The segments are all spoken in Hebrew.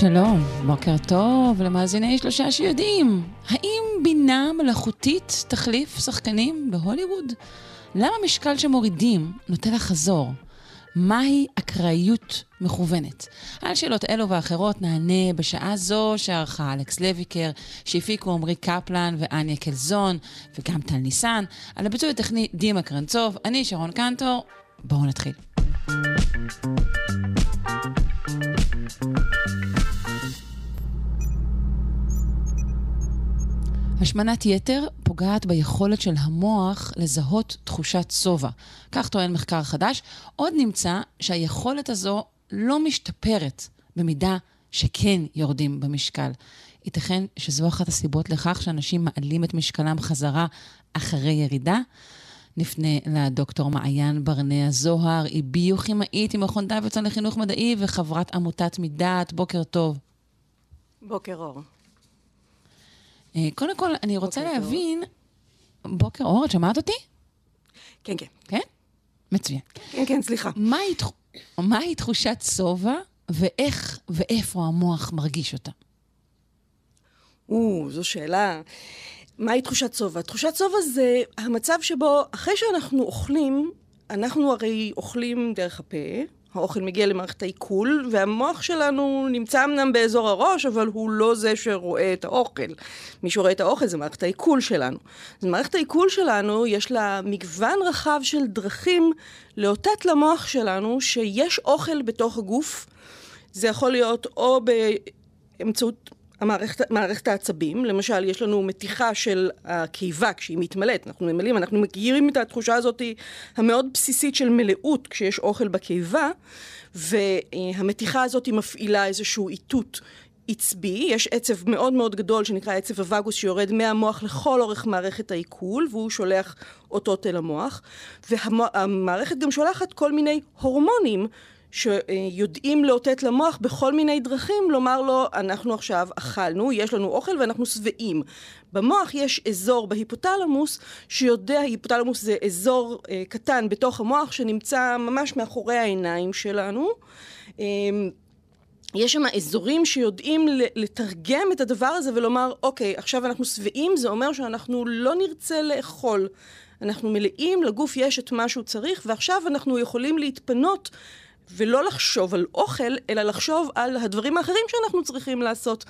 שלום, בוקר טוב למאזיני שלושה שיודעים. האם בינה מלאכותית תחליף שחקנים בהוליווד? למה משקל שמורידים נוטה לחזור? מהי אקראיות מכוונת? על שאלות אלו ואחרות נענה בשעה זו שערכה אלכס לויקר, שהפיקו עמרי קפלן ואניה קלזון, וגם טל ניסן. על הביצוע הטכני דימה קרנצוב, אני שרון קנטור. בואו נתחיל. השמנת יתר פוגעת ביכולת של המוח לזהות תחושת שובע. כך טוען מחקר חדש. עוד נמצא שהיכולת הזו לא משתפרת במידה שכן יורדים במשקל. ייתכן שזו אחת הסיבות לכך שאנשים מעלים את משקלם חזרה אחרי ירידה. נפנה לדוקטור מעיין ברנע זוהר, היא ביוכימאית עם מכון דוידסון לחינוך מדעי וחברת עמותת מדעת. בוקר טוב. בוקר אור. אה, קודם כל, אני רוצה בוקר להבין... בוקר אור, את שמעת אותי? כן, כן. כן? מצוין. כן, כן, סליחה. מהי תח- מהי תחושת שובע, ואיך ואיפה המוח מרגיש אותה? או, זו שאלה. מהי תחושת שובע? תחושת שובע זה המצב שבו אחרי שאנחנו אוכלים, אנחנו הרי אוכלים דרך הפה, האוכל מגיע למערכת העיכול, והמוח שלנו נמצא אמנם באזור הראש, אבל הוא לא זה שרואה את האוכל. מי שרואה את האוכל זה מערכת העיכול שלנו. אז מערכת העיכול שלנו, יש לה מגוון רחב של דרכים לאותת למוח שלנו שיש אוכל בתוך הגוף. זה יכול להיות או באמצעות המערכת, מערכת העצבים, למשל יש לנו מתיחה של הקיבה כשהיא מתמלאת, אנחנו ממלאים, אנחנו מכירים את התחושה הזאת המאוד בסיסית של מלאות כשיש אוכל בקיבה, והמתיחה הזאת מפעילה איזשהו איתות עצבי, יש עצב מאוד מאוד גדול שנקרא עצב הווגוס שיורד מהמוח לכל אורך מערכת העיכול והוא שולח אותות אל המוח. והמערכת גם שולחת כל מיני הורמונים שיודעים לאותת למוח בכל מיני דרכים, לומר לו, אנחנו עכשיו אכלנו, יש לנו אוכל ואנחנו שבעים. במוח יש אזור בהיפותלמוס שיודע, היפותלמוס זה אזור אה, קטן בתוך המוח שנמצא ממש מאחורי העיניים שלנו. אה, יש שם אזורים שיודעים לתרגם את הדבר הזה ולומר, אוקיי, עכשיו אנחנו שבעים, זה אומר שאנחנו לא נרצה לאכול. אנחנו מלאים, לגוף יש את מה שהוא צריך, ועכשיו אנחנו יכולים להתפנות ולא לחשוב על אוכל, אלא לחשוב על הדברים האחרים שאנחנו צריכים לעשות.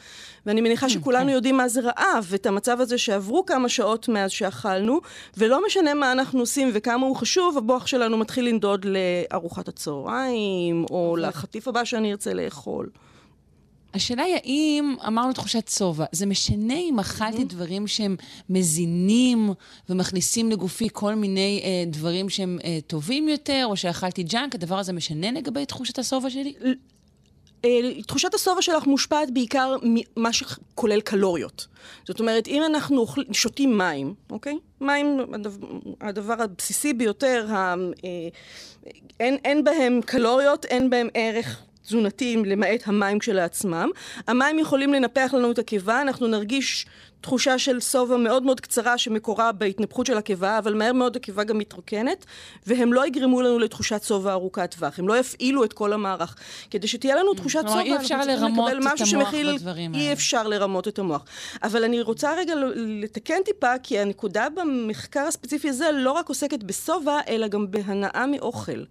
ואני מניחה שכולנו יודעים מה זה רעב, ואת המצב הזה שעברו כמה שעות מאז שאכלנו, ולא משנה מה אנחנו עושים וכמה הוא חשוב, המוח שלנו מתחיל לנדוד לארוחת הצהריים, או לחטיף הבא שאני ארצה לאכול. השאלה היא האם, אמרנו תחושת שובע, זה משנה אם אכלתי דברים שהם מזינים ומכניסים לגופי כל מיני אה, דברים שהם אה, טובים יותר, או שאכלתי ג'אנק, הדבר הזה משנה לגבי תחושת השובע שלי? אה, תחושת השובע שלך מושפעת בעיקר ממה שכולל קלוריות. זאת אומרת, אם אנחנו שותים מים, אוקיי? מים, הדבר, הדבר הבסיסי ביותר, ה, אה, אין, אין בהם קלוריות, אין בהם ערך תזונתיים למעט המים כשלעצמם. המים יכולים לנפח לנו את הקיבה, אנחנו נרגיש תחושה של שובע מאוד מאוד קצרה שמקורה בהתנפחות של הקיבה, אבל מהר מאוד הקיבה גם מתרוקנת, והם לא יגרמו לנו לתחושת שובע ארוכת טווח, הם לא יפעילו את כל המערך. כדי שתהיה לנו תחושת שובע, אפשר לרמות את המוח שמכיל, אי האלה. אפשר לרמות את המוח. אבל אני רוצה רגע לתקן טיפה, כי הנקודה במחקר הספציפי הזה לא רק עוסקת בשובע, אלא גם בהנאה מאוכל.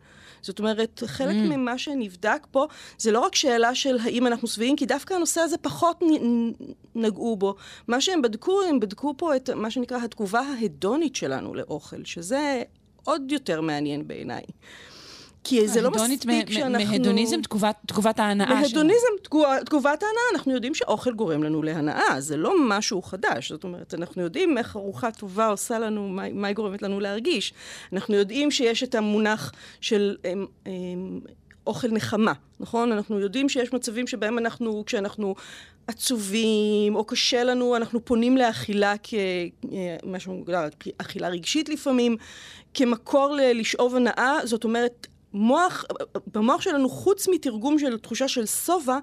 זאת אומרת, חלק mm. ממה שנבדק פה, זה לא רק שאלה של האם אנחנו שבעים, כי דווקא הנושא הזה פחות נ, נגעו בו. מה שהם בדקו, הם בדקו פה את מה שנקרא התגובה ההדונית שלנו לאוכל, שזה עוד יותר מעניין בעיניי. כי זה לא מספיק שאנחנו... מהדוניזם, תגובת, תגובת ההנאה שלנו. מהדוניזם, תגובה, תגובת ההנאה, אנחנו יודעים שאוכל גורם לנו להנאה, זה לא משהו חדש. זאת אומרת, אנחנו יודעים איך ארוחה טובה עושה לנו, מה, מה היא גורמת לנו להרגיש. אנחנו יודעים שיש את המונח של... הם, הם, אוכל נחמה, נכון? אנחנו יודעים שיש מצבים שבהם אנחנו, כשאנחנו עצובים או קשה לנו, אנחנו פונים לאכילה כמשהו אכילה רגשית לפעמים, כמקור לשאוב הנאה, זאת אומרת, מוח, במוח שלנו, חוץ מתרגום של תחושה של שובע,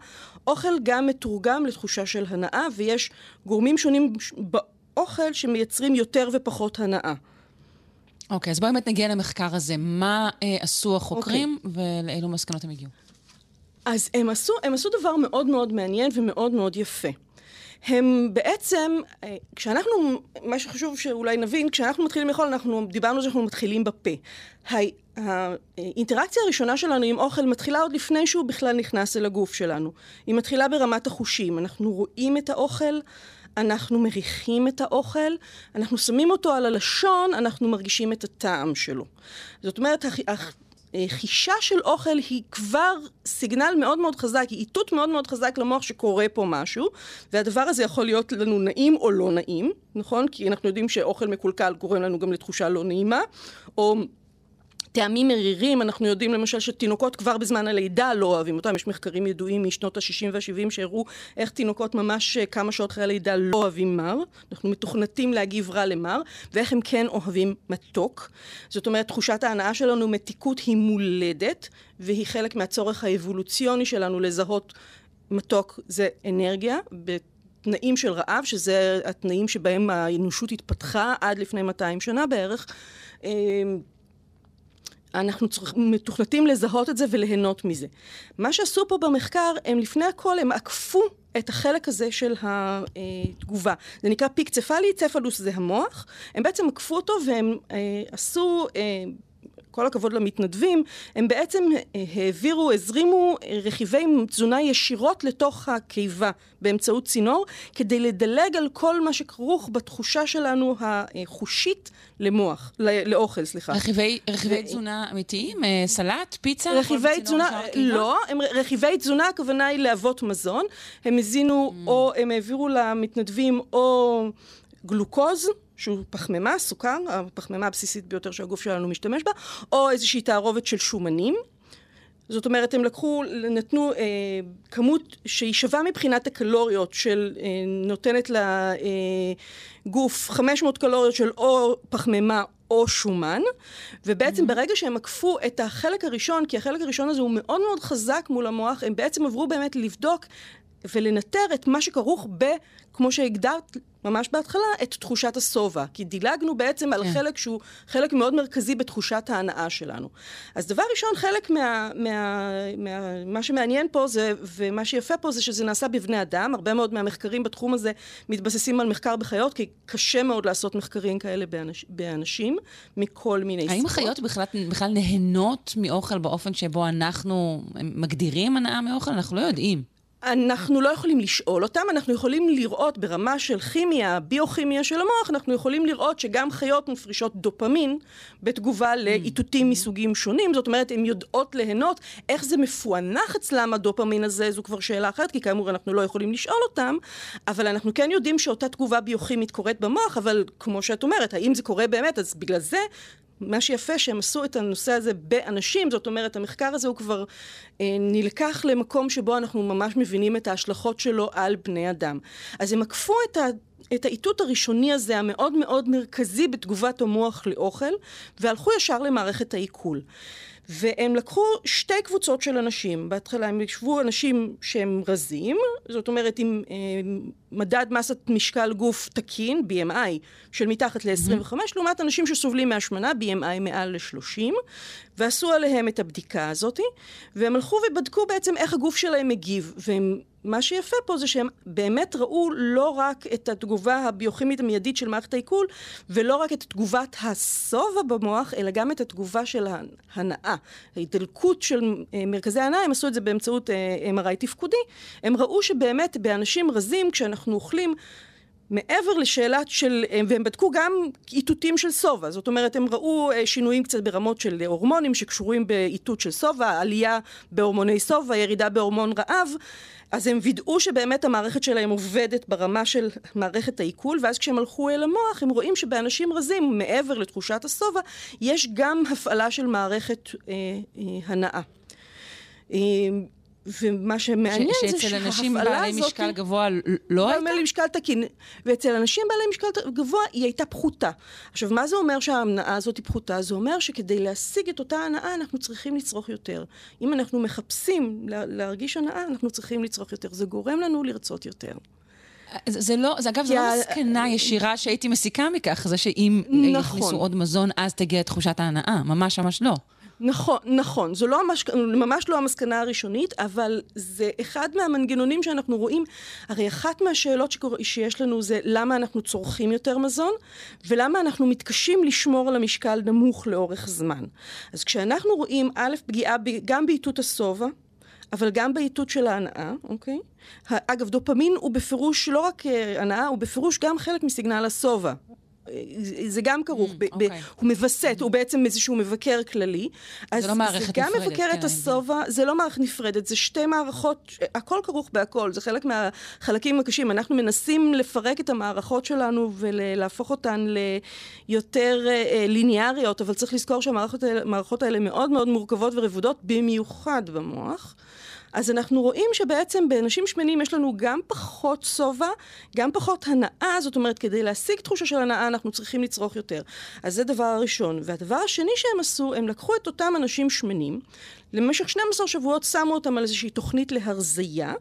אוכל גם מתורגם לתחושה של הנאה, ויש גורמים שונים באוכל שמייצרים יותר ופחות הנאה. אוקיי, okay, אז בואי באמת נגיע למחקר הזה. מה אה, עשו החוקרים okay. אוקיי. ולאילו מסקנות הם הגיעו? אז הם עשו, הם עשו דבר מאוד מאוד מעניין ומאוד מאוד יפה. הם בעצם, אה, כשאנחנו, מה שחשוב שאולי נבין, כשאנחנו מתחילים לאכול, אנחנו דיברנו על זה שאנחנו מתחילים בפה. האינטראקציה הראשונה שלנו עם אוכל מתחילה עוד לפני שהוא בכלל נכנס אל הגוף שלנו. היא מתחילה ברמת החושים. אנחנו רואים את האוכל, אנחנו מריחים את האוכל, אנחנו שמים אותו על הלשון, אנחנו מרגישים את הטעם שלו. זאת אומרת, חישה של אוכל היא כבר סיגנל מאוד מאוד חזק, היא איתות מאוד מאוד חזק למוח שקורה פה משהו, והדבר הזה יכול להיות לנו נעים או לא נעים, נכון? כי אנחנו יודעים שאוכל מקולקל גורם לנו גם לתחושה לא נעימה, או טעמים מרירים, אנחנו יודעים למשל שתינוקות כבר בזמן הלידה לא אוהבים אותם, יש מחקרים ידועים משנות ה-60 וה-70 שהראו איך תינוקות ממש אה, כמה שעות אחרי הלידה לא אוהבים מר, אנחנו מתוכנתים להגיב רע למר, ואיך הם כן אוהבים מתוק. זאת אומרת, תחושת ההנאה שלנו מתיקות היא מולדת, והיא חלק מהצורך האבולוציוני שלנו לזהות מתוק זה אנרגיה. תנאים של רעב, שזה התנאים שבהם האנושות התפתחה עד לפני 200 שנה בערך. אנחנו צריכ... מתוכנתים לזהות את זה וליהנות מזה. מה שעשו פה במחקר, הם לפני הכל, הם עקפו את החלק הזה של התגובה. זה נקרא פיק צפלי, צפלוס זה המוח. הם בעצם עקפו אותו והם אה, עשו... אה, כל הכבוד למתנדבים, הם בעצם אה, העבירו, הזרימו רכיבי תזונה ישירות לתוך הקיבה באמצעות צינור, כדי לדלג על כל מה שכרוך בתחושה שלנו החושית למוח, לאוכל, סליחה. רכיבי, רכיבי ו... תזונה אמיתיים? אה, סלט? פיצה? רכיבי תזונה, לא, הם, רכיבי תזונה, הכוונה היא לאבות מזון. הם הזינו, mm. או הם העבירו למתנדבים או גלוקוז, שהוא פחמימה, סוכר, הפחמימה הבסיסית ביותר שהגוף שלנו משתמש בה, או איזושהי תערובת של שומנים. זאת אומרת, הם לקחו, נתנו אה, כמות שהיא שווה מבחינת הקלוריות של, אה, נותנת לגוף אה, 500 קלוריות של או פחמימה או שומן, ובעצם mm-hmm. ברגע שהם עקפו את החלק הראשון, כי החלק הראשון הזה הוא מאוד מאוד חזק מול המוח, הם בעצם עברו באמת לבדוק ולנטר את מה שכרוך ב, כמו שהגדרת ממש בהתחלה, את תחושת השובע. כי דילגנו בעצם על כן. חלק שהוא חלק מאוד מרכזי בתחושת ההנאה שלנו. אז דבר ראשון, חלק מה, מה, מה... מה שמעניין פה זה, ומה שיפה פה זה שזה נעשה בבני אדם. הרבה מאוד מהמחקרים בתחום הזה מתבססים על מחקר בחיות, כי קשה מאוד לעשות מחקרים כאלה באנש, באנשים, מכל מיני סיבות. האם החיות בכלל, בכלל נהנות מאוכל באופן שבו אנחנו מגדירים הנאה מאוכל? אנחנו לא יודעים. אנחנו לא יכולים לשאול אותם, אנחנו יכולים לראות ברמה של כימיה, ביוכימיה של המוח, אנחנו יכולים לראות שגם חיות מפרישות דופמין בתגובה לאיתותים mm-hmm. מסוגים שונים, זאת אומרת, הן יודעות ליהנות. איך זה מפוענח אצלם הדופמין הזה, זו כבר שאלה אחרת, כי כאמור אנחנו לא יכולים לשאול אותם, אבל אנחנו כן יודעים שאותה תגובה ביוכימית קורית במוח, אבל כמו שאת אומרת, האם זה קורה באמת, אז בגלל זה מה שיפה שהם עשו את הנושא הזה באנשים, זאת אומרת המחקר הזה הוא כבר אה, נלקח למקום שבו אנחנו ממש מבינים את ההשלכות שלו על בני אדם. אז הם עקפו את ה... את האיתות הראשוני הזה, המאוד מאוד מרכזי בתגובת המוח לאוכל, והלכו ישר למערכת העיכול. והם לקחו שתי קבוצות של אנשים. בהתחלה הם ישבו אנשים שהם רזים, זאת אומרת עם אה, מדד מסת משקל גוף תקין, BMI, של מתחת ל-25, mm-hmm. לעומת אנשים שסובלים מהשמנה, BMI מעל ל-30, ועשו עליהם את הבדיקה הזאת, והם הלכו ובדקו בעצם איך הגוף שלהם מגיב, והם מה שיפה פה זה שהם באמת ראו לא רק את התגובה הביוכימית המיידית של מערכת העיכול, ולא רק את תגובת השובע במוח, אלא גם את התגובה של ההנאה. ההידלקות של אה, מרכזי ההנאה, הם עשו את זה באמצעות אה, MRI תפקודי. הם ראו שבאמת באנשים רזים, כשאנחנו אוכלים מעבר לשאלת של, והם בדקו גם איתותים של שובע, זאת אומרת הם ראו אה, שינויים קצת ברמות של הורמונים שקשורים באיתות של שובע, עלייה בהורמוני שובע, ירידה בהורמון רעב, אז הם וידאו שבאמת המערכת שלהם עובדת ברמה של מערכת העיכול, ואז כשהם הלכו אל המוח, הם רואים שבאנשים רזים, מעבר לתחושת השובע, יש גם הפעלה של מערכת אה, אה, הנאה. ומה שמעניין ש- זה שאצל אנשים שההפעלה בעלי הזאת... משקל גבוה לא הייתה? בעלי משקל תקין. ואצל אנשים בעלי משקל גבוה היא הייתה פחותה. עכשיו, מה זה אומר שההנאה הזאת היא פחותה? זה אומר שכדי להשיג את אותה הנאה, אנחנו צריכים לצרוך יותר. אם אנחנו מחפשים לה, להרגיש הנאה, אנחנו צריכים לצרוך יותר. זה גורם לנו לרצות יותר. זה, זה לא, זה אגב, זו לא מסקנה ישירה שהייתי מסיקה מכך, זה שאם נכון. יכניסו עוד מזון, אז תגיע תחושת ההנאה. ממש ממש לא. נכון, נכון. זו לא המש... ממש לא המסקנה הראשונית, אבל זה אחד מהמנגנונים שאנחנו רואים. הרי אחת מהשאלות שקור... שיש לנו זה למה אנחנו צורכים יותר מזון, ולמה אנחנו מתקשים לשמור על המשקל נמוך לאורך זמן. אז כשאנחנו רואים, א', פגיעה ב... גם באיתות השובע, אבל גם באיתות של ההנאה, אוקיי? אגב, דופמין הוא בפירוש לא רק אה, הנאה, הוא בפירוש גם חלק מסיגנל השובע. אה, זה גם כרוך, ב- ב- אוקיי. הוא מווסת, הוא בעצם איזשהו מבקר כללי. אז לא מערכת זה גם נפרדת, מבקר כן, את אני השובע, זה לא מערכת נפרדת, זה שתי מערכות, הכל כרוך בהכל, זה חלק מהחלקים הקשים. אנחנו מנסים לפרק את המערכות שלנו ולהפוך אותן ליותר אה, אה, ליניאריות, אבל צריך לזכור שהמערכות האלה, המערכות האלה מאוד מאוד מורכבות ורבודות, במיוחד במוח. אז אנחנו רואים שבעצם באנשים שמנים יש לנו גם פחות שובע, גם פחות הנאה, זאת אומרת, כדי להשיג תחושה של הנאה אנחנו צריכים לצרוך יותר. אז זה דבר הראשון. והדבר השני שהם עשו, הם לקחו את אותם אנשים שמנים, למשך 12 שבועות שמו אותם על איזושהי תוכנית להרזייה,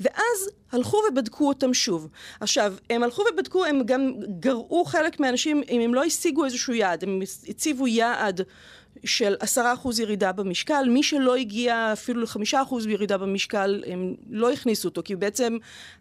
ואז הלכו ובדקו אותם שוב. עכשיו, הם הלכו ובדקו, הם גם גרעו חלק מהאנשים, אם הם לא השיגו איזשהו יעד, הם הציבו יעד של עשרה אחוז ירידה במשקל, מי שלא הגיע אפילו לחמישה אחוז ירידה במשקל, הם לא הכניסו אותו, כי בעצם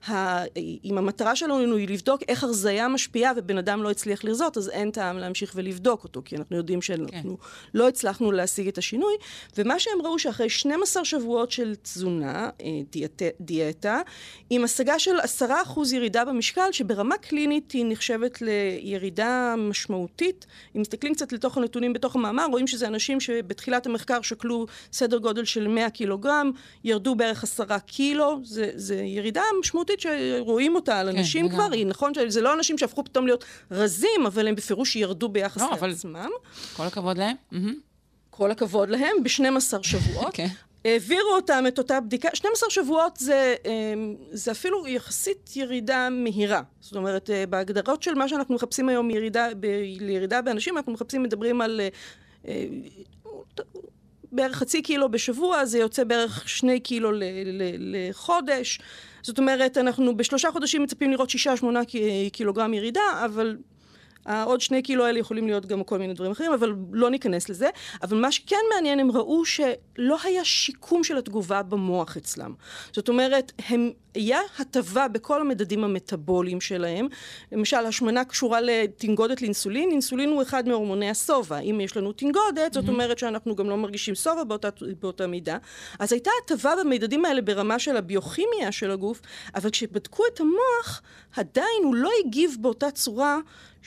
ה... אם המטרה שלנו היא לבדוק איך הרזייה משפיעה ובן אדם לא הצליח לרזות, אז אין טעם להמשיך ולבדוק אותו, כי אנחנו יודעים שאנחנו כן. לא הצלחנו להשיג את השינוי, ומה שהם ראו שאחרי 12 שבועות של תזונה, דיאט... דיאטה, עם השגה של עשרה אחוז ירידה במשקל, שברמה קלינית היא נחשבת לירידה משמעותית, אם מסתכלים קצת לתוך הנתונים בתוך המאמר, רואים שזה אנשים שבתחילת המחקר שקלו סדר גודל של 100 קילוגרם, ירדו בערך עשרה קילו, זה, זה ירידה משמעותית שרואים אותה על אנשים כן, כבר, היא נכון, זה לא אנשים שהפכו פתאום להיות רזים, אבל הם בפירוש ירדו ביחס לא, לעצמם. אבל... כל הכבוד להם. כל הכבוד להם, ב-12 שבועות. כן. העבירו אותם את אותה בדיקה, 12 שבועות זה, זה אפילו יחסית ירידה מהירה. זאת אומרת, בהגדרות של מה שאנחנו מחפשים היום ירידה, ב, לירידה באנשים, אנחנו מחפשים, מדברים על בערך חצי קילו בשבוע, זה יוצא בערך שני קילו ל- ל- לחודש. זאת אומרת, אנחנו בשלושה חודשים מצפים לראות שישה, שמונה קילוגרם ירידה, אבל העוד שני קילו האלה יכולים להיות גם כל מיני דברים אחרים, אבל לא ניכנס לזה. אבל מה שכן מעניין, הם ראו שלא היה שיקום של התגובה במוח אצלם. זאת אומרת, הם, היה הטבה בכל המדדים המטאבוליים שלהם. למשל, השמנה קשורה לתנגודת לאינסולין. אינסולין הוא אחד מהורמוני השובע. אם יש לנו תנגודת, זאת אומרת שאנחנו גם לא מרגישים שובע באותה, באותה מידה. אז הייתה הטבה במדדים האלה ברמה של הביוכימיה של הגוף, אבל כשבדקו את המוח, עדיין הוא לא הגיב באותה צורה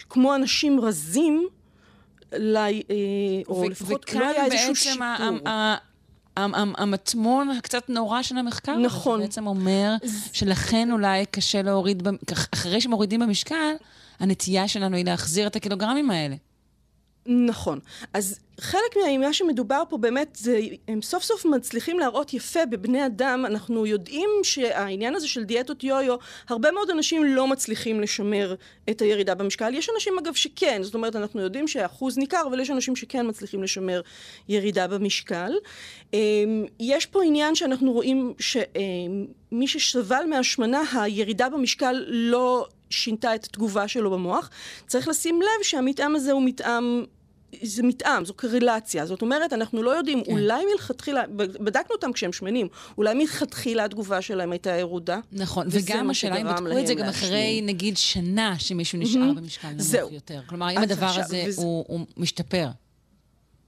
כמו אנשים רזים, או לפחות לא היה איזשהו שיפור. המטמון הקצת נורא של המחקר, נכון. בעצם אומר שלכן אולי קשה להוריד, אחרי שמורידים במשקל, הנטייה שלנו היא להחזיר את הקילוגרמים האלה. נכון. אז חלק ממה שמדובר פה באמת, זה, הם סוף סוף מצליחים להראות יפה בבני אדם, אנחנו יודעים שהעניין הזה של דיאטות יו-יו, הרבה מאוד אנשים לא מצליחים לשמר את הירידה במשקל. יש אנשים אגב שכן, זאת אומרת אנחנו יודעים שאחוז ניכר, אבל יש אנשים שכן מצליחים לשמר ירידה במשקל. יש פה עניין שאנחנו רואים שמי שסבל מהשמנה, הירידה במשקל לא שינתה את התגובה שלו במוח. צריך לשים לב שהמתאם הזה הוא מתאם זה מתאם, זו קרילציה. זאת אומרת, אנחנו לא יודעים, כן. אולי מלכתחילה, בדקנו אותם כשהם שמנים, אולי מלכתחילה התגובה שלהם הייתה ירודה. נכון, וגם השאלה אם בדקו את זה גם אחרי, נגיד, שנה שמישהו נשאר במשקל נמוך זהו. יותר. כלומר, אם הדבר עכשיו, הזה וזה... הוא, הוא משתפר.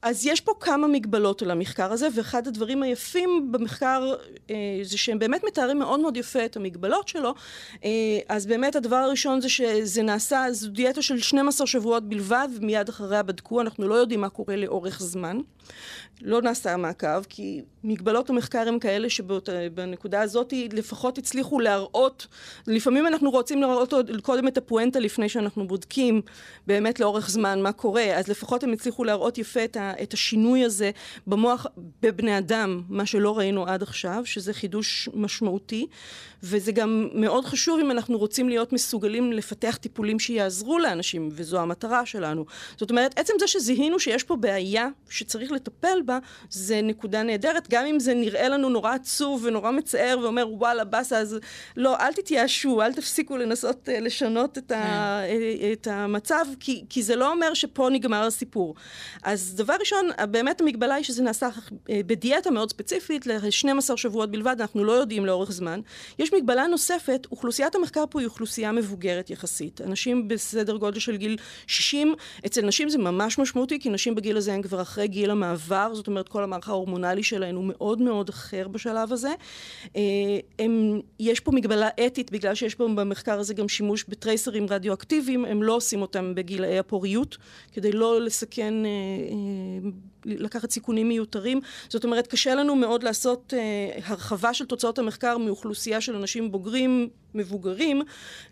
אז יש פה כמה מגבלות על המחקר הזה, ואחד הדברים היפים במחקר אה, זה שהם באמת מתארים מאוד מאוד יפה את המגבלות שלו. אה, אז באמת הדבר הראשון זה שזה נעשה, זו דיאטה של 12 שבועות בלבד, ומיד אחריה בדקו, אנחנו לא יודעים מה קורה לאורך זמן. לא נעשה מעקב, כי מגבלות המחקר הם כאלה שבנקודה הזאת לפחות הצליחו להראות, לפעמים אנחנו רוצים לראות קודם את הפואנטה לפני שאנחנו בודקים באמת לאורך זמן מה קורה, אז לפחות הם הצליחו להראות יפה את, את השינוי הזה במוח בבני אדם, מה שלא ראינו עד עכשיו, שזה חידוש משמעותי, וזה גם מאוד חשוב אם אנחנו רוצים להיות מסוגלים לפתח טיפולים שיעזרו לאנשים, וזו המטרה שלנו. זאת אומרת, עצם זה שזיהינו שיש פה בעיה שצריך לטפל בה, זה נקודה נהדרת, גם אם זה נראה לנו נורא עצוב ונורא מצער ואומר וואלה באסה, אז לא, אל תתייאשו, אל תפסיקו לנסות uh, לשנות את, ה, uh, את המצב, כי, כי זה לא אומר שפה נגמר הסיפור. אז דבר ראשון, באמת המגבלה היא שזה נעשה uh, בדיאטה מאוד ספציפית, ל-12 שבועות בלבד, אנחנו לא יודעים לאורך זמן. יש מגבלה נוספת, אוכלוסיית המחקר פה היא אוכלוסייה מבוגרת יחסית. אנשים בסדר גודל של גיל 60, אצל נשים זה ממש משמעותי, כי נשים בגיל הזה הן כבר אחרי גיל המעבר, זאת אומרת כל המערך ההורמונלי שלהן הוא מאוד מאוד אחר בשלב הזה. הם, יש פה מגבלה אתית, בגלל שיש פה במחקר הזה גם שימוש בטרייסרים רדיואקטיביים, הם לא עושים אותם בגילאי הפוריות, כדי לא לסכן, אה, אה, לקחת סיכונים מיותרים. זאת אומרת, קשה לנו מאוד לעשות אה, הרחבה של תוצאות המחקר מאוכלוסייה של אנשים בוגרים, מבוגרים,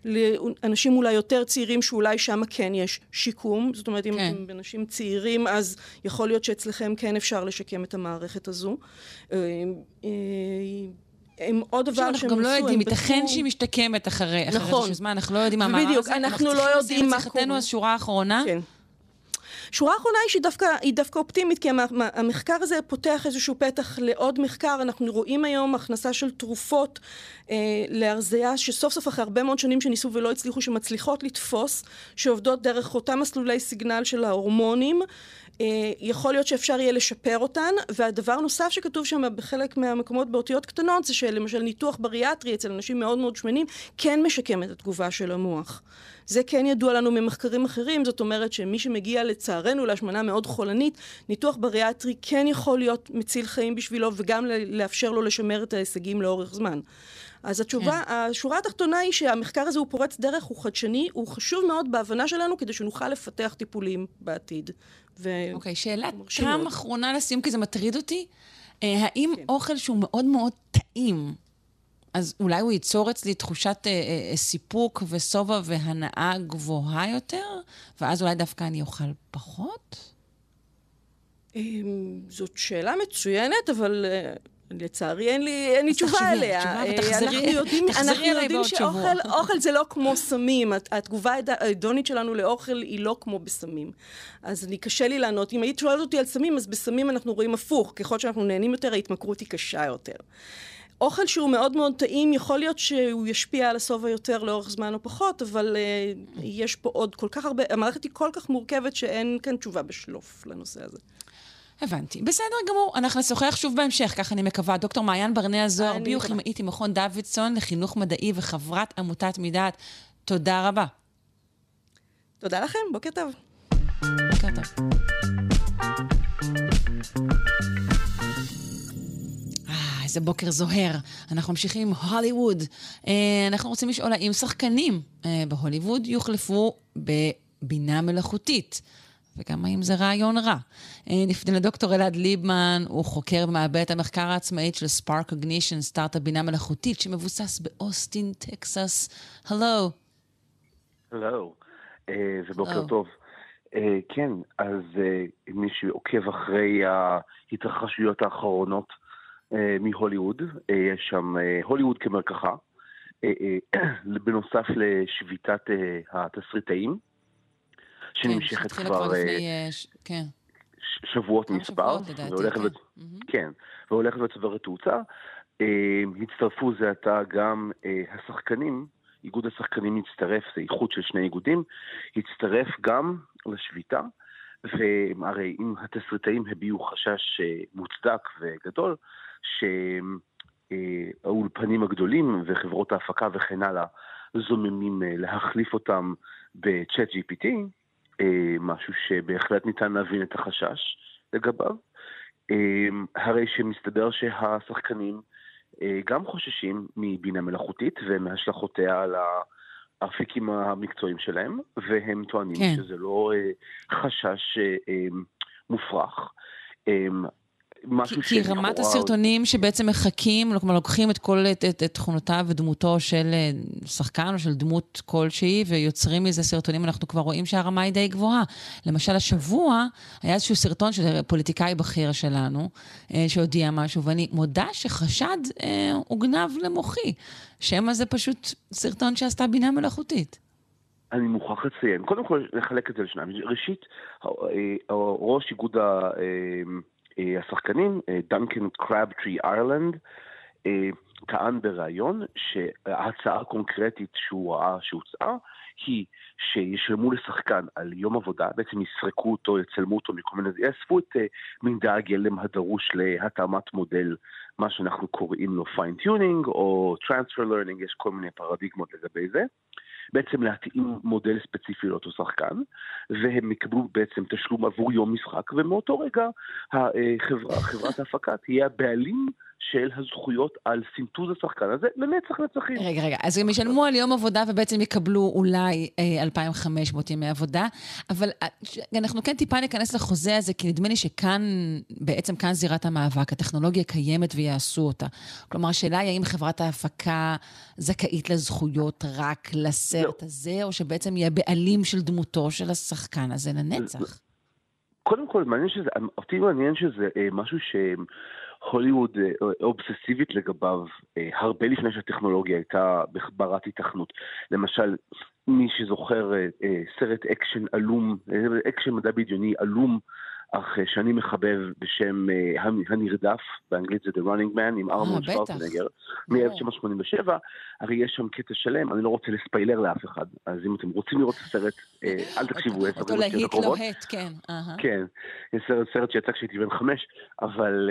לאנשים אולי יותר צעירים שאולי שם כן יש שיקום. זאת אומרת, אם כן. אתם אנשים צעירים, אז יכול להיות שאצלכם כן אפשר לשקם את המערכת הזו. הם עוד דבר שהם עשו, אנחנו גם לא יודעים, ייתכן שהיא משתקמת אחרי נכון. איזשהו זמן, אנחנו לא יודעים מה מערך זה. אנחנו לא יודעים מה קורה. אז שורה אחרונה. כן. שורה אחרונה היא שהיא דווקא, דווקא אופטימית, כי המחקר הזה פותח איזשהו פתח לעוד מחקר. אנחנו רואים היום הכנסה של תרופות אה, להרזייה, שסוף סוף אחרי הרבה מאוד שנים שניסו ולא הצליחו, שמצליחות לתפוס, שעובדות דרך אותם מסלולי סיגנל של ההורמונים. אה, יכול להיות שאפשר יהיה לשפר אותן, והדבר נוסף שכתוב שם בחלק מהמקומות באותיות קטנות, זה שלמשל ניתוח בריאטרי אצל אנשים מאוד מאוד שמנים, כן משקם את התגובה של המוח. זה כן ידוע לנו ממחקרים אחרים, זאת אומרת שמי שמגיע לצערנו להשמנה מאוד חולנית, ניתוח בריאטרי כן יכול להיות מציל חיים בשבילו וגם לאפשר לו לשמר את ההישגים לאורך זמן. אז התשובה, כן. השורה התחתונה היא שהמחקר הזה הוא פורץ דרך, הוא חדשני, הוא חשוב מאוד בהבנה שלנו כדי שנוכל לפתח טיפולים בעתיד. אוקיי, okay, שאלת טעם אחרונה לסיום, כי זה מטריד אותי. אה, האם כן. אוכל שהוא מאוד מאוד טעים, אז אולי הוא ייצור אצלי תחושת אה, אה, סיפוק ושובע והנאה גבוהה יותר, ואז אולי דווקא אני אוכל פחות? אמ, זאת שאלה מצוינת, אבל אה, לצערי אין לי, אין לי תשובה עליה. תשובה ותחזרי, אנחנו יודעים, אנחנו יודעים שאוכל זה לא כמו סמים. התגובה ההדונית שלנו לאוכל היא לא כמו בסמים. אז אני קשה לי לענות. אם היית שואלת אותי על סמים, אז בסמים אנחנו רואים הפוך. ככל שאנחנו נהנים יותר, ההתמכרות היא קשה יותר. אוכל שהוא מאוד מאוד טעים, יכול להיות שהוא ישפיע על השובע יותר לאורך זמן או פחות, אבל uh, יש פה עוד כל כך הרבה, המערכת היא כל כך מורכבת שאין כאן תשובה בשלוף לנושא הזה. הבנתי. בסדר גמור, אנחנו נשוחח שוב בהמשך, כך אני מקווה. דוקטור מעיין ברנע זוהר, ביוכימאית עם מכון דוידסון לחינוך מדעי וחברת עמותת מדעת. תודה רבה. תודה לכם, בוקר טוב. בוקר טוב. אה, איזה בוקר זוהר. אנחנו ממשיכים עם הוליווד. אה, אנחנו רוצים לשאול האם שחקנים אה, בהוליווד יוחלפו בבינה מלאכותית. וגם האם זה רעיון רע. אה, נפנה לדוקטור אלעד ליבמן, הוא חוקר במעבדת המחקר העצמאית של ספארק אגנישן, סטארט-אפ בינה מלאכותית, שמבוסס באוסטין, טקסס. הלו. הלו, ובוקר טוב. Uh, כן, אז uh, מי שעוקב אחרי ההתרחשויות האחרונות uh, מהוליווד, uh, יש שם הוליווד כמרקחה, בנוסף לשביתת התסריטאים. שנמשכת כן, כבר לפני, אה, ש... כן. שבועות מספר, והולכת, כן. ו... כן, והולכת וצוברת תאוצה. אה, הצטרפו זה עתה גם אה, השחקנים, איגוד השחקנים הצטרף, זה איחוד של שני איגודים, הצטרף גם לשביתה, והרי אם התסריטאים הביעו חשש מוצדק וגדול, שהאולפנים הגדולים וחברות ההפקה וכן הלאה זוממים להחליף אותם בצ'אט GPT, אה, משהו שבהחלט ניתן להבין את החשש לגביו. אה, הרי שמסתבר שהשחקנים אה, גם חוששים מבינה מלאכותית ומהשלכותיה על האפיקים המקצועיים שלהם, והם טוענים כן. שזה לא חשש מופרך. משהו כי, כי רמת הסרטונים שבעצם מחכים, כלומר לוקחים את כל, את, את, את תכונותיו ודמותו של אה, שחקן או של דמות כלשהי, ויוצרים מזה סרטונים, אנחנו כבר רואים שהרמה היא די גבוהה. למשל, השבוע היה איזשהו סרטון של פוליטיקאי בכיר שלנו, אה, שהודיע משהו, ואני מודה שחשד אה, הוגנב למוחי. שמא זה פשוט סרטון שעשתה בינה מלאכותית. אני מוכרח לציין, קודם כל נחלק את זה לשניים. ראשית, ראש איגוד אה, השחקנים, אה, דנקן קרבטרי איירלנד, אה, טען בריאיון שההצעה הקונקרטית שהוא ראה שהוצעה היא שישלמו לשחקן על יום עבודה, בעצם יסרקו אותו, יצלמו אותו מכל מיני, יאספו את מידע הגלם הדרוש להתאמת מודל, מה שאנחנו קוראים לו fine-tuning או transfer learning, יש כל מיני פרדיגמות לגבי זה. בעצם להתאים מודל ספציפי לאותו שחקן, והם יקבלו בעצם תשלום עבור יום משחק, ומאותו רגע החברה, חברת ההפקה תהיה הבעלים של הזכויות על סינטוז השחקן הזה לנצח נצחים. רגע, רגע, אז הם ישלמו על יום עבודה ובעצם יקבלו אולי אה, 2,500 ימי עבודה, אבל אה, אנחנו כן טיפה ניכנס לחוזה הזה, כי נדמה לי שכאן, בעצם כאן זירת המאבק, הטכנולוגיה קיימת ויעשו אותה. כלומר, השאלה היא האם חברת ההפקה זכאית לזכויות רק לסרט לא. הזה, או שבעצם יהיה בעלים של דמותו של השחקן הזה לנצח. קודם כל, מעניין שזה, אותי מעניין שזה אה, משהו ש... הוליווד אה, אובססיבית לגביו אה, הרבה לפני שהטכנולוגיה הייתה ברת התכנות. למשל, מי שזוכר אה, סרט אקשן עלום, אקשן מדע בדיוני עלום, אך שאני מחבב בשם הנרדף, באנגלית זה The Running Man, עם ארנולד שוורצנגר, מ-1987, הרי יש שם קטע שלם, אני לא רוצה לספיילר לאף אחד, אז אם אתם רוצים לראות את הסרט, אל תקשיבו עשר דקות הקרובות. אותו להיט לוהט, כן. כן, סרט שיצא כשהייתי בן חמש, אבל...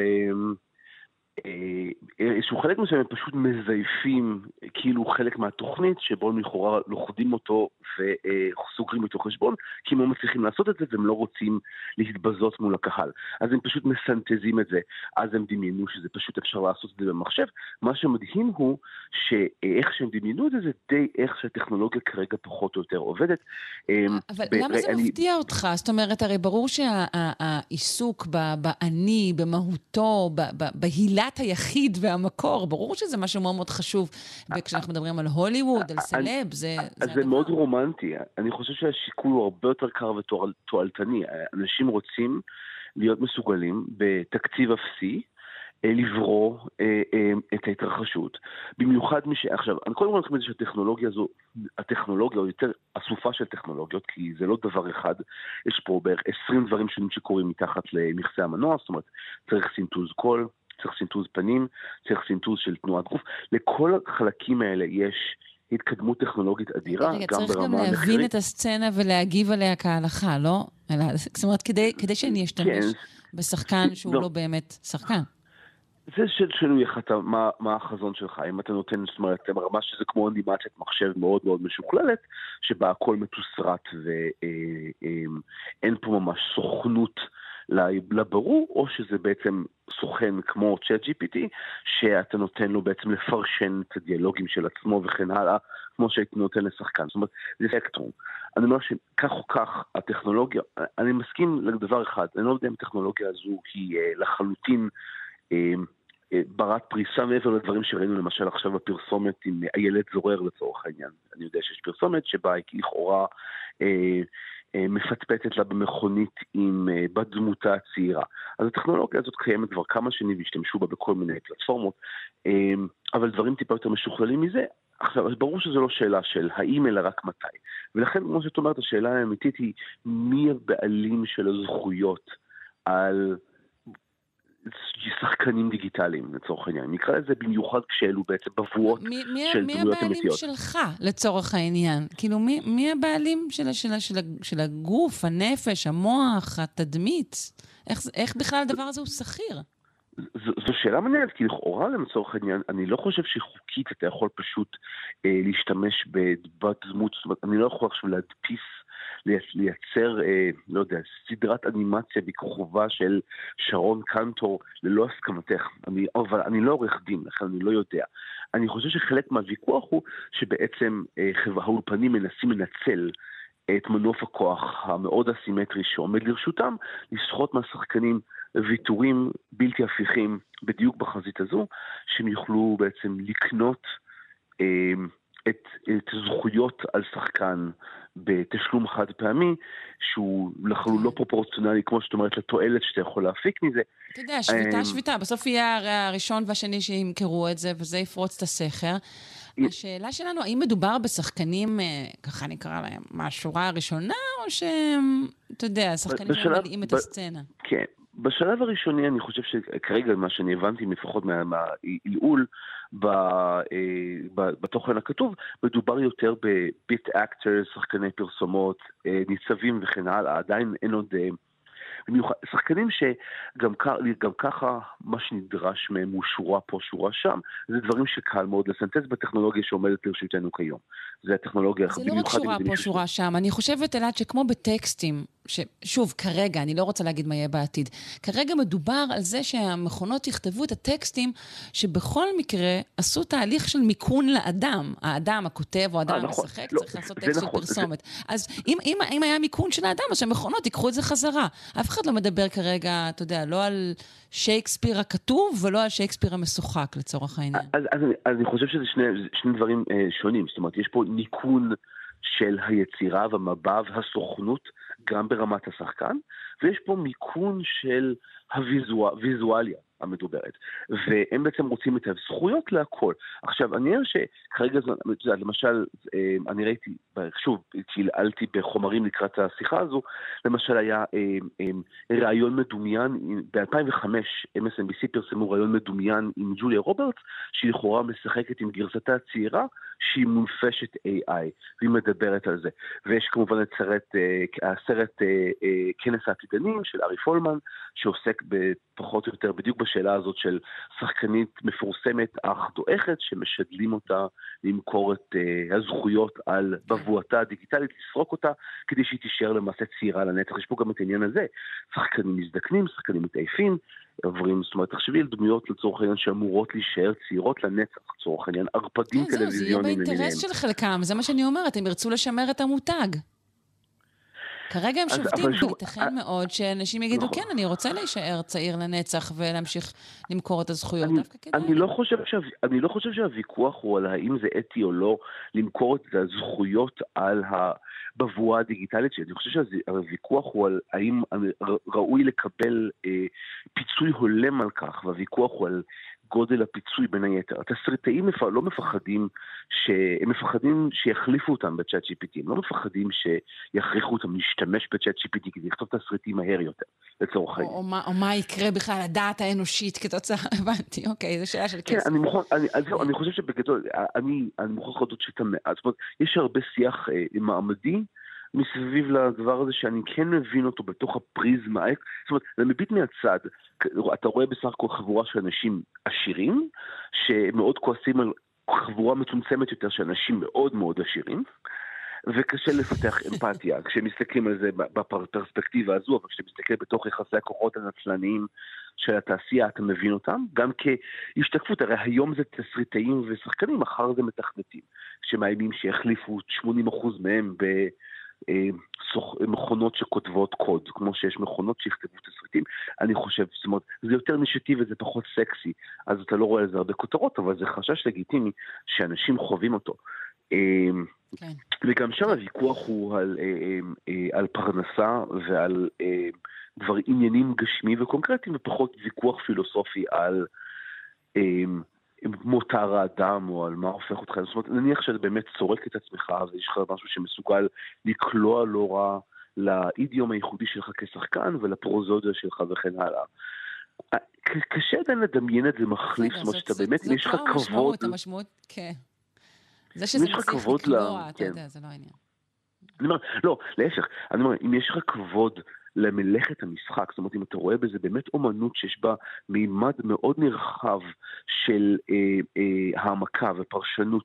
אה, איזשהו חלק מסוים הם פשוט מזייפים כאילו חלק מהתוכנית שבו הם לכאורה לוכדים אותו וסוגרים איתו חשבון כי הם לא מצליחים לעשות את זה והם לא רוצים להתבזות מול הקהל. אז הם פשוט מסנטזים את זה, אז הם דמיינו שזה פשוט אפשר לעשות את זה במחשב. מה שמדהים הוא שאיך שהם דמיינו את זה זה די איך שהטכנולוגיה כרגע פחות או יותר עובדת. אמ, אבל ב- למה זה אני... מפתיע אותך? זאת אומרת, הרי ברור שהעיסוק באני, במהותו, בהילה עילת היחיד והמקור, ברור שזה משהו מאוד מאוד חשוב כשאנחנו מדברים על הוליווד, על סלב, זה הדבר. זה מאוד רומנטי. אני חושב שהשיקול הוא הרבה יותר קר ותועלתני. אנשים רוצים להיות מסוגלים בתקציב אפסי. אה, לברוא אה, אה, את ההתרחשות. במיוחד מי ש... עכשיו, אני קודם כל מתחיל מזה שהטכנולוגיה הזו, הטכנולוגיה, או יותר אסופה של טכנולוגיות, כי זה לא דבר אחד, יש פה בערך 20 דברים שונים שקורים מתחת למכסה המנוע, זאת אומרת, צריך סינטוז קול, צריך סינטוז פנים, צריך סינטוז של תנועת גוף. לכל החלקים האלה יש התקדמות טכנולוגית אדירה, רגע, גם ברמה המחקרית. צריך גם להבין את הסצנה ולהגיב עליה כהלכה, לא? זאת אומרת, כדי, כדי שאני אשתמש כן. בשחקן שהוא לא. לא באמת שחקן. זה של שינוי אחד, מה, מה החזון שלך, אם אתה נותן, זאת אומרת, ברמה שזה כמו אנימציית מחשב מאוד מאוד משוכללת, שבה הכל מתוסרט ואין אה, אה, פה ממש סוכנות לברור, או שזה בעצם סוכן כמו צ'אט GPT, שאתה נותן לו בעצם לפרשן את הדיאלוגים של עצמו וכן הלאה, כמו שהייתי נותן לשחקן. זאת אומרת, זה סקטרום. אני אומר שכך או כך, הטכנולוגיה, אני מסכים לדבר אחד, אני לא יודע אם הטכנולוגיה הזו היא אה, לחלוטין אה, אה, ברת פריסה מעבר לדברים שראינו למשל עכשיו בפרסומת עם איילת זורר לצורך העניין. אני יודע שיש פרסומת שבה היא לכאורה אה, מפטפטת לה במכונית עם אה, בת דמותה הצעירה. אז הטכנולוגיה הזאת קיימת כבר כמה שנים והשתמשו בה בכל מיני פלטפורמות, אה, אבל דברים טיפה יותר משוכללים מזה. עכשיו, אז ברור שזו לא שאלה של האם אלא רק מתי. ולכן, כמו שאת אומרת, השאלה האמיתית היא מי הבעלים של הזכויות על שחקנים דיגיטליים לצורך העניין. נקרא לזה במיוחד כשאלו בעצם בבואות מי, מי, של דמויות אמיתיות. מי הבעלים שלך לצורך העניין? כאילו מי, מי הבעלים של, של, של, של הגוף, הנפש, המוח, התדמית? איך, איך בכלל הדבר הזה הוא שכיר? זו, זו שאלה מעניינת, כי לכאורה לצורך העניין, אני לא חושב שחוקית אתה יכול פשוט אה, להשתמש בבת דמות, זאת אומרת, אני לא יכול עכשיו להדפיס לייצר, אה, לא יודע, סדרת אנימציה בכוכבה של שרון קנטור ללא הסכמתך. אני, אבל אני לא עורך דין, לכן אני לא יודע. אני חושב שחלק מהוויכוח הוא שבעצם אה, האולפנים מנסים לנצל את מנוף הכוח המאוד אסימטרי שעומד לרשותם, לסחוט מהשחקנים ויתורים בלתי הפיכים בדיוק בחזית הזו, שהם יוכלו בעצם לקנות אה, את, את זכויות על שחקן בתשלום חד פעמי, שהוא לחלוטין לא פרופורציונלי, כמו שאת אומרת, לתועלת שאתה יכול להפיק מזה. אתה יודע, שביתה, שביתה. בסוף יהיה הרי הראשון והשני שימכרו את זה, וזה יפרוץ את הסכר. השאלה שלנו, האם מדובר בשחקנים, ככה נקרא להם, מהשורה הראשונה, או שהם, אתה יודע, שחקנים שממלאים את הסצנה? כן. בשלב הראשוני אני חושב שכרגע מה שאני הבנתי לפחות מהעילעול בתוכן הכתוב, מדובר יותר בביט אקטרס, שחקני פרסומות, ניצבים וכן הלאה, עדיין אין עוד במיוחד, שחקנים שגם גם ככה מה שנדרש מהם הוא שורה פה, שורה שם, זה דברים שקל מאוד לסנטז בטכנולוגיה שעומדת לרשותנו כיום. זה הטכנולוגיה, זה לא רק שורה פה, שורה שם. אני חושבת, אלעד, שכמו בטקסטים, ששוב, כרגע, אני לא רוצה להגיד מה יהיה בעתיד, כרגע מדובר על זה שהמכונות יכתבו את הטקסטים שבכל מקרה עשו תהליך של מיכון לאדם. האדם, הכותב או האדם המשחק, לא, צריך לעשות טקסט נכון, ופרסומת. זה... אז אם, אם, אם היה מיכון של האדם, אז שהמכונות ייקחו את זה חזרה. אף אחד לא מדבר כרגע, אתה יודע, לא על שייקספיר הכתוב ולא על שייקספיר המשוחק, לצורך העניין. אז, אז, אז אני חושב שזה שני, שני דברים אה, שונים. זאת אומרת, יש פה ניקון של היצירה והמבע והסוכנות, גם ברמת השחקן, ויש פה מיקון של הוויזואליה. המדוברת. והם בעצם רוצים את הזכויות להכל. עכשיו, אני אומר שכרגע, למשל, אה, אני ראיתי, שוב, צלעלתי בחומרים לקראת השיחה הזו, למשל היה אה, אה, ראיון מדומיין, ב-2005 MSNBC פרסמו ראיון מדומיין עם ג'וליה רוברטס, שהיא לכאורה משחקת עם גרסתה הצעירה, שהיא מונפשת AI, והיא מדברת על זה. ויש כמובן את סרט, הסרט כנס העתידנים של ארי פולמן, שעוסק פחות או יותר בדיוק בשאלה הזאת של שחקנית מפורסמת אך דועכת, שמשדלים אותה למכור את uh, הזכויות על בבואתה הדיגיטלית, לסרוק אותה, כדי שהיא תישאר למעשה צעירה לנצח. יש פה גם את העניין הזה. שחקנים מזדקנים, שחקנים מתעייפים, עוברים, זאת אומרת, תחשבי על דמויות לצורך העניין שאמורות להישאר צעירות לנצח, לצורך העניין, ערפדים כן, טלוויזיוניים למיניהם. זה יהיה באינטרס של חלקם, זה מה שאני אומרת, הם ירצו לשמר את המותג. כרגע הם שובתים, וייתכן מאוד שאנשים יגידו, נכון. כן, אני רוצה להישאר צעיר לנצח ולהמשיך למכור את הזכויות. אני, דווקא כדאי. אני לא, חושב שה, אני לא חושב שהוויכוח הוא על האם זה אתי או לא למכור את הזכויות על הבבואה הדיגיטלית שלי. אני חושב שהוויכוח הוא על האם ראוי לקבל אה, פיצוי הולם על כך, והוויכוח הוא על גודל הפיצוי בין היתר. התסריטאים לא מפחדים, ש... הם מפחדים שיחליפו אותם בצ'אט GPT, הם לא מפחדים שיכריחו אותם להשתמש בצ'אט GPT כדי לכתוב תסריטים מהר יותר, לצורך העניין. או, או, או מה יקרה בכלל, הדעת האנושית כתוצאה, הבנתי, אוקיי, זו שאלה של כן, כסף. כן, אני, מוכן, אני, אני, אני חושב שבגדול, אני, אני מוכרח להודות שאתה מעט, זאת אומרת, יש הרבה שיח אה, מעמדי, מסביב לדבר הזה שאני כן מבין אותו בתוך הפריזמה, זאת אומרת, זה מביט מהצד, אתה רואה בסך הכל חבורה של אנשים עשירים, שמאוד כועסים על חבורה מצומצמת יותר של אנשים מאוד מאוד עשירים, וקשה לפתח אמפתיה. כשמסתכלים על זה בפרספקטיבה הזו, אבל כשאתה מסתכל בתוך יחסי הכוחות הנצלניים של התעשייה, אתה מבין אותם, גם כהשתקפות, הרי היום זה תסריטאים ושחקנים, מחר זה מתכנתים, שמאיימים שיחליפו 80% מהם ב... אה, מכונות שכותבות קוד, כמו שיש מכונות שיכתבו תסריטים, אני חושב, זאת אומרת, זה יותר נישתי וזה פחות סקסי, אז אתה לא רואה על זה הרבה כותרות, אבל זה חשש לגיטימי שאנשים חווים אותו. אה, כן. וגם שם הוויכוח הוא על, אה, על פרנסה ועל דבר עניינים גשמי וקונקרטיים, ופחות ויכוח פילוסופי על מותר האדם או על מה הופך אותך, זאת אומרת, נניח שאתה באמת צורק את עצמך ויש לך משהו שמסוגל לקלוע לא רע לאידיום הייחודי שלך כשחקן ולפרוזודיה שלך וכן הלאה. קשה עדיין לדמיין את זה מחליף, זאת אומרת שאתה באמת, אם יש לך כבוד... זאת לא המשמעות, המשמעות, כן. זה שזה מצליח לקלוע, אתה. יודע, זה לא העניין. אני אומר, לא, להפך, אני אומר, אם יש לך כבוד למלאכת המשחק, זאת אומרת, אם אתה רואה בזה באמת אומנות שיש בה מימד מאוד נרחב של אה, אה, העמקה ופרשנות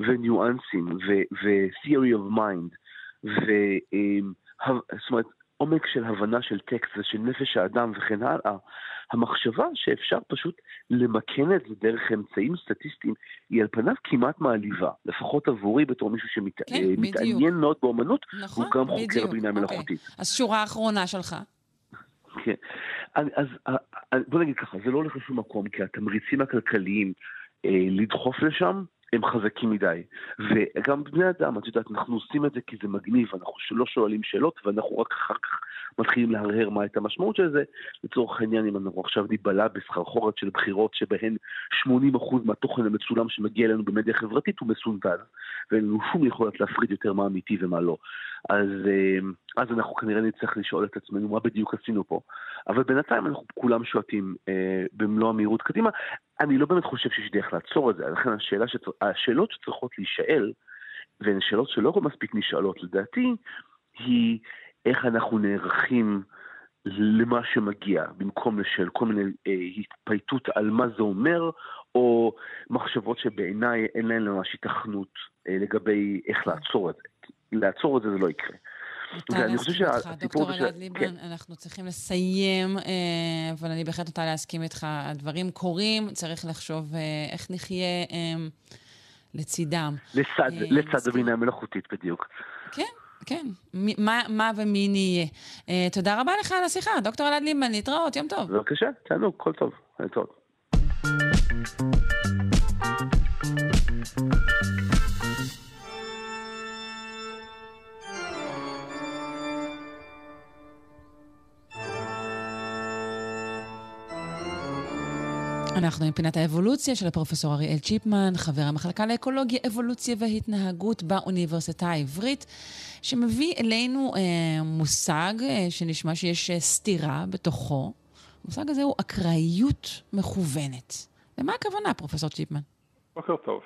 וניואנסים ו-theory of mind, ו... אה, זאת אומרת, עומק של הבנה של טקסט ושל נפש האדם וכן הלאה, המחשבה שאפשר פשוט למכן את זה דרך אמצעים סטטיסטיים היא על פניו כמעט מעליבה, לפחות עבורי בתור מישהו שמתעניין כן, מאוד באומנות, נכון, הוא גם חוקר בינה אוקיי. מלאכותית. אז שורה אחרונה שלך. כן. אז בוא נגיד ככה, זה לא הולך לשום מקום, כי התמריצים הכלכליים אה, לדחוף לשם, הם חזקים מדי. וגם בני אדם, את יודעת, אנחנו עושים את זה כי זה מגניב, אנחנו לא שואלים שאלות, ואנחנו רק אחר כך מתחילים להרהר מה הייתה המשמעות של זה. לצורך העניין, אם אנחנו עכשיו ניבלע בסחרחורת של בחירות שבהן 80% מהתוכן המצולם שמגיע אלינו במדיה חברתית הוא מסונדל, ואין לנו שום יכולת להפריד יותר מה אמיתי ומה לא. אז, אה, אז אנחנו כנראה נצטרך לשאול את עצמנו מה בדיוק עשינו פה. אבל בינתיים אנחנו כולם שועטים אה, במלוא המהירות קדימה. אני לא באמת חושב שיש דרך לעצור את זה, לכן השאלה שצר... השאלות שצריכות להישאל, והן שאלות שלא מספיק נשאלות לדעתי, היא איך אנחנו נערכים למה שמגיע, במקום לשאול כל מיני אה, התפייטות על מה זה אומר, או מחשבות שבעיניי אין להן ממש התכנות אה, לגבי איך לעצור את זה. לעצור את זה זה לא יקרה. ואני חושב שהסיפור הזה... דוקטור אלעד ליבמן, כן. אנחנו צריכים לסיים, אה, אבל אני בהחלט נוטה להסכים איתך. הדברים קורים, צריך לחשוב אה, איך נחיה אה, לצידם. לצד הבינה המלאכותית בדיוק. כן, כן. מה, מה ומי נהיה. תודה רבה לך על השיחה, דוקטור אלעד ליבמן, להתראות, יום טוב. בבקשה, תענוג, כל טוב, להתראות. אנחנו עם פינת האבולוציה של הפרופסור אריאל צ'יפמן, חבר המחלקה לאקולוגיה, אבולוציה והתנהגות באוניברסיטה העברית, שמביא אלינו אה, מושג אה, שנשמע שיש אה, סתירה בתוכו. המושג הזה הוא אקראיות מכוונת. למה הכוונה, פרופסור צ'יפמן? בוקר טוב.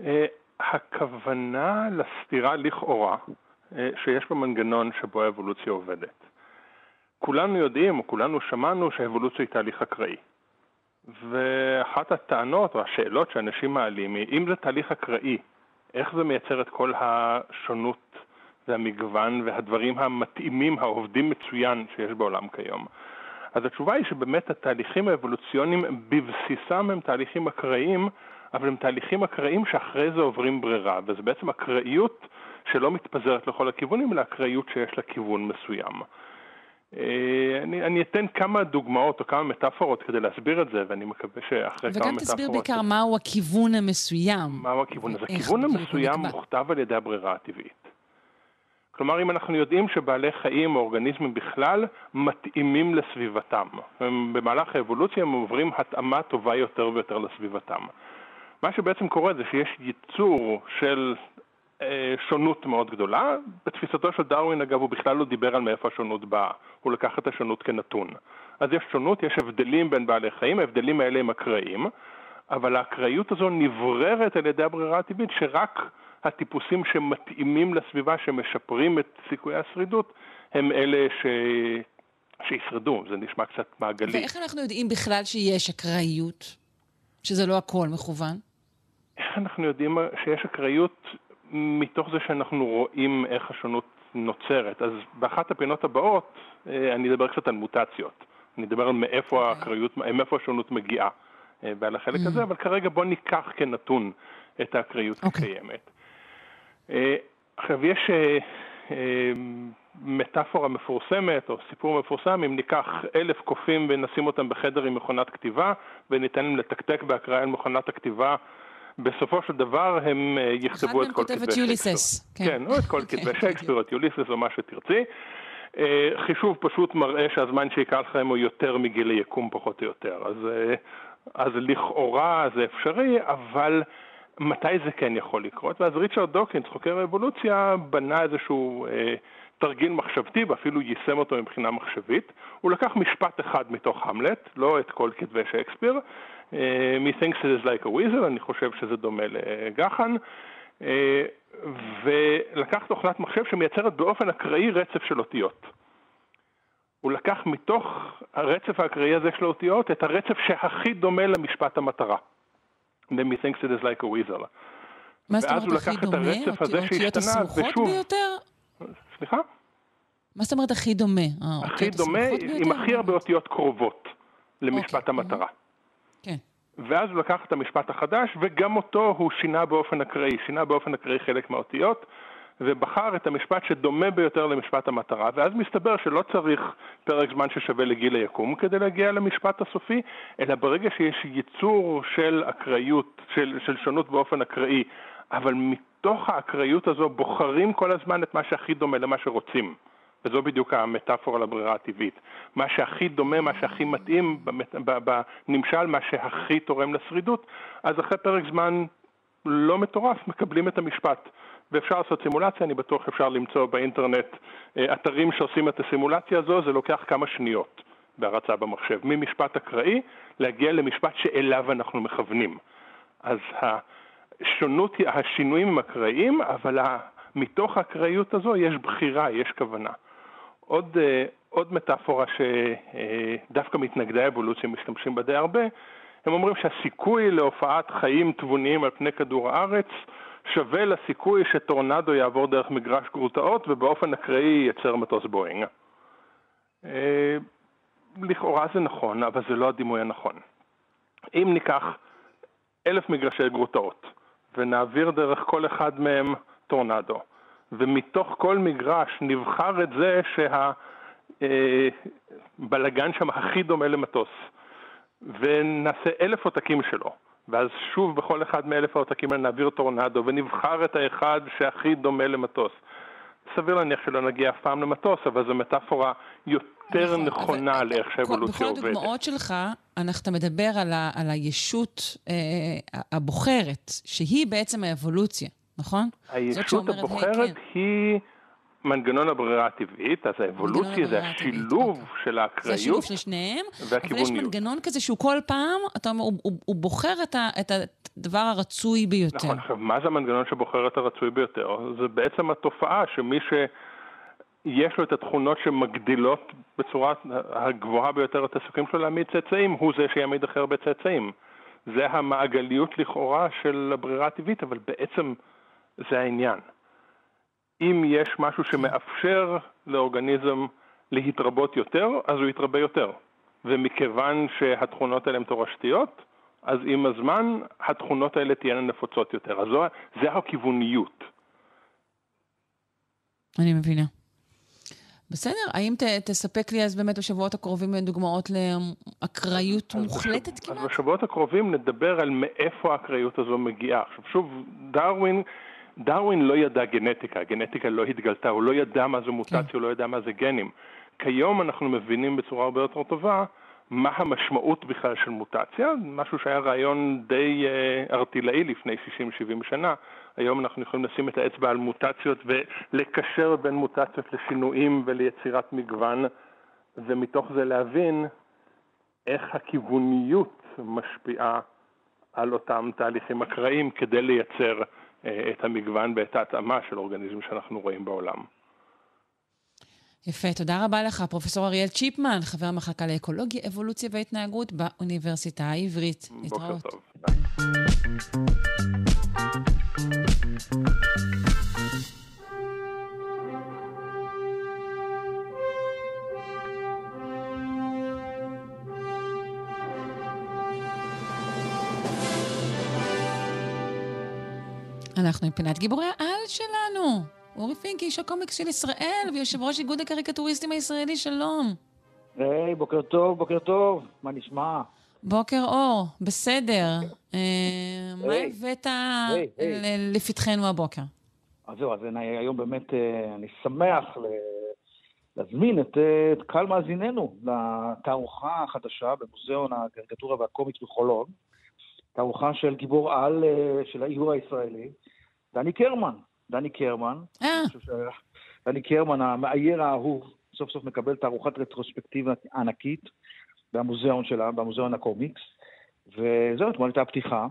אה, הכוונה לסתירה לכאורה אה, שיש במנגנון שבו האבולוציה עובדת. כולנו יודעים, או כולנו שמענו, שהאבולוציה היא תהליך אקראי. ואחת הטענות או השאלות שאנשים מעלים היא, אם זה תהליך אקראי, איך זה מייצר את כל השונות והמגוון והדברים המתאימים, העובדים מצוין שיש בעולם כיום? אז התשובה היא שבאמת התהליכים האבולוציוניים בבסיסם הם תהליכים אקראיים, אבל הם תהליכים אקראיים שאחרי זה עוברים ברירה, וזה בעצם אקראיות שלא מתפזרת לכל הכיוונים, אלא אקראיות שיש לה כיוון מסוים. אה, אני, אני אתן כמה דוגמאות או כמה מטאפורות כדי להסביר את זה, ואני מקווה שאחרי כמה מטאפורות... וגם תסביר בעיקר מהו הכיוון המסוים. מהו הכיוון? אז הכיוון המסוים מוכתב על ידי הברירה הטבעית. כלומר, אם אנחנו יודעים שבעלי חיים או אורגניזמים בכלל מתאימים לסביבתם, במהלך האבולוציה הם עוברים התאמה טובה יותר ויותר לסביבתם. מה שבעצם קורה זה שיש ייצור של שונות מאוד גדולה. בתפיסתו של דרווין, אגב, הוא בכלל לא דיבר על מאיפה השונות באה, הוא לקח את השונות כנתון. אז יש שונות, יש הבדלים בין בעלי חיים, ההבדלים האלה הם אקראיים, אבל האקראיות הזו נבררת על ידי הברירה הטבעית שרק הטיפוסים שמתאימים לסביבה, שמשפרים את סיכויי השרידות, הם אלה ש... שישרדו, זה נשמע קצת מעגלי. ואיך אנחנו יודעים בכלל שיש אקראיות? שזה לא הכל מכוון? איך אנחנו יודעים שיש אקראיות מתוך זה שאנחנו רואים איך השונות נוצרת. אז באחת הפינות הבאות אה, אני אדבר קצת על מוטציות. אני אדבר על מאיפה okay. אוקיי. האקראיות, מאיפה השונות מגיעה אה, ועל החלק mm. הזה, אבל כרגע בוא ניקח כנתון את האקראיות okay. אוקיי. כקיימת. אה, עכשיו יש מטאפורה מפורסמת או סיפור מפורסם, אם ניקח אלף קופים ונשים אותם בחדר עם מכונת כתיבה וניתן להם לתקתק בהקראה על מכונת הכתיבה בסופו של דבר הם אה, יכתבו את כל כתבי שייקספיר. יוליסס. כן. כן, או את כל כן, כתבי שייקספיר, את יוליסס או מה שתרצי. אה, חישוב פשוט מראה שהזמן שייקח לכם הוא יותר מגיל היקום פחות או יותר. אז, אה, אז לכאורה זה אפשרי, אבל מתי זה כן יכול לקרות? ואז ריצ'רד דוקינס, חוקר האבולוציה, בנה איזשהו אה, תרגיל מחשבתי ואפילו יישם אותו מבחינה מחשבית. הוא לקח משפט אחד מתוך המלט, לא את כל כתבי שייקספיר, אה, it is like a weasel, אני חושב שזה דומה לגחן, אה, ולקח תוכנת מחשב שמייצרת באופן אקראי רצף של אותיות. הוא לקח מתוך הרצף האקראי הזה של האותיות את הרצף שהכי דומה למשפט המטרה. ל-Methinks it is like a weasel. מה זאת אומרת הכי דומה? אותיות הסמוכות ביותר? סליחה? מה זאת אומרת הכי דומה? הכי דומה עם הכי הרבה אותיות קרובות למשפט אוקיי. המטרה. כן. ואז הוא לקח את המשפט החדש, וגם אותו הוא שינה באופן אקראי, שינה באופן אקראי חלק מהאותיות, ובחר את המשפט שדומה ביותר למשפט המטרה, ואז מסתבר שלא צריך פרק זמן ששווה לגיל היקום כדי להגיע למשפט הסופי, אלא ברגע שיש ייצור של אקראיות, של, של שונות באופן אקראי, אבל מתוך האקראיות הזו בוחרים כל הזמן את מה שהכי דומה למה שרוצים. וזו בדיוק המטאפורה לברירה הטבעית. מה שהכי דומה, מה שהכי מתאים בנמשל, מה שהכי תורם לשרידות, אז אחרי פרק זמן לא מטורף מקבלים את המשפט. ואפשר לעשות סימולציה, אני בטוח אפשר למצוא באינטרנט אה, אתרים שעושים את הסימולציה הזו, זה לוקח כמה שניות בהרצה במחשב. ממשפט אקראי להגיע למשפט שאליו אנחנו מכוונים. אז השונות, השינויים הם אקראיים, אבל מתוך האקראיות הזו יש בחירה, יש כוונה. עוד, אה, עוד מטאפורה שדווקא מתנגדי האבולוציה משתמשים בה די הרבה, הם אומרים שהסיכוי להופעת חיים תבוניים על פני כדור הארץ שווה לסיכוי שטורנדו יעבור דרך מגרש גרוטאות ובאופן אקראי ייצר מטוס בואינג. אה, לכאורה זה נכון, אבל זה לא הדימוי הנכון. אם ניקח אלף מגרשי גרוטאות ונעביר דרך כל אחד מהם טורנדו, ומתוך כל מגרש נבחר את זה שהבלגן אה, שם הכי דומה למטוס, ונעשה אלף עותקים שלו, ואז שוב בכל אחד מאלף העותקים האלה נעביר טורנדו, ונבחר את האחד שהכי דומה למטוס. סביר להניח שלא נגיע אף פעם למטוס, אבל זו מטאפורה יותר נכון, נכונה אבל, לאיך שהאבולוציה עובדת. בכל הדוגמאות שלך, אתה מדבר על, ה, על הישות אה, הבוחרת, שהיא בעצם האבולוציה. נכון? הישות הבוחרת כן, כן. היא מנגנון הברירה הטבעית, אז האבולוציה זה השילוב אוקיי. של האקראיות זה השילוב של שניהם, אבל יש מנגנון כזה שהוא כל פעם, אתה אומר, הוא, הוא, הוא בוחר את, ה, את הדבר הרצוי ביותר. נכון, עכשיו, מה זה המנגנון שבוחר את הרצוי ביותר? זה בעצם התופעה שמי ש... יש לו את התכונות שמגדילות בצורה הגבוהה ביותר את הסיכויים שלו להעמיד צאצאים, הוא זה שיעמיד הכי הרבה צאצאים. זה המעגליות לכאורה של הברירה הטבעית, אבל בעצם זה העניין. אם יש משהו שמאפשר לאורגניזם להתרבות יותר, אז הוא יתרבה יותר. ומכיוון שהתכונות האלה הן תורשתיות, אז עם הזמן התכונות האלה תהיינה נפוצות יותר. אז זו, זה הכיווניות. אני מבינה. בסדר, האם ת, תספק לי אז באמת בשבועות הקרובים דוגמאות לאקראיות מוחלטת כמעט? אז בשבועות הקרובים נדבר על מאיפה האקראיות הזו מגיעה. עכשיו שוב, דרווין דרווין לא ידע גנטיקה, הגנטיקה לא התגלתה, הוא לא ידע מה זו מוטציה, כן. הוא לא ידע מה זה גנים. כיום אנחנו מבינים בצורה הרבה יותר טובה מה המשמעות בכלל של מוטציה, משהו שהיה רעיון די uh, ארטילאי לפני 60-70 שנה. היום אנחנו יכולים לשים את האצבע על מוטציות ולקשר בין מוטציות לשינויים וליצירת מגוון, ומתוך זה להבין איך הכיווניות משפיעה על אותם תהליכים אקראיים כדי לייצר אה, את המגוון ואת ההתאמה של אורגניזם שאנחנו רואים בעולם. יפה, תודה רבה לך, פרופ' אריאל צ'יפמן, חבר המחלקה לאקולוגיה, אבולוציה והתנהגות באוניברסיטה העברית. בוקר להתראות. טוב. אנחנו עם פינת גיבורי העל שלנו. אורי פינקי, איש הקומיקס של ישראל, ויושב ראש איגוד הקריקטוריסטים הישראלי, שלום. היי, בוקר טוב, בוקר טוב, מה נשמע? בוקר אור, בסדר. אה, מה הבאת לפתחנו הבוקר? אז זהו, אז היום באמת אה, אני שמח להזמין את, את קהל מאזיננו לתערוכה החדשה במוזיאון הקריקטורה והקומיקס בחולון. תערוכה של גיבור על אה, של האיור הישראלי, דני קרמן. דני קרמן. אה. דני קרמן, המאייר האהוב, סוף סוף מקבל תערוכת רטרוספקטיבה ענקית במוזיאון שלה, במוזיאון הקומיקס. וזהו, אתמול הייתה הפתיחה.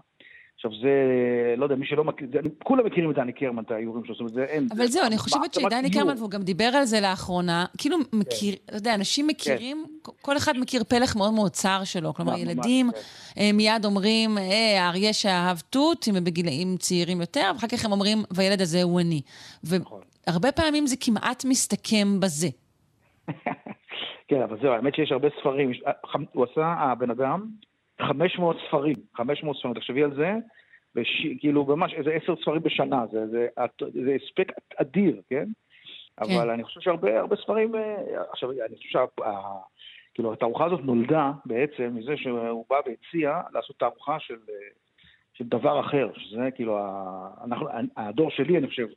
עכשיו זה, לא יודע, מי שלא מכיר, כולם מכירים את דני קרמן, את האיורים זאת אומרת, זה אין. אבל זהו, אני חושבת שדני קרמן, והוא גם דיבר על זה לאחרונה, כאילו כן. מכיר, אתה יודע, אנשים מכירים, כן. כל אחד מכיר פלח מאוד מאוד צר שלו, כלומר, ילדים כן. אה, מיד אומרים, אה, האריה שאהב תות, אם הם בגילאים צעירים יותר, ואחר כך הם אומרים, והילד הזה הוא אני. נכון. והרבה פעמים זה כמעט מסתכם בזה. כן, אבל זהו, האמת שיש הרבה ספרים. הוא עשה, הבן אדם, 500 ספרים, 500 ספרים, תחשבי על זה, בש... כאילו ממש איזה עשר ספרים בשנה, זה, זה, זה הספק אדיר, כן? כן? אבל אני חושב שהרבה הרבה ספרים, אה, עכשיו אני חושב שה... כאילו התערוכה הזאת נולדה בעצם מזה שהוא בא והציע לעשות תערוכה של, אה, של דבר אחר, שזה כאילו, אנחנו, הדור שלי, אני חושב,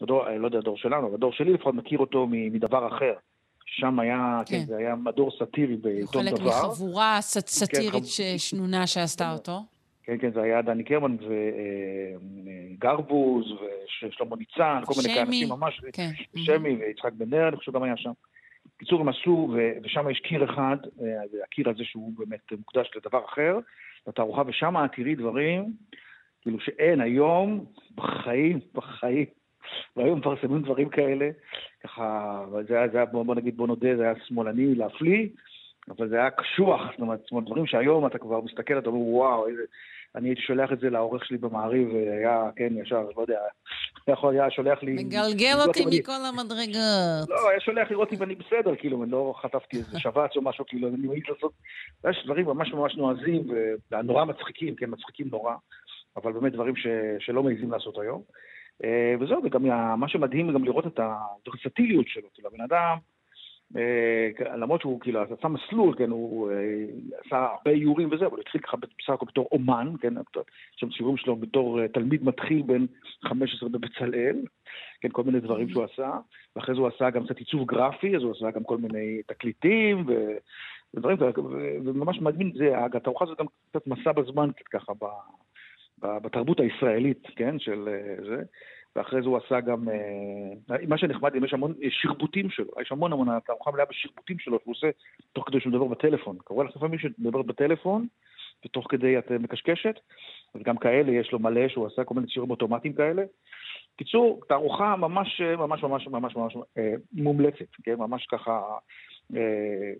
הדור, לא יודע הדור שלנו, אבל הדור שלי לפחות מכיר אותו מדבר אחר. שם היה, כן, כן זה היה מדור סאטירי בעיתון דבר. חלק מחבורה סאטירית כן, שנונה שעשתה אותו. כן, כן, זה היה דני קרמן וגרבוז ושלמה ניצן, כל מיני כאלה אנשים ממש, כן. שמי ויצחק בן נר, אני חושב גם היה שם. בקיצור, הם עשו, ושם יש קיר אחד, אה, הקיר הזה שהוא באמת מוקדש לדבר אחר, לתערוכה, ושם תראי דברים, כאילו שאין היום, בחיים, בחיים. והיום מפרסמים דברים כאלה, ככה, זה היה, זה היה בוא נגיד, בוא נודה, זה היה שמאלני להפליא, אבל זה היה קשוח, זאת אומרת, זאת אומרת, דברים שהיום אתה כבר מסתכל, אתה אומר, וואו, איזה... אני הייתי שולח את זה לעורך שלי במעריב, והיה, כן, ישר, לא יודע, יכול היה שולח לי... מגלגל אותי מכל המדרגות. לא, היה שולח לראות אם אני בסדר, כאילו, אני לא חטפתי איזה שבץ או משהו, כאילו, אני מעיד לעשות... יש דברים ממש ממש נועזים, ונורא מצחיקים, כן, מצחיקים נורא, אבל באמת דברים ש... שלא מעיזים לעשות היום. אה, וזהו, וגם מה שמדהים גם לראות את הוורסטיליות שלו, כאילו, הבן אדם... אה, למרות שהוא כאילו עשה מסלול, כן, הוא אה, עשה הרבה איורים וזה, אבל הוא התחיל ככה בסך הכל בתור אומן, כן, שם ציורים שלו בתור תלמיד מתחיל בן 15 בבצלאל, כן, כל מיני דברים שהוא עשה, ואחרי זה הוא עשה גם קצת עיצוב גרפי, אז הוא עשה גם כל מיני תקליטים ו... ודברים, וממש מדהים, זה, התערוכה הזאת גם קצת מסע בזמן, ככה, בתרבות הישראלית, כן, של זה. ואחרי זה הוא עשה גם, אה, מה שנחמד, יש המון שרבוטים שלו, יש המון המון, התערוכה מלאה בשרבוטים שלו, שהוא עושה תוך כדי שהוא מדבר בטלפון. קורה לך לפעמים שמדבר בטלפון, ותוך כדי את מקשקשת, אז גם כאלה יש לו מלא, שהוא עשה כל מיני ציורים אוטומטיים כאלה. קיצור, תערוכה ממש ממש ממש ממש ממש אה, מומלצת, כן? ממש ככה אה, אה,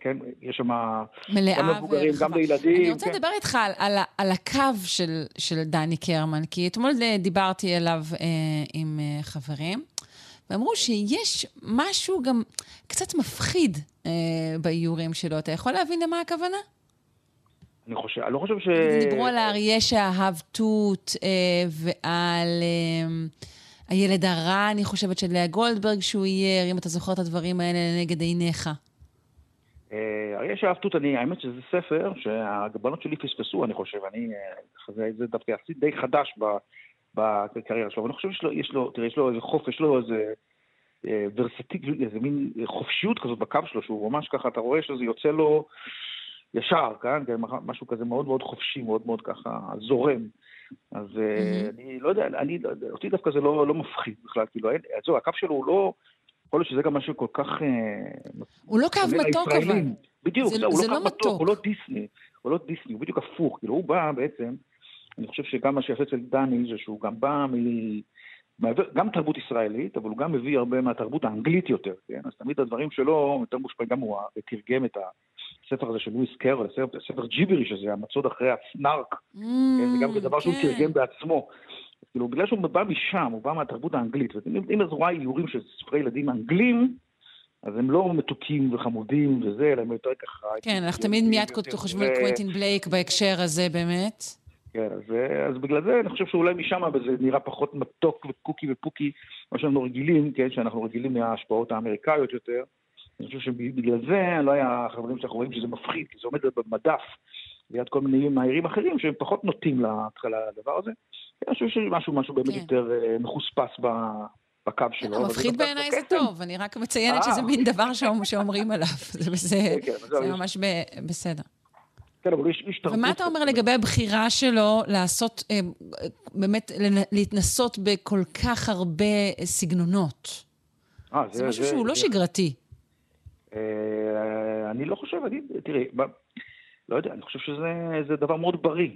כן, יש שם גם מבוגרים, גם לילדים. אני רוצה כן. לדבר איתך על, על, על הקו של, של דני קרמן, כי אתמול דיברתי אליו אה, עם אה, חברים, ואמרו שיש משהו גם קצת מפחיד אה, באיורים שלו. אתה יכול להבין למה הכוונה? אני חושב, אני לא חושב ש... דיברו על האריה שאהב תות, אה, ועל... אה, הילד הרע, אני חושבת, של לאה גולדברג שהוא אייר, אם אתה זוכר את הדברים האלה לנגד עיניך. אה, אריה שאהב תות, אני, האמת שזה ספר שהבנות שלי פספסו, אני חושב, אני, אה, זה, זה דווקא יחסית די חדש בקריירה שלו, ואני חושב שיש לו, יש לו, תראה, יש לו איזה חופש, יש לו איזה אה, ורסטיק, איזה מין חופשיות כזאת בקו שלו, שהוא ממש ככה, אתה רואה שזה יוצא לו ישר, כן? כן משהו כזה מאוד מאוד חופשי, מאוד מאוד ככה זורם. אז. אני לא יודע, אני, אותי דווקא זה לא, לא מפחיד בכלל, כאילו, זהו, הקו שלו הוא לא... יכול להיות שזה גם משהו כל כך... אה, הוא לא קו מתוק אבל. בדיוק, זה, לא, הוא זה לא, לא קו מתוק, הוא לא דיסני, הוא לא דיסני, הוא בדיוק הפוך, כאילו הוא בא בעצם, אני חושב שגם מה שיפה אצל דני זה שהוא גם בא מ... גם תרבות ישראלית, אבל הוא גם מביא הרבה מהתרבות האנגלית יותר, כן? אז תמיד הדברים שלו יותר מושפעים, גם הוא תרגם את הספר הזה של לואיס קרול, הספר ג'יברי, שזה המצוד אחרי הסנארק, mm, כן? זה גם דבר שהוא כן. תרגם בעצמו. כאילו, בגלל שהוא בא משם, הוא בא מהתרבות האנגלית, ואם את רואה איורים של ספרי ילדים אנגלים, אז הם לא מתוקים וחמודים וזה, אלא הם יותר ככה... כן, אנחנו תמיד מיד חושבים על קווינטין בלייק בהקשר הזה, באמת. כן, אז, אז בגלל זה אני חושב שאולי משם זה נראה פחות מתוק וקוקי ופוקי, מה שאנחנו רגילים, כן, שאנחנו רגילים מההשפעות האמריקאיות יותר. אני חושב שבגלל זה לא היה חברים שאנחנו רואים שזה מפחיד, כי זה עומד במדף ליד כל מיני מהירים אחרים שהם פחות נוטים לדבר הזה. אני חושב שיש משהו, משהו באמת כן. יותר אה, מחוספס בקו שלו. כן, מפחיד בעיניי זה טוב, אני רק מציינת שזה אה. מין דבר שאומרים עליו. זה כן, ממש בסדר. כן, אבל יש תרבות... ומה אתה אומר לגבי הבחירה שלו לעשות, אה, באמת, להתנסות בכל כך הרבה סגנונות? זה משהו שהוא לא שגרתי. אני לא חושב, אני, תראי, לא יודע, אני חושב שזה דבר מאוד בריא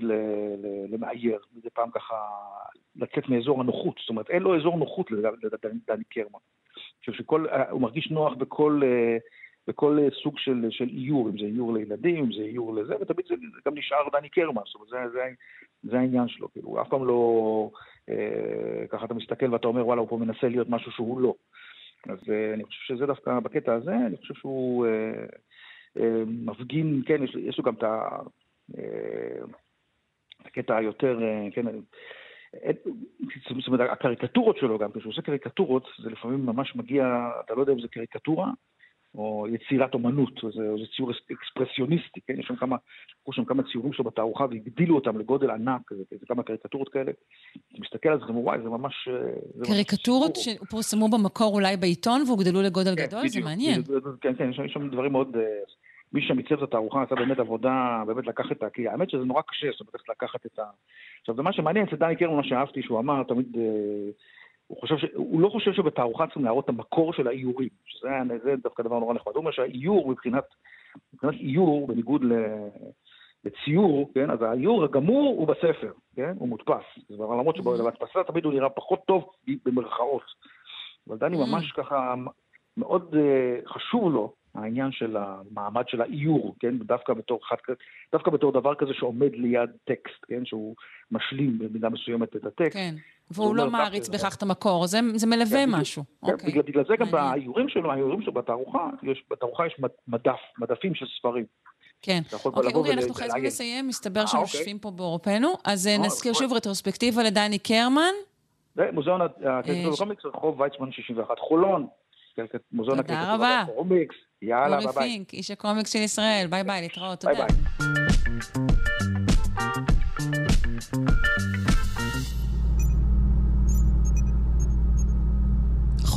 למאייר, מדי פעם ככה לצאת מאזור הנוחות. זאת אומרת, אין לו אזור נוחות לדני קרמן. אני חושב שהוא מרגיש נוח בכל, בכל סוג של, של איור, אם זה איור לילדים, אם זה איור לזה, ותמיד זה, גם נשאר דני קרמן, זאת אומרת, זה, זה, זה העניין שלו. כאילו, הוא אף פעם לא... אה, ככה אתה מסתכל ואתה אומר, וואלה, הוא פה מנסה להיות משהו שהוא לא. אז אה, אני חושב שזה דווקא בקטע הזה, אני חושב שהוא... אה, מפגין, כן, יש, יש לו גם את, אה, הקטע היותר, אה, כן, אה, זאת אומרת, הקריקטורות שלו גם, כשהוא עושה קריקטורות, זה לפעמים ממש מגיע, אתה לא יודע אם זה קריקטורה, או יצירת אומנות, או זה, או זה ציור אקספרסיוניסטי, כן? יש שם כמה, יש שם כמה ציורים שלו בתערוכה והגדילו אותם לגודל ענק, זה, זה כמה קריקטורות כאלה. אתה מסתכל על זה וואי, זה ממש... זה קריקטורות ממש שפורסמו במקור אולי בעיתון והוגדלו לגודל כן, גדול? בדיוק, זה מעניין. בדיוק, כן, כן, יש שם דברים מאוד... מי שם עיצב את התערוכה עשה באמת עבודה, באמת לקח את ה... כי האמת שזה נורא קשה, זאת אומרת, לקחת את ה... עכשיו, זה מה שמעניין אצל דני קרמן, מה שאהבתי, שהוא אמר תמיד... אה, הוא, חושב ש... הוא לא חושב שבתערוכה צריכים להראות את המקור של האיורים, שזה זה דווקא דבר נורא נחמד. הוא אומר שהאיור מבחינת, מבחינת איור, בניגוד ל... לציור, כן, אז האיור הגמור הוא בספר, כן, הוא מודפס. למרות שבהדפסה תמיד הוא נראה פחות טוב במרכאות. אבל דני mm. ממש ככה, מאוד uh, חשוב לו העניין של המעמד של האיור, כן, דווקא בתור, חד, דווקא בתור דבר כזה שעומד ליד טקסט, כן, שהוא משלים במידה מסוימת את הטקסט. כן, והוא לא מעריץ בכך את המקור, זה, זה מלווה כן, משהו. כן, אוקיי. בגלל, בגלל זה גם באיורים שלו, האיורים שלו בתערוכה, יש, בתערוכה יש מדף, מדפים של ספרים. כן. אוקיי, אורי, אנחנו חייבים לסיים, מסתבר שהם אוקיי. יושבים פה בעורפנו. אז אה, נזכיר שוב רטרוספקטיבה לדני קרמן. מוזיאון הקומיקס, רחוב ויצמן 61, חולון. מוזיאון הקומיקס, קומיקס. יאללה, ביי ביי. אורי פינק, איש הקומיקס של ישראל, ביי ביי, להתראות, תודה. ביי ביי.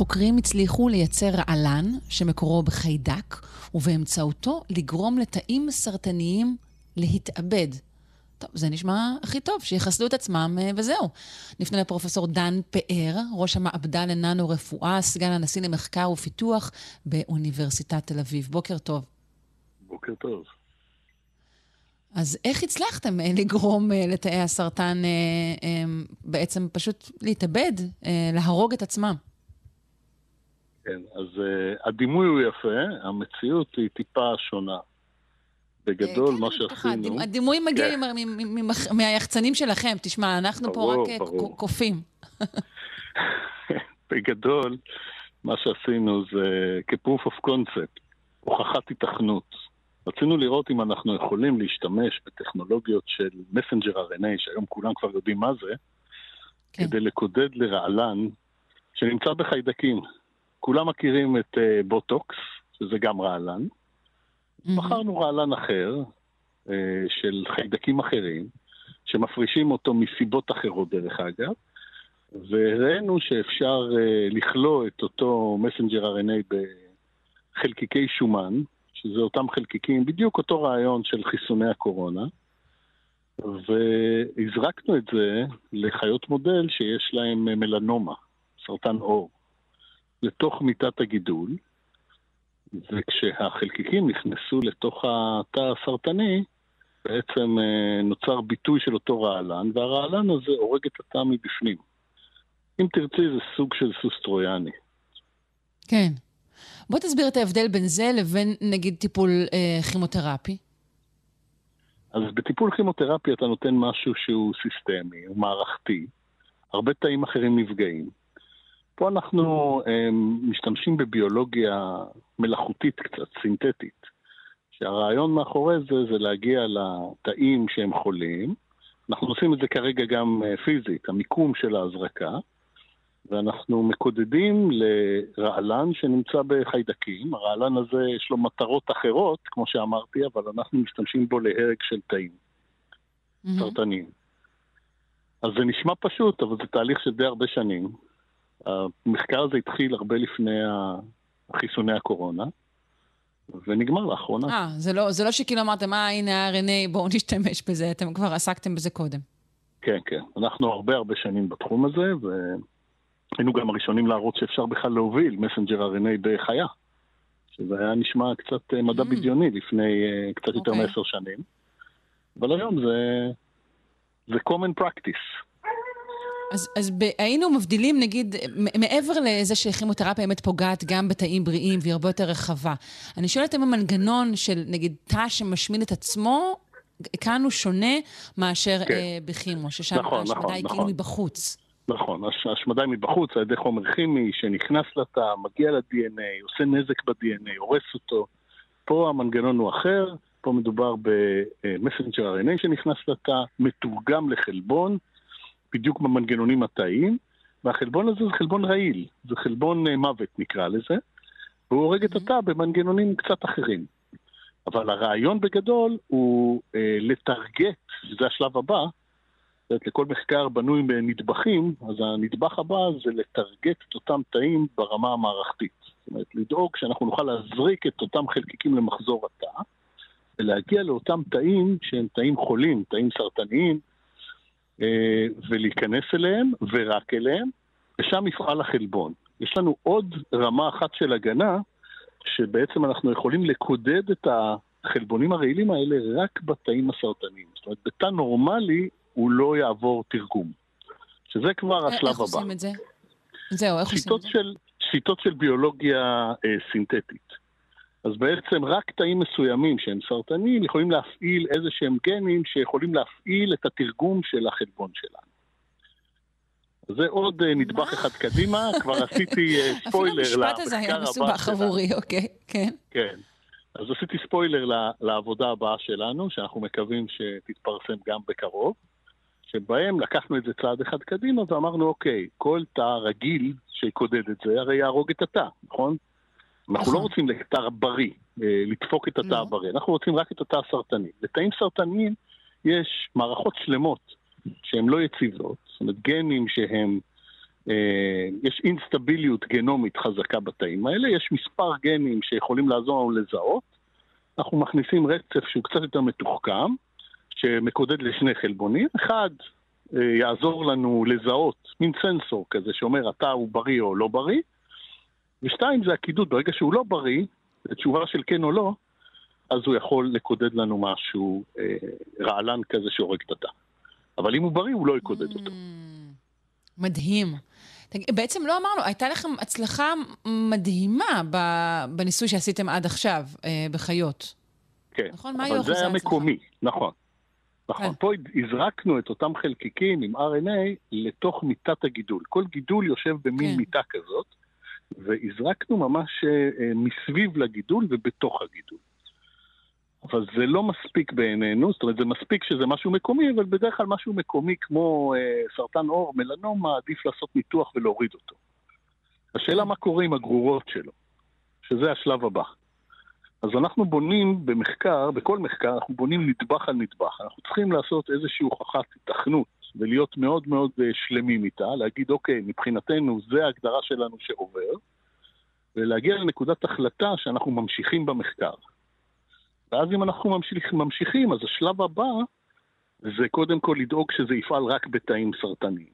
חוקרים הצליחו לייצר רעלן שמקורו בחיידק, ובאמצעותו לגרום לתאים סרטניים להתאבד. טוב, זה נשמע הכי טוב, שיחסלו את עצמם אה, וזהו. נפנה לפרופסור דן פאר, ראש המעבדה לננו-רפואה, סגן הנשיא למחקר ופיתוח באוניברסיטת תל אביב. בוקר טוב. בוקר טוב. אז איך הצלחתם אה, לגרום אה, לתאי הסרטן בעצם פשוט להתאבד, להרוג את עצמם? כן, אז הדימוי הוא יפה, המציאות היא טיפה שונה. בגדול, מה שעשינו... הדימוי מגיע כן. מהיחצנים שלכם, תשמע, אנחנו פה רק אה, קופים. בגדול, מה שעשינו זה כ-proof of concept, הוכחת התכנות. רצינו לראות אם אנחנו יכולים להשתמש בטכנולוגיות של מסנג'ר RNA, שהיום כולם כבר יודעים מה זה, כן. כדי לקודד לרעלן שנמצא בחיידקים. כולם מכירים את בוטוקס, אה, שזה גם רעלן. Mm-hmm. בחרנו רעלן אחר, אה, של חיידקים אחרים, שמפרישים אותו מסיבות אחרות דרך אגב, והראינו שאפשר אה, לכלוא את אותו מסנג'ר RNA בחלקיקי שומן, שזה אותם חלקיקים, בדיוק אותו רעיון של חיסוני הקורונה, והזרקנו את זה לחיות מודל שיש להם מלנומה, סרטן עור, לתוך מיטת הגידול, וכשהחלקיקים נכנסו לתוך התא הסרטני, בעצם אה, נוצר ביטוי של אותו רעלן, והרעלן הזה הורג את התא מבפנים. אם תרצי, זה סוג של סוס טרויאני. כן. בוא תסביר את ההבדל בין זה לבין, נגיד, טיפול אה, כימותרפי. אז בטיפול כימותרפי אתה נותן משהו שהוא סיסטמי, הוא מערכתי. הרבה תאים אחרים נפגעים. פה אנחנו אמ, משתמשים בביולוגיה מלאכותית קצת, סינתטית. שהרעיון מאחורי זה זה להגיע לתאים שהם חולים. אנחנו עושים את זה כרגע גם אה, פיזית, המיקום של ההזרקה, ואנחנו מקודדים לרעלן שנמצא בחיידקים. הרעלן הזה יש לו מטרות אחרות, כמו שאמרתי, אבל אנחנו משתמשים בו להרג של תאים mm-hmm. אז זה נשמע פשוט, אבל זה תהליך של די הרבה שנים. המחקר הזה התחיל הרבה לפני חיסוני הקורונה, ונגמר לאחרונה. אה, זה לא, זה לא שכאילו אמרתם, אה, הנה ה-RNA, בואו נשתמש בזה, אתם כבר עסקתם בזה קודם. כן, כן. אנחנו הרבה הרבה שנים בתחום הזה, והיינו גם הראשונים להראות שאפשר בכלל להוביל מסנג'ר RNA בחיה. שזה היה נשמע קצת אה, מדע mm. בדיוני לפני uh, קצת יותר אוקיי. מעשר שנים. אבל היום זה, זה common practice. אז, אז ב, היינו מבדילים, נגיד, מעבר לזה שכימותרפיה באמת פוגעת גם בתאים בריאים והיא הרבה יותר רחבה. אני שואלת אם המנגנון של, נגיד, תא שמשמין את עצמו, כאן הוא שונה מאשר כן. אה, בכימו, ששם נכון, ההשמדה נכון, היא כאילו נכון. כאילו מבחוץ. נכון, ההשמדה היא מבחוץ על ידי חומר כימי שנכנס לתא, מגיע ל-DNA, עושה נזק ב-DNA, הורס אותו. פה המנגנון הוא אחר, פה מדובר במסנג'ר RNA שנכנס לתא, מתורגם לחלבון, בדיוק במנגנונים התאיים, והחלבון הזה זה חלבון רעיל, זה חלבון אה, מוות נקרא לזה, והוא הורג את התא במנגנונים קצת אחרים. אבל הרעיון בגדול הוא אה, לטרגט, שזה השלב הבא, זאת אומרת, לכל מחקר בנוי בנדבכים, אז הנדבך הבא זה לטרגט את אותם תאים ברמה המערכתית. זאת אומרת, לדאוג שאנחנו נוכל להזריק את אותם חלקיקים למחזור התא, ולהגיע לאותם תאים שהם תאים חולים, תאים סרטניים, ולהיכנס אליהם, ורק אליהם, ושם יפעל החלבון. יש לנו עוד רמה אחת של הגנה, שבעצם אנחנו יכולים לקודד את החלבונים הרעילים האלה רק בתאים הסרטניים. זאת אומרת, בתא נורמלי הוא לא יעבור תרגום. שזה כבר השלב הבא. איך עושים את זה? זהו, איך עושים את זה? של, שיטות של ביולוגיה אה, סינתטית. אז בעצם רק תאים מסוימים שהם סרטניים יכולים להפעיל איזה שהם גנים שיכולים להפעיל את התרגום של החלבון שלנו. זה עוד אה, נדבך אחד קדימה, כבר עשיתי אה, ספוילר למחקר הבא אפילו המשפט הזה היה מסובך עבורי, אוקיי, כן. כן. אז עשיתי ספוילר לעבודה הבאה שלנו, שאנחנו מקווים שתתפרסם גם בקרוב, שבהם לקחנו את זה צעד אחד קדימה ואמרנו, אוקיי, כל תא רגיל שיקודד את זה, הרי יהרוג את התא, נכון? אנחנו לא נכון. רוצים לתא בריא, אה, לדפוק את התא לא. הבריא, אנחנו רוצים רק את התא הסרטני. לתאים סרטניים יש מערכות שלמות שהן לא יציבות, זאת אומרת גנים שהם, אה, יש אינסטביליות גנומית חזקה בתאים האלה, יש מספר גנים שיכולים לעזור לנו לזהות, אנחנו מכניסים רצף שהוא קצת יותר מתוחכם, שמקודד לשני חלבונים, אחד אה, יעזור לנו לזהות, מין סנסור כזה שאומר התא הוא בריא או לא בריא, ושתיים זה הקידוד, ברגע שהוא לא בריא, תשובה של כן או לא, אז הוא יכול לקודד לנו משהו אה, רעלן כזה שהורג את התא. אבל אם הוא בריא, הוא לא יקודד mm, אותו. מדהים. בעצם לא אמרנו, הייתה לכם הצלחה מדהימה בניסוי שעשיתם עד עכשיו אה, בחיות. כן, נכון? אבל זה היה מקומי, נכון. נכון, כן. פה הזרקנו את אותם חלקיקים עם RNA לתוך מיטת הגידול. כל גידול יושב במין כן. מיטה כזאת, והזרקנו ממש אה, מסביב לגידול ובתוך הגידול. אבל זה לא מספיק בעינינו, זאת אומרת, זה מספיק שזה משהו מקומי, אבל בדרך כלל משהו מקומי כמו אה, סרטן עור, מלנומה, עדיף לעשות ניתוח ולהוריד אותו. השאלה מה קורה עם הגרורות שלו, שזה השלב הבא. אז אנחנו בונים במחקר, בכל מחקר, אנחנו בונים נדבך על נדבך. אנחנו צריכים לעשות איזושהי הוכחת התכנות ולהיות מאוד מאוד אה, שלמים איתה, להגיד, אוקיי, מבחינתנו זה ההגדרה שלנו שעובר, ולהגיע לנקודת החלטה שאנחנו ממשיכים במחקר. ואז אם אנחנו ממשיך, ממשיכים, אז השלב הבא זה קודם כל לדאוג שזה יפעל רק בתאים סרטניים,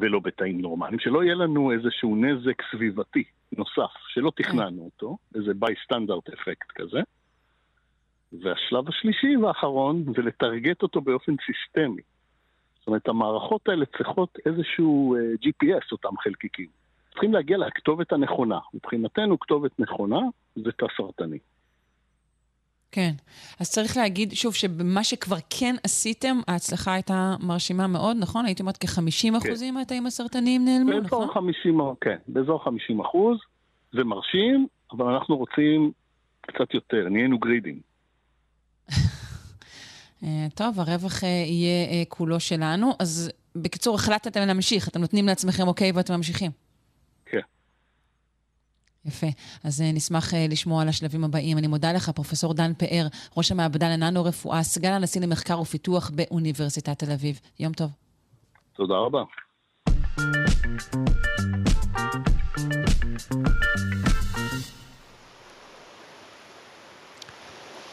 ולא בתאים נורמליים, שלא יהיה לנו איזשהו נזק סביבתי נוסף, שלא תכננו אותו, איזה בייסטנדרט אפקט כזה. והשלב השלישי והאחרון זה לטרגט אותו באופן סיסטמי. אומרת, המערכות האלה צריכות איזשהו אה, GPS, אותם חלקיקים. צריכים להגיע לכתובת הנכונה. מבחינתנו כתובת נכונה זה תא סרטני. כן. אז צריך להגיד, שוב, שבמה שכבר כן עשיתם, ההצלחה הייתה מרשימה מאוד, נכון? הייתי אומרת כ-50 אחוזים כן. מהתאים הסרטניים נעלמו, נכון? באזור 50, כן, באזור 50 אחוז. זה מרשים, אבל אנחנו רוצים קצת יותר, נהיינו גרידים. אה, טוב, הרווח אה, יהיה אה, כולו שלנו. אז בקיצור, החלטתם להמשיך, אתם נותנים לעצמכם אוקיי ואתם ממשיכים. יפה. אז נשמח לשמוע על השלבים הבאים. אני מודה לך, פרופ' דן פאר, ראש המעבדה לננו-רפואה, סגן הנשיא למחקר ופיתוח באוניברסיטת תל אביב. יום טוב. תודה רבה.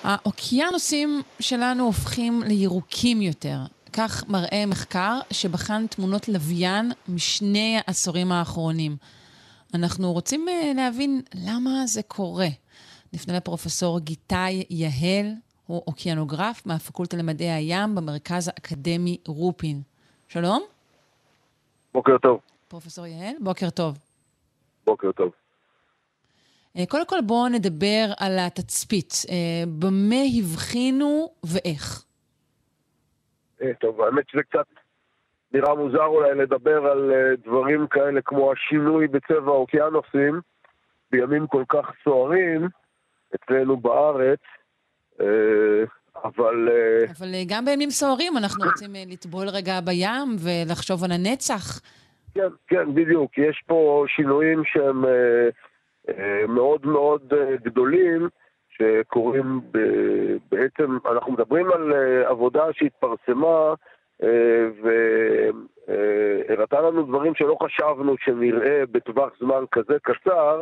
האוקיינוסים שלנו הופכים לירוקים יותר. כך מראה מחקר שבחן תמונות לוויין משני העשורים האחרונים. אנחנו רוצים uh, להבין למה זה קורה. נפנה לפרופסור גיתאי יהל, הוא אוקיינוגרף מהפקולטה למדעי הים במרכז האקדמי רופין. שלום. בוקר טוב. פרופסור יהל, בוקר טוב. בוקר טוב. Uh, קודם כל בואו נדבר על התצפית. Uh, במה הבחינו ואיך? טוב, האמת שזה קצת נראה מוזר אולי לדבר על אה, דברים כאלה כמו השינוי בצבע האוקיינוסים בימים כל כך סוערים אצלנו בארץ, אבל... אבל גם בימים סוערים אנחנו רוצים לטבול רגע בים ולחשוב על הנצח. כן, כן, בדיוק. יש פה שינויים שהם מאוד מאוד גדולים. שקורים ב... בעצם, אנחנו מדברים על uh, עבודה שהתפרסמה והראתה לנו דברים שלא חשבנו שנראה בטווח זמן כזה קצר,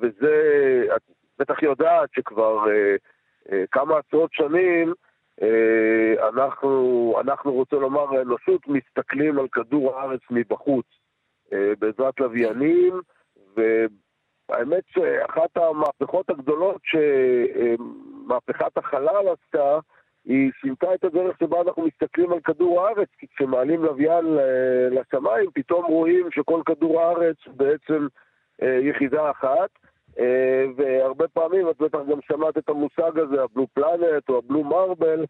וזה, את בטח יודעת שכבר כמה עשרות שנים אנחנו, אנחנו רוצה לומר, האנושות מסתכלים על כדור הארץ מבחוץ בעזרת לוויינים, ו... האמת שאחת המהפכות הגדולות שמהפכת החלל עשתה, היא שינתה את הדרך שבה אנחנו מסתכלים על כדור הארץ, כי כשמעלים לוויין לשמיים, פתאום רואים שכל כדור הארץ בעצם אה, יחידה אחת. אה, והרבה פעמים, את בטח גם שמעת את המושג הזה, הבלו פלנט או הבלו מרבל,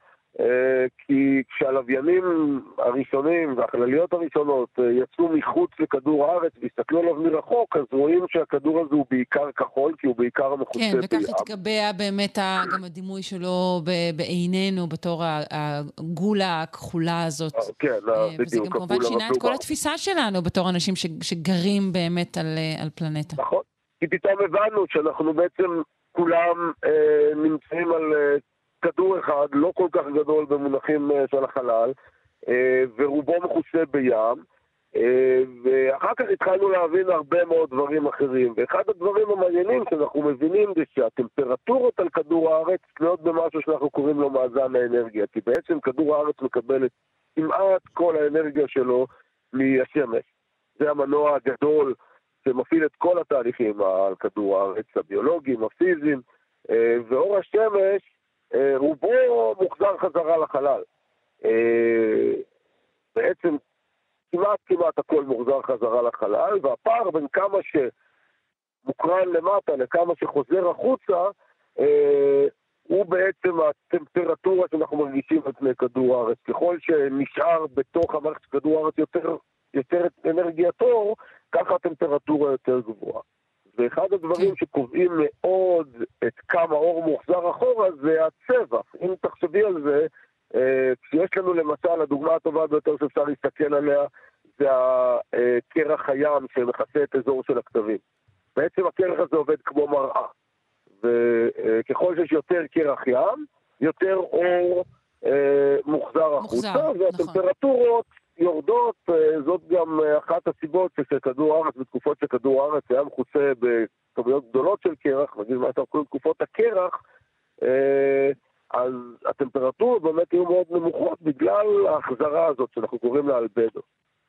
כי כשהלוויינים הראשונים והכלליות הראשונות אה, יצאו מחוץ לכדור הארץ והסתכלו עליו מרחוק, אז רואים שהכדור הזה הוא בעיקר כחול, כי הוא בעיקר מחוצה בים. כן, וכך התקבע באמת גם הדימוי שלו בעינינו בתור הגולה הכחולה הזאת. אה, כן, בדיוק. וזה גם כמובן שינה את כל התפיסה שלנו בתור אנשים שגרים באמת על, פלנטה. נכון, כי פתאום הבנו שאנחנו בעצם כולם אה, נמצאים על... כדור אחד, לא כל כך גדול במונחים אה, של החלל, אה, ורובו מכוסה בים, אה, ואחר כך התחלנו להבין הרבה מאוד דברים אחרים. ואחד הדברים המעניינים שאנחנו מבינים זה שהטמפרטורות על כדור הארץ תלויות במשהו שאנחנו קוראים לו מאזן האנרגיה, כי בעצם כדור הארץ מקבל את כמעט כל האנרגיה שלו מהשמש. זה המנוע הגדול שמפעיל את כל התהליכים על כדור הארץ, הביולוגיים, הפיזיים, ואור השמש רובו מוחזר חזרה לחלל. אה, בעצם כמעט כמעט הכל מוחזר חזרה לחלל, והפער בין כמה שמוקרן למטה לכמה שחוזר החוצה, אה, הוא בעצם הטמפרטורה שאנחנו מרגישים על פני כדור הארץ. ככל שנשאר בתוך המערכת של כדור הארץ יותר, יותר אנרגיית אור, ככה הטמפרטורה יותר גבוהה. ואחד הדברים כן. שקובעים מאוד את כמה אור מוחזר אחורה זה הצבע. אם תחשבי על זה, אה, כשיש לנו למשל, הדוגמה הטובה ביותר שאפשר להסתכל עליה, זה הקרח הים שמכסה את אזור של הכתבים. בעצם הקרח הזה עובד כמו מראה. וככל שיש יותר קרח ים, יותר אור אה, מוחזר החוצה, נכון. והטמפרטורות יורדות, אה, זאת גם אה, אחת הסיבות שכדור הארץ, בתקופות שכדור הארץ היה מכוסה בכמויות גדולות של קרח, נגיד מה שאנחנו קוראים תקופות הקרח, אה, אז הטמפרטורות באמת היו מאוד נמוכות בגלל ההחזרה הזאת שאנחנו קוראים לה אלבדו.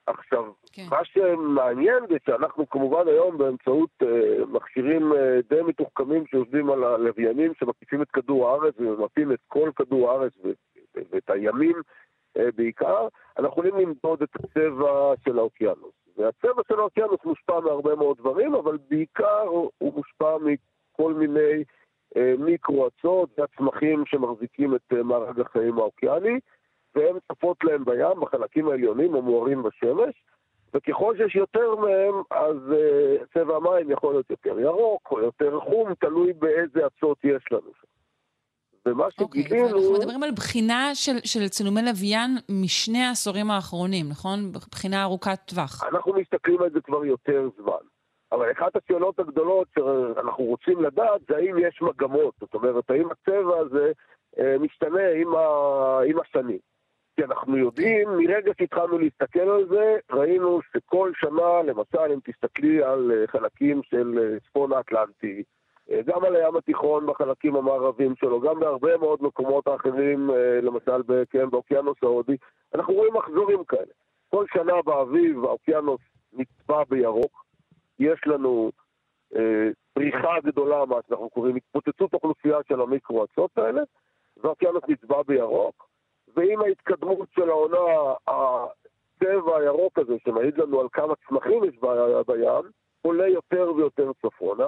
עכשיו, כן. מה שמעניין זה שאנחנו כמובן היום באמצעות אה, מכשירים אה, די מתוחכמים שיושבים על הלוויינים שמקיפים את כדור הארץ וממפים את כל כדור הארץ ואת הימים בעיקר, אנחנו יכולים למדוד את הצבע של האוקיינוס. והצבע של האוקיינוס מושפע מהרבה מאוד דברים, אבל בעיקר הוא מושפע מכל מיני אה, מיקרו-אצות והצמחים שמחזיקים את אה, מארג החיים האוקיאני, והם צפות להם בים, בחלקים העליונים המוארים בשמש, וככל שיש יותר מהם, אז צבע המים יכול להיות יותר ירוק או יותר חום, תלוי באיזה אצות יש לנו שם. ומה אוקיי, שגילינו... אוקיי, אנחנו מדברים על בחינה של, של צילומי לוויין משני העשורים האחרונים, נכון? בחינה ארוכת טווח. אנחנו מסתכלים על זה כבר יותר זמן. אבל אחת השאלות הגדולות שאנחנו רוצים לדעת זה האם יש מגמות. זאת אומרת, האם הצבע הזה אה, משתנה עם, ה... עם השנים. כי אנחנו יודעים, מרגע שהתחלנו להסתכל על זה, ראינו שכל שנה, למשל, אם תסתכלי על אה, חלקים של אה, צפון האטלנטי, גם על הים התיכון בחלקים המערביים שלו, גם בהרבה מאוד מקומות אחרים, אה, למשל כן, באוקיינוס ההודי, אנחנו רואים מחזורים כאלה. כל שנה באביב האוקיינוס נצבע בירוק, יש לנו אה, פריחה גדולה, מה שאנחנו קוראים התפוצצות אוכלוסייה של המיקרו-אצות האלה, והאוקיינוס נצבע בירוק, ועם ההתקדמות של העונה, הצבע הירוק הזה, שמעיד לנו על כמה צמחים יש בים, עולה יותר ויותר צפונה.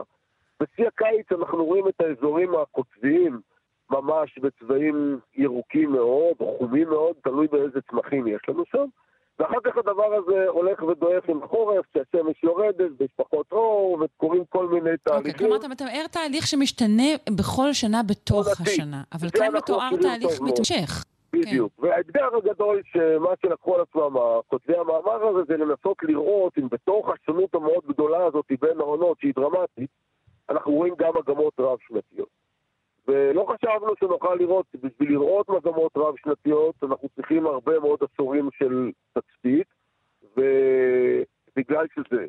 בשיא הקיץ אנחנו רואים את האזורים הקוצביים ממש בצבעים ירוקים מאוד, או חומים מאוד, תלוי באיזה צמחים יש לנו שם. ואחר כך הדבר הזה הולך ודועך עם החורף, כשהשמש יורדת, ויש פחות אור, וקורים כל מיני אוקיי, תהליכים. כלומר, אתה מתאר תהליך שמשתנה בכל שנה בתוך. השנה, אבל כאן מתואר תהליך. מתמשך. בדיוק. והאתגר הגדול שמה שלקחו על עצמם כותבי המאמר הזה זה לנסות לראות אם בתוך השונות המאוד גדולה הזאת בין העונות, שהיא דרמטית, אנחנו רואים גם מגמות רב-שנתיות. ולא חשבנו שנוכל לראות, בשביל לראות מגמות רב-שנתיות אנחנו צריכים הרבה מאוד עשורים של תצפית, ובגלל שזה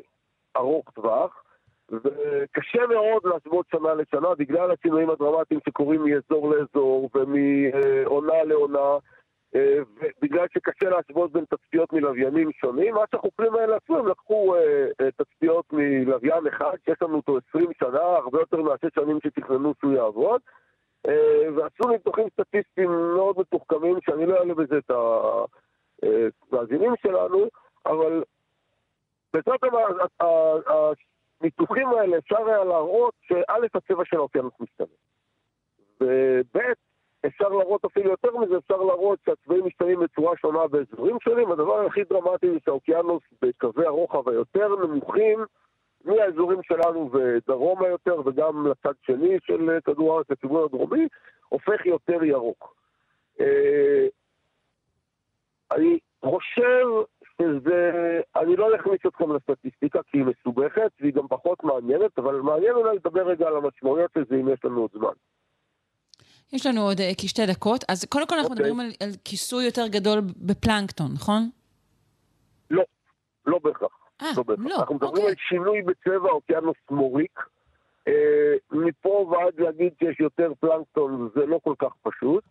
ארוך טווח, וקשה מאוד להשוות שנה לשנה בגלל השינויים הדרמטיים שקורים מאזור לאזור ומעונה לעונה, אה, ובגלל שקשה להשוות בין תצפיות מלוויינים שונים, מה שהחוקרים האלה עשו, הם לקחו אה, אה, תצפיות מלוויין אחד, שיש לנו אותו 20 שנה, הרבה יותר מהשש שנים שתכננו שהוא יעבוד, ועשו ניתוחים סטטיסטיים מאוד מתוחכמים, שאני לא אעלה בזה את המאזינים שלנו, אבל בעזרת הניתוחים האלה אפשר היה להראות שא', הצבע של האוקיינוס משתנה. וב', אפשר להראות אפילו יותר מזה, אפשר להראות שהצבעים משתנים בצורה שונה באזורים שונים. הדבר הכי דרמטי זה שהאוקיינוס בקווי הרוחב היותר נמוכים מהאזורים שלנו ודרומה יותר, וגם לצד שני של כדור הארץ, לכיוון הדרומי, הופך יותר ירוק. אה, אני חושב שזה, אני לא אכניס אתכם לסטטיסטיקה כי היא מסובכת והיא גם פחות מעניינת, אבל מעניין אולי לדבר רגע על המשמעויות של זה אם יש לנו עוד זמן. יש לנו עוד אה, כשתי דקות, אז קודם כל אנחנו אוקיי. מדברים על, על כיסוי יותר גדול בפלנקטון, נכון? לא, לא בהכרח. אה, לא בהכרח. לא, אנחנו מדברים אוקיי. על שינוי בצבע אוקיינוס מוריק. אה, מפה ועד להגיד שיש יותר פלנקטון זה לא כל כך פשוט.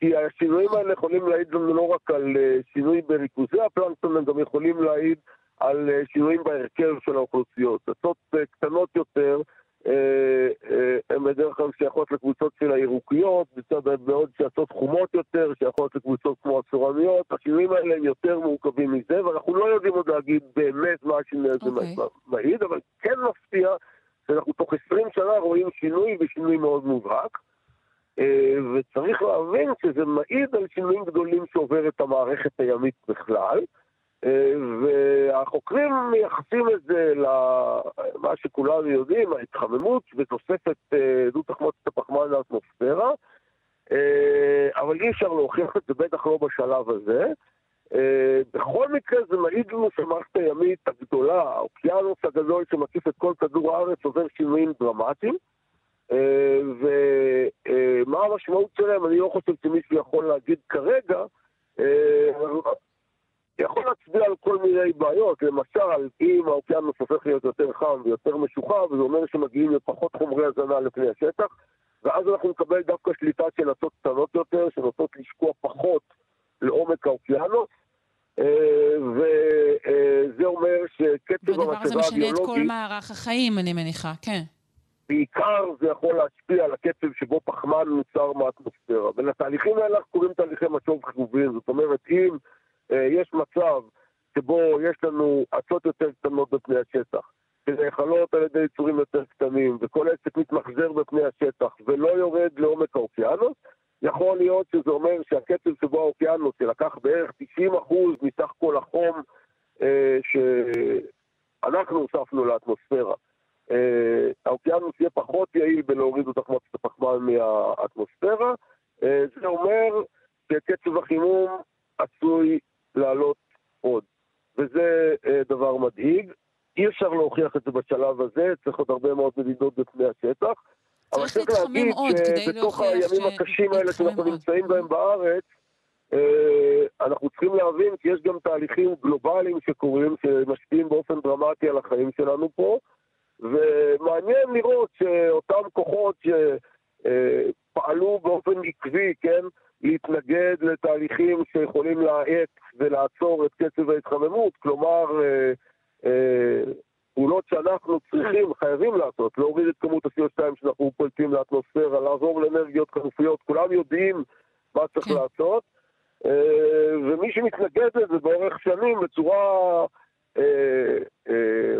כי השינויים האלה יכולים להעיד לנו לא רק על אה, שינוי בריכוזי הפלנקטון, הם גם יכולים להעיד על אה, שינויים בהרכב של האוכלוסיות. עצות אה, קטנות יותר, אה, אה, הן בדרך כלל שייכות לקבוצות של הירוקיות, מצד בעוד שעצות חומות יותר, שייכות לקבוצות כמו הצורניות. השינויים האלה הם יותר מורכבים מזה, ואנחנו לא יודעים עוד להגיד באמת מה השינוי הזה אוקיי. מעיד, אבל כן מפתיע שאנחנו תוך 20 שנה רואים שינוי ושינוי מאוד מובהק. אה, וצריך להבין שזה מעיד על שינויים גדולים שעוברת המערכת הימית בכלל. אה, והחוקרים מייחסים את זה למה שכולנו יודעים, ההתחממות ותוספת אה, דו תחמוצת הפחמן לאטמוספירה, אה, אבל אי אפשר להוכיח את זה, בטח לא בשלב הזה. אה, בכל מקרה זה מעיד לנו שהמערכת הימית הגדולה, האוקיינוס הגדול שמקיף את כל כדור הארץ עובר שינויים דרמטיים. אה, ומה המשמעות שלהם, אני לא חושב שמישהו יכול להגיד כרגע. יכול להצביע על כל מיני בעיות, למשל, אם האוקיינוס הופך להיות יותר חם ויותר משוחרר, זה אומר שמגיעים לפחות חומרי הזנה לפני השטח, ואז אנחנו נקבל דווקא שליטה של עצות קטנות יותר, שנוטות לשקוע פחות לעומק האוקיינוס, אה, וזה אומר שקצב והדבר הזה המצבה משנה את כל. מערך החיים, אני מניחה, כן. בעיקר זה יכול להשפיע על הקצב שבו פחמן נוצר מהאטמוספירה. ולתהליכים האלה אנחנו קוראים תהליכי משוב חיוביים. זאת אומרת, אם יש מצב שבו יש לנו עצות יותר קטנות בפני השטח, שנאכלות על ידי יצורים יותר קטנים, וכל עסק מתמחזר בפני השטח ולא יורד לעומק האוקיינוס, יכול להיות שזה אומר שהקצב שבו האוקיינוס, שלקח בערך 90% מסך כל החום אה, שאנחנו הוספנו לאטמוספירה, אה, האוקיינוס יהיה פחות יעיל בלהוריד את תחמוצת הפחמן מהאטמוספירה. אה, זה אומר שקצב החימום עשוי לעלות עוד, וזה אה, דבר מדאיג. אי אפשר להוכיח את זה בשלב הזה, צריך עוד הרבה מאוד מדידות בפני השטח. אבל צריך להתחמם עוד כדי שבתוך להוכיח הימים ש- הקשים האלה שאנחנו. נמצאים בהם בארץ, אה, אנחנו צריכים להבין כי יש גם תהליכים גלובליים שקורים, שמשפיעים באופן דרמטי על החיים שלנו פה, ומעניין לראות שאותם כוחות שפעלו באופן עקבי, כן, להתנגד לתהליכים שיכולים להאט ולעצור את קצב ההתחממות, כלומר, אה, אה, פעולות שאנחנו צריכים, חייבים לעשות, להוריד את כמות ה-CO2 שאנחנו פולטים לאטמוספירה, לעבור לאנרגיות חלופיות, כולם יודעים מה צריך כן. לעשות, אה, ומי שמתנגד לזה באורך שנים בצורה אה, אה,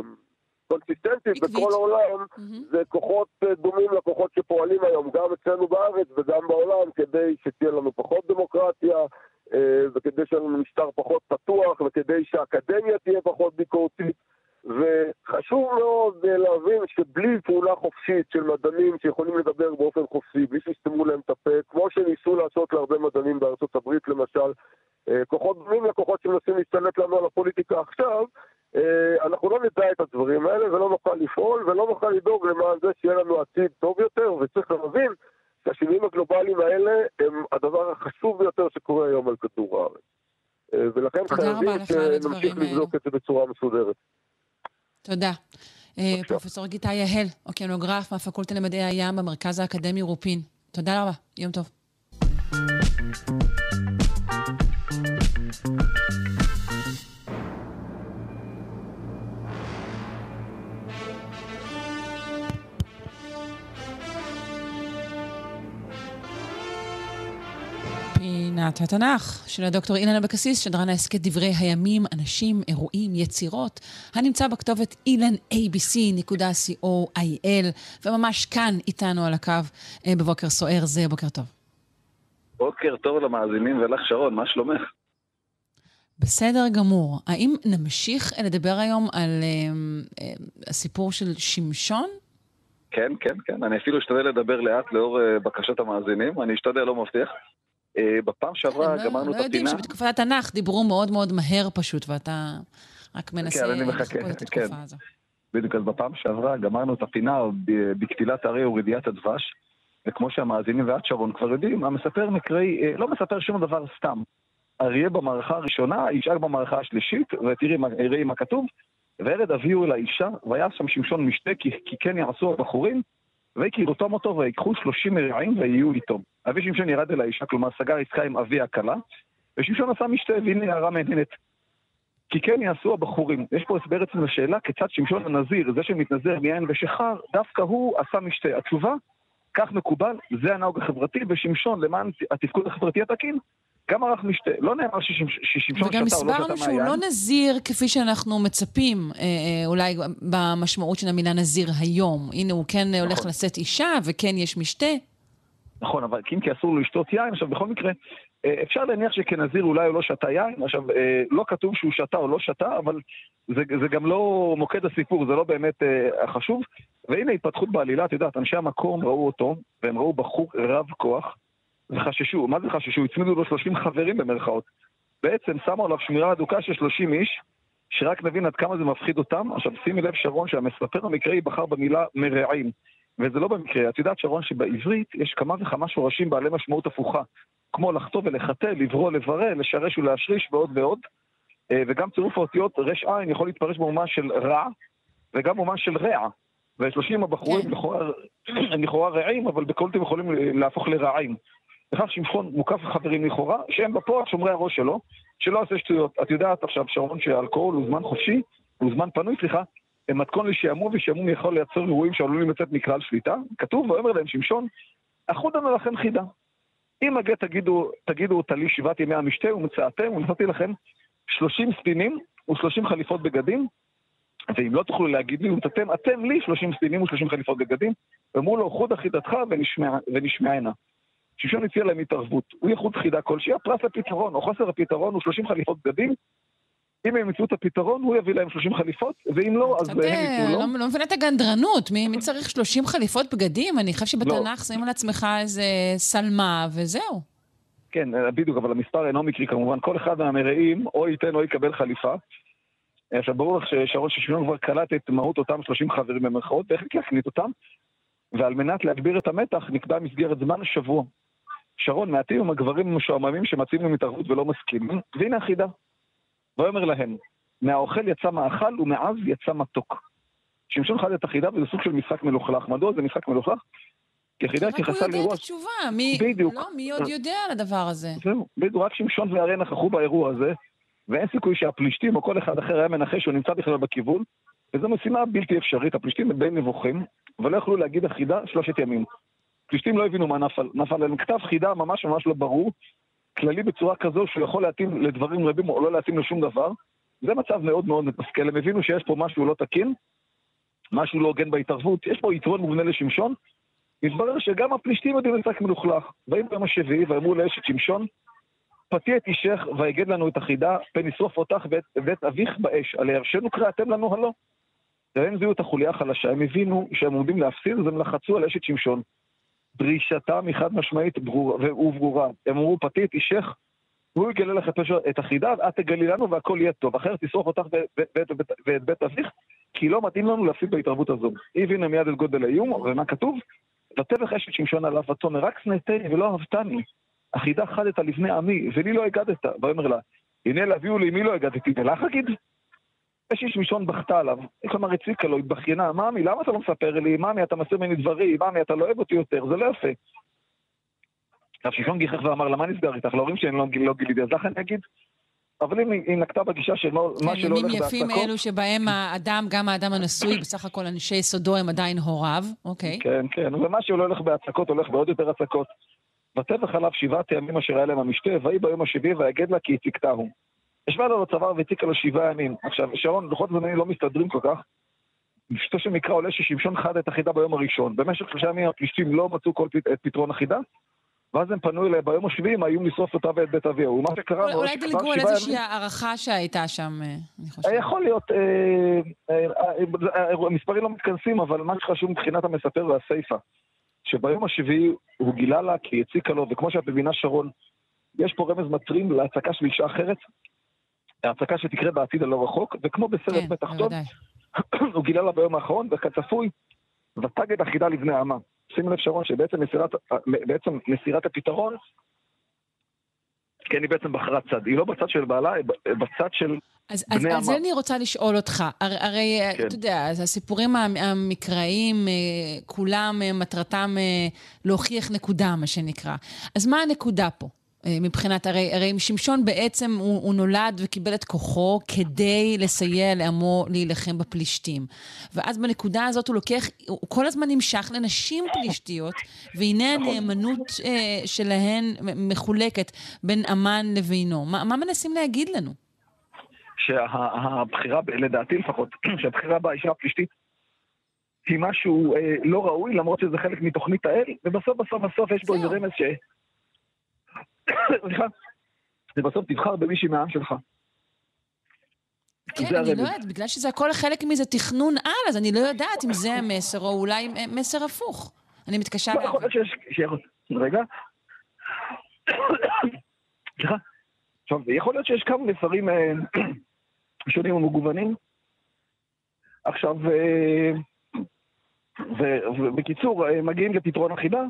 קונסיסטנטית בכל העולם, זה כוחות אה, דומים לכוחות שפועלים היום, גם אצלנו בארץ וגם בעולם, כדי שתהיה לנו פחות דמוקרטיה, אה, וכדי שיהיה לנו משטר פחות פתוח, וכדי שהאקדמיה תהיה פחות ביקורתית. וחשוב מאוד אה, להבין שבלי פעולה חופשית של מדענים שיכולים לדבר באופן חופשי, בלי שיסתמו להם את הפה, כמו שניסו לעשות להרבה מדענים בארצות הברית למשל, כוחות דומים לכוחות שמנסים להשתלט לנו על הפוליטיקה עכשיו, אנחנו לא נדע את הדברים האלה ולא נוכל לפעול ולא נוכל לדאוג למען זה שיהיה לנו עתיד טוב יותר, וצריך להבין שהשינויים הגלובליים האלה הם הדבר החשוב ביותר שקורה היום על כדור הארץ. אה, ולכן חייבים שנמשיך לבדוק את זה בצורה מסודרת. תודה. אה, פרופסור גיטה יהל, אוקיינוגרף מהפקולטה למדעי הים במרכז האקדמי רופין. תודה רבה, יום טוב. פינת התנ"ך של הדוקטור אילן אבקסיס, שדרן ההסכת דברי הימים, אנשים, אירועים, יצירות, הנמצא בכתובת ilanabc.co.il, וממש כאן איתנו על הקו אה, בבוקר סוער זה, בוקר טוב. בוקר טוב למאזינים ולך שרון, מה שלומך? בסדר גמור. האם נמשיך לדבר היום על uh, uh, הסיפור של שמשון? כן, כן, כן. אני אפילו אשתדל לדבר לאט לאור uh, בקשת המאזינים. אני אשתדל, לא מבטיח. אה, בפעם שעברה לא- גמרנו את הפינה. לא יודעים שבתקופת התנ"ך דיברו מאוד מאוד מהר פשוט, ואתה רק מנסה כן, מחכה, לחכות את התקופה כן. הזו. בדיוק, אז בפעם שעברה גמרנו את הפינה בקטילת הרי ורדיעת הדבש, וכמו שהמאזינים ואת שרון כבר יודעים, המספר מקראי, אה, לא מספר שום דבר סתם. אריה במערכה הראשונה, ישאג במערכה השלישית, ותראי מה- ראי מה כתוב, וירד אביהו אל האישה, והיה שם שמשון משתה, כי, כי כן יעשו הבחורים, ויקי רותם אותו ויקחו שלושים מרעים ויהיו איתו. אבי שמשון ירד אל האישה, כלומר סגר עסקה עם אבי הכלה, ושמשון עשה משתה, והנה הערה מעניינת. כי כן יעשו הבחורים. יש פה הסבר אצלנו לשאלה כיצד שמשון הנזיר, זה שמתנזר מיין ושחר, דווקא הוא עשה משתה. התשובה, כך מקובל, זה הנהוג החברתי, ושמשון, למען התפקוד החברתי התקין, גם ערך משתה. לא נאמר ששמש- ששמשון וגם שתה או לא הסברנו שתה שהוא מהיין. לא נזיר כפי שאנחנו מצפים, אה, אה, אולי במשמעות של המילה נזיר היום. הנה, הוא כן אה, הולך נכון. לשאת אישה, וכן יש משתה. נכון, אבל אם כי אסור לו לשתות יין, עכשיו בכל מקרה, אה, אפשר להניח שכנזיר אולי הוא לא שתה יין, עכשיו לא כתוב שהוא שתה או לא שתה, אבל זה, זה גם לא מוקד הסיפור, זה לא באמת החשוב. והנה התפתחות בעלילה, את יודעת, אנשי המקום ראו אותו, והם ראו בחור רב כוח, וחששו, מה זה חששו? הצמידו לו 30 חברים במרכאות. בעצם שמו עליו שמירה הדוקה של 30 איש, שרק נבין עד כמה זה מפחיד אותם. עכשיו שימי לב שרון שהמספר המקראי בחר במילה מרעים. וזה לא במקרה. את יודעת, שרון, שבעברית יש כמה וכמה שורשים בעלי משמעות הפוכה, כמו לחטוא ולחטא, לברוא, לברא, לשרש ולהשריש ועוד ועוד. אה, וגם צירוף האותיות רש עין יכול להתפרש במובן של רע, וגם במובן של רע. ושלושים הבחורים לכאורה- הם לכאורה רעים, אבל הם יכולים להפוך לרעים. לכך שמשון מוקף חברים לכאורה, שהם בפועל שומרי הראש שלו, שלא עושה שטויות. את יודעת עכשיו, שרון, שאלכוהול הוא זמן חופשי, הוא זמן פנוי, סליחה, הם מתכון לשעמום, ושעמום יכול לייצר אירועים שעלולים לצאת מכלל שליטה. כתוב, ואומר להם שמשון, אחודה לכם חידה. אם הגט תגידו, תגידו תלי שבעת ימי המשתה ומצאתם, ונתתי לכם שלושים ספינים ושלושים חליפות בגדים, ואם לא תוכלו להגיד לי ונתתם אתם לי שלושים ספינים ושלושים חליפות בגדים, ואמרו לו, חוד אחידתך ונשמע- ונשמענה. שמשון הציע להם התערבות, הוא יחוד חידה כלשהי, הפרס לפתרון, או חוסר הפתרון הוא 30 חליפות בגדים. אם הם ימצאו את הפתרון, הוא יביא להם 30 חליפות, ואם לא, אז הם ייתנו לו. לא לא מבינה את הגנדרנות. מי מי צריך 30 חליפות בגדים? אני חושב שבתנ"ך שמים על עצמך איזה שלמה, וזהו. כן, אה, בדיוק, אבל המספר אינו מקרי כמובן. כל אחד מהמרעים או ייתן או יקבל חליפה. אה, עכשיו, ברור לך ששרון ששמעון כבר קלט את מהות אותם 30 חברים במרכאות, והחליט להקנית אותם, ועל מנת להגביר את המתח נקבע מסגרת זמן שבוע. שרון, מעטים הם הגברים המשועממים שמציעים להם התערבות ולא מסכימים, והנה החידה. ויאמר להם, מהאוכל יצא מאכל ומעז יצא מתוק. שמשון חד את החידה וזה סוג של משחק מלוכלך. מדוע זה משחק מלוכלך? כי החידה רק הוא התייחסה יודע את. התשובה. מי... בדיוק. לא, מי עוד יודע על הדבר הזה? זהו, בדיוק, רק שמשון והרי נכחו באירוע הזה, ואין סיכוי שהפלישתים או כל אחד אחר היה מנחש שהוא נמצא בכלל בכיוון, וזו משימה בלתי אפשרית, הפלישתים הם די נבוכים, אבל לא יכלו להגיד החידה שלושת ימים. פלישתים לא הבינו מה נפל, נפל עליהם כתב חידה ממש ממש לא ברור, כללי בצורה כזו שהוא יכול להתאים לדברים רבים או לא להתאים לשום דבר, זה מצב מאוד מאוד מתסכל, הם הבינו שיש פה משהו לא תקין, משהו לא הוגן בהתערבות, יש פה יתרון מובנה לשמשון. מתברר שגם הפלישתים יודעים לשחק מלוכלך. באים ביום השביעי ואמרו לאשת שמשון, פתי את אישך ויגד לנו את החידה, פן ישרוף אותך ואת בית אביך באש, על הירשנו קראתם לנו הלא. והם זיהו את החוליה החלשה, הם הבינו שהם עומדים להפסיד, אז הם לחצו על אשת שמשון. דרישתם היא חד משמעית ברור, וברורה. הם אמרו, פתי את אישך, והוא יגלה לך את החידה, ואת תגלי לנו והכל יהיה טוב. אחרת תשרוף אותך ואת, בית אביך, כי לא מתאים לנו להפסיד בהתערבות הזו. היא הבינה מיד את גודל האיום, ומה כתוב? ותבך אשת שמשון עליו ותאמר, רק שנאתני ולא אהבתני. החידה חדת לפני עמי, ולי לא הגדת. ויאמר לה, הנה להביאו לי מי לא הגדתי, ולך אגיד? אשת שמשון בכתה עליו, כלומר הציקה לו, התבכיינה, ממי, למה אתה לא מספר לי? ממי, אתה מסיר ממני דברים, ממי, אתה לא אוהב אותי יותר, זה לא יפה. עכשיו שמשון גיחך ואמר לה, מה נסגר איתך? להורים שאני לא, לא גיליתי, אז לך אני אגיד? אבל אם היא נקטה בגישה של מה שלא הולך בהצקות... כן, ימים יפים אלו שבהם האדם, גם האדם הנשוי, בסך הכל אנשי יסודו הם עדיין הוריו, אוקיי. כן, כן, ומה שלא הולך בהצקות הולך בעוד יותר הצקות. וטבח עליו שבעת ימים אשר היה להם המשתה, ויהי ביום השביעי ויגד לה כי הציקתהו. ישבה לו לצוואר והציקה לו שבעה ימים. עכשיו, שרון, לוחות זמנים לא מסתדרים כל כך. פשוטו של מקרא עולה ששמשון חד את החידה ביום הראשון. במשך שלושה ימים הפלישתים לא מצאו כל פת, את פתרון החידה, ואז הם פנו אליה ביום השביעי עם האיום לשרוף אותה ואת בית אביהו. מה שקרה... אולי, אולי דילגו על איזושהי הערכה שהייתה שם, אה, אני חושבת. יכול להיות, אה, אה, אה, המספרים לא מתכנסים, אבל מה שחשוב מבחינת המספר והסיפא, שביום השביעי הוא גילה לה כי הציקה לו, וכמו שאת מבינה, שרון, יש פה רמז מטרים להצקה של אישה אחרת, ההצקה שתקרה בעתיד הלא רחוק, וכמו בסרט כן, בתחתון, הוא גילה לה ביום האחרון, וכצפוי, ותג את החידה לבני עמה. שימו לב שרון שבעצם מסירת, בעצם מסירת הפתרון, כן, היא בעצם בחרה צד. היא לא בצד של בעלה, היא בצד של אז. אז זה אני רוצה לשאול אותך. הרי, הרי כן. אתה יודע, הסיפורים המקראיים, אה, כולם אה, מטרתם אה, להוכיח נקודה, מה שנקרא. אז מה הנקודה פה? אה, מבחינת, הרי, הרי שמשון בעצם הוא, הוא נולד וקיבל את כוחו כדי לסייע לעמו להילחם בפלישתים. ואז בנקודה הזאת הוא לוקח, הוא כל הזמן נמשך לנשים פלישתיות, והנה נכון. הנאמנות אה, שלהן מחולקת בין אמן לבינו. מה, מה מנסים להגיד לנו? שהבחירה, לדעתי לפחות, שהבחירה באישה הפלישתית היא משהו אה, לא ראוי, למרות שזה חלק מתוכנית האל, ובסוף בסוף בסוף יש בו איזה רמז ש... סליחה, זה בסוף תבחר במישהי מהעם שלך. כן, אני לא יודעת, בגלל שזה הכל חלק מזה תכנון על, אז אני לא יודעת אם זה המסר, או אולי מסר הפוך. אני מתקשה להבין. יכול להיות שיש... רגע. סליחה. עכשיו, יכול להיות שיש כמה מסרים אה, שונים ומגוונים. עכשיו, אה, ובקיצור, מגיעים לפתרון החידה,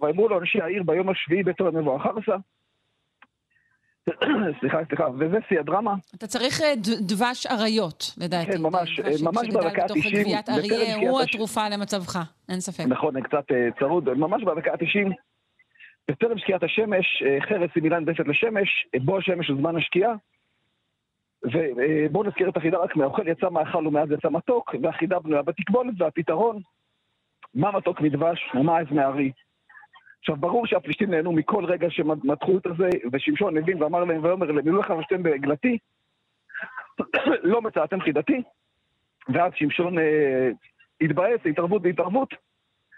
ואמרו לו אנשי העיר ביום השביעי בתור מבואך עשה. סליחה, סליחה, וזה שיא הדרמה. אתה צריך אה, דבש אריות, לדעתי. כן, ממש, ממש בדקה ה-90. בתוך גביית אריה הוא התרופה למצבך, אין ספק. נכון, קצת אה, צרוד, ממש בדקה ה-90. בטרם שקיעת השמש, אה, חרס היא מילה נדפת לשמש, בוא השמש הוא זמן השקיעה. ובואו נזכיר את החידה רק מהאוכל יצא מאכל ומאז יצא מתוק, והחידה בנויה בתקבולת והפתרון, מה מתוק מדבש ומה עז מארי. עכשיו, ברור שהפלישתים נהנו מכל רגע שמתחו את זה, ושמשון הבין ואמר להם ואומר להם, מילאו לך ושתם בעגלתי, לא מצאתם חידתי, ואז שמשון אה, התבאס, התערבות והתערבות,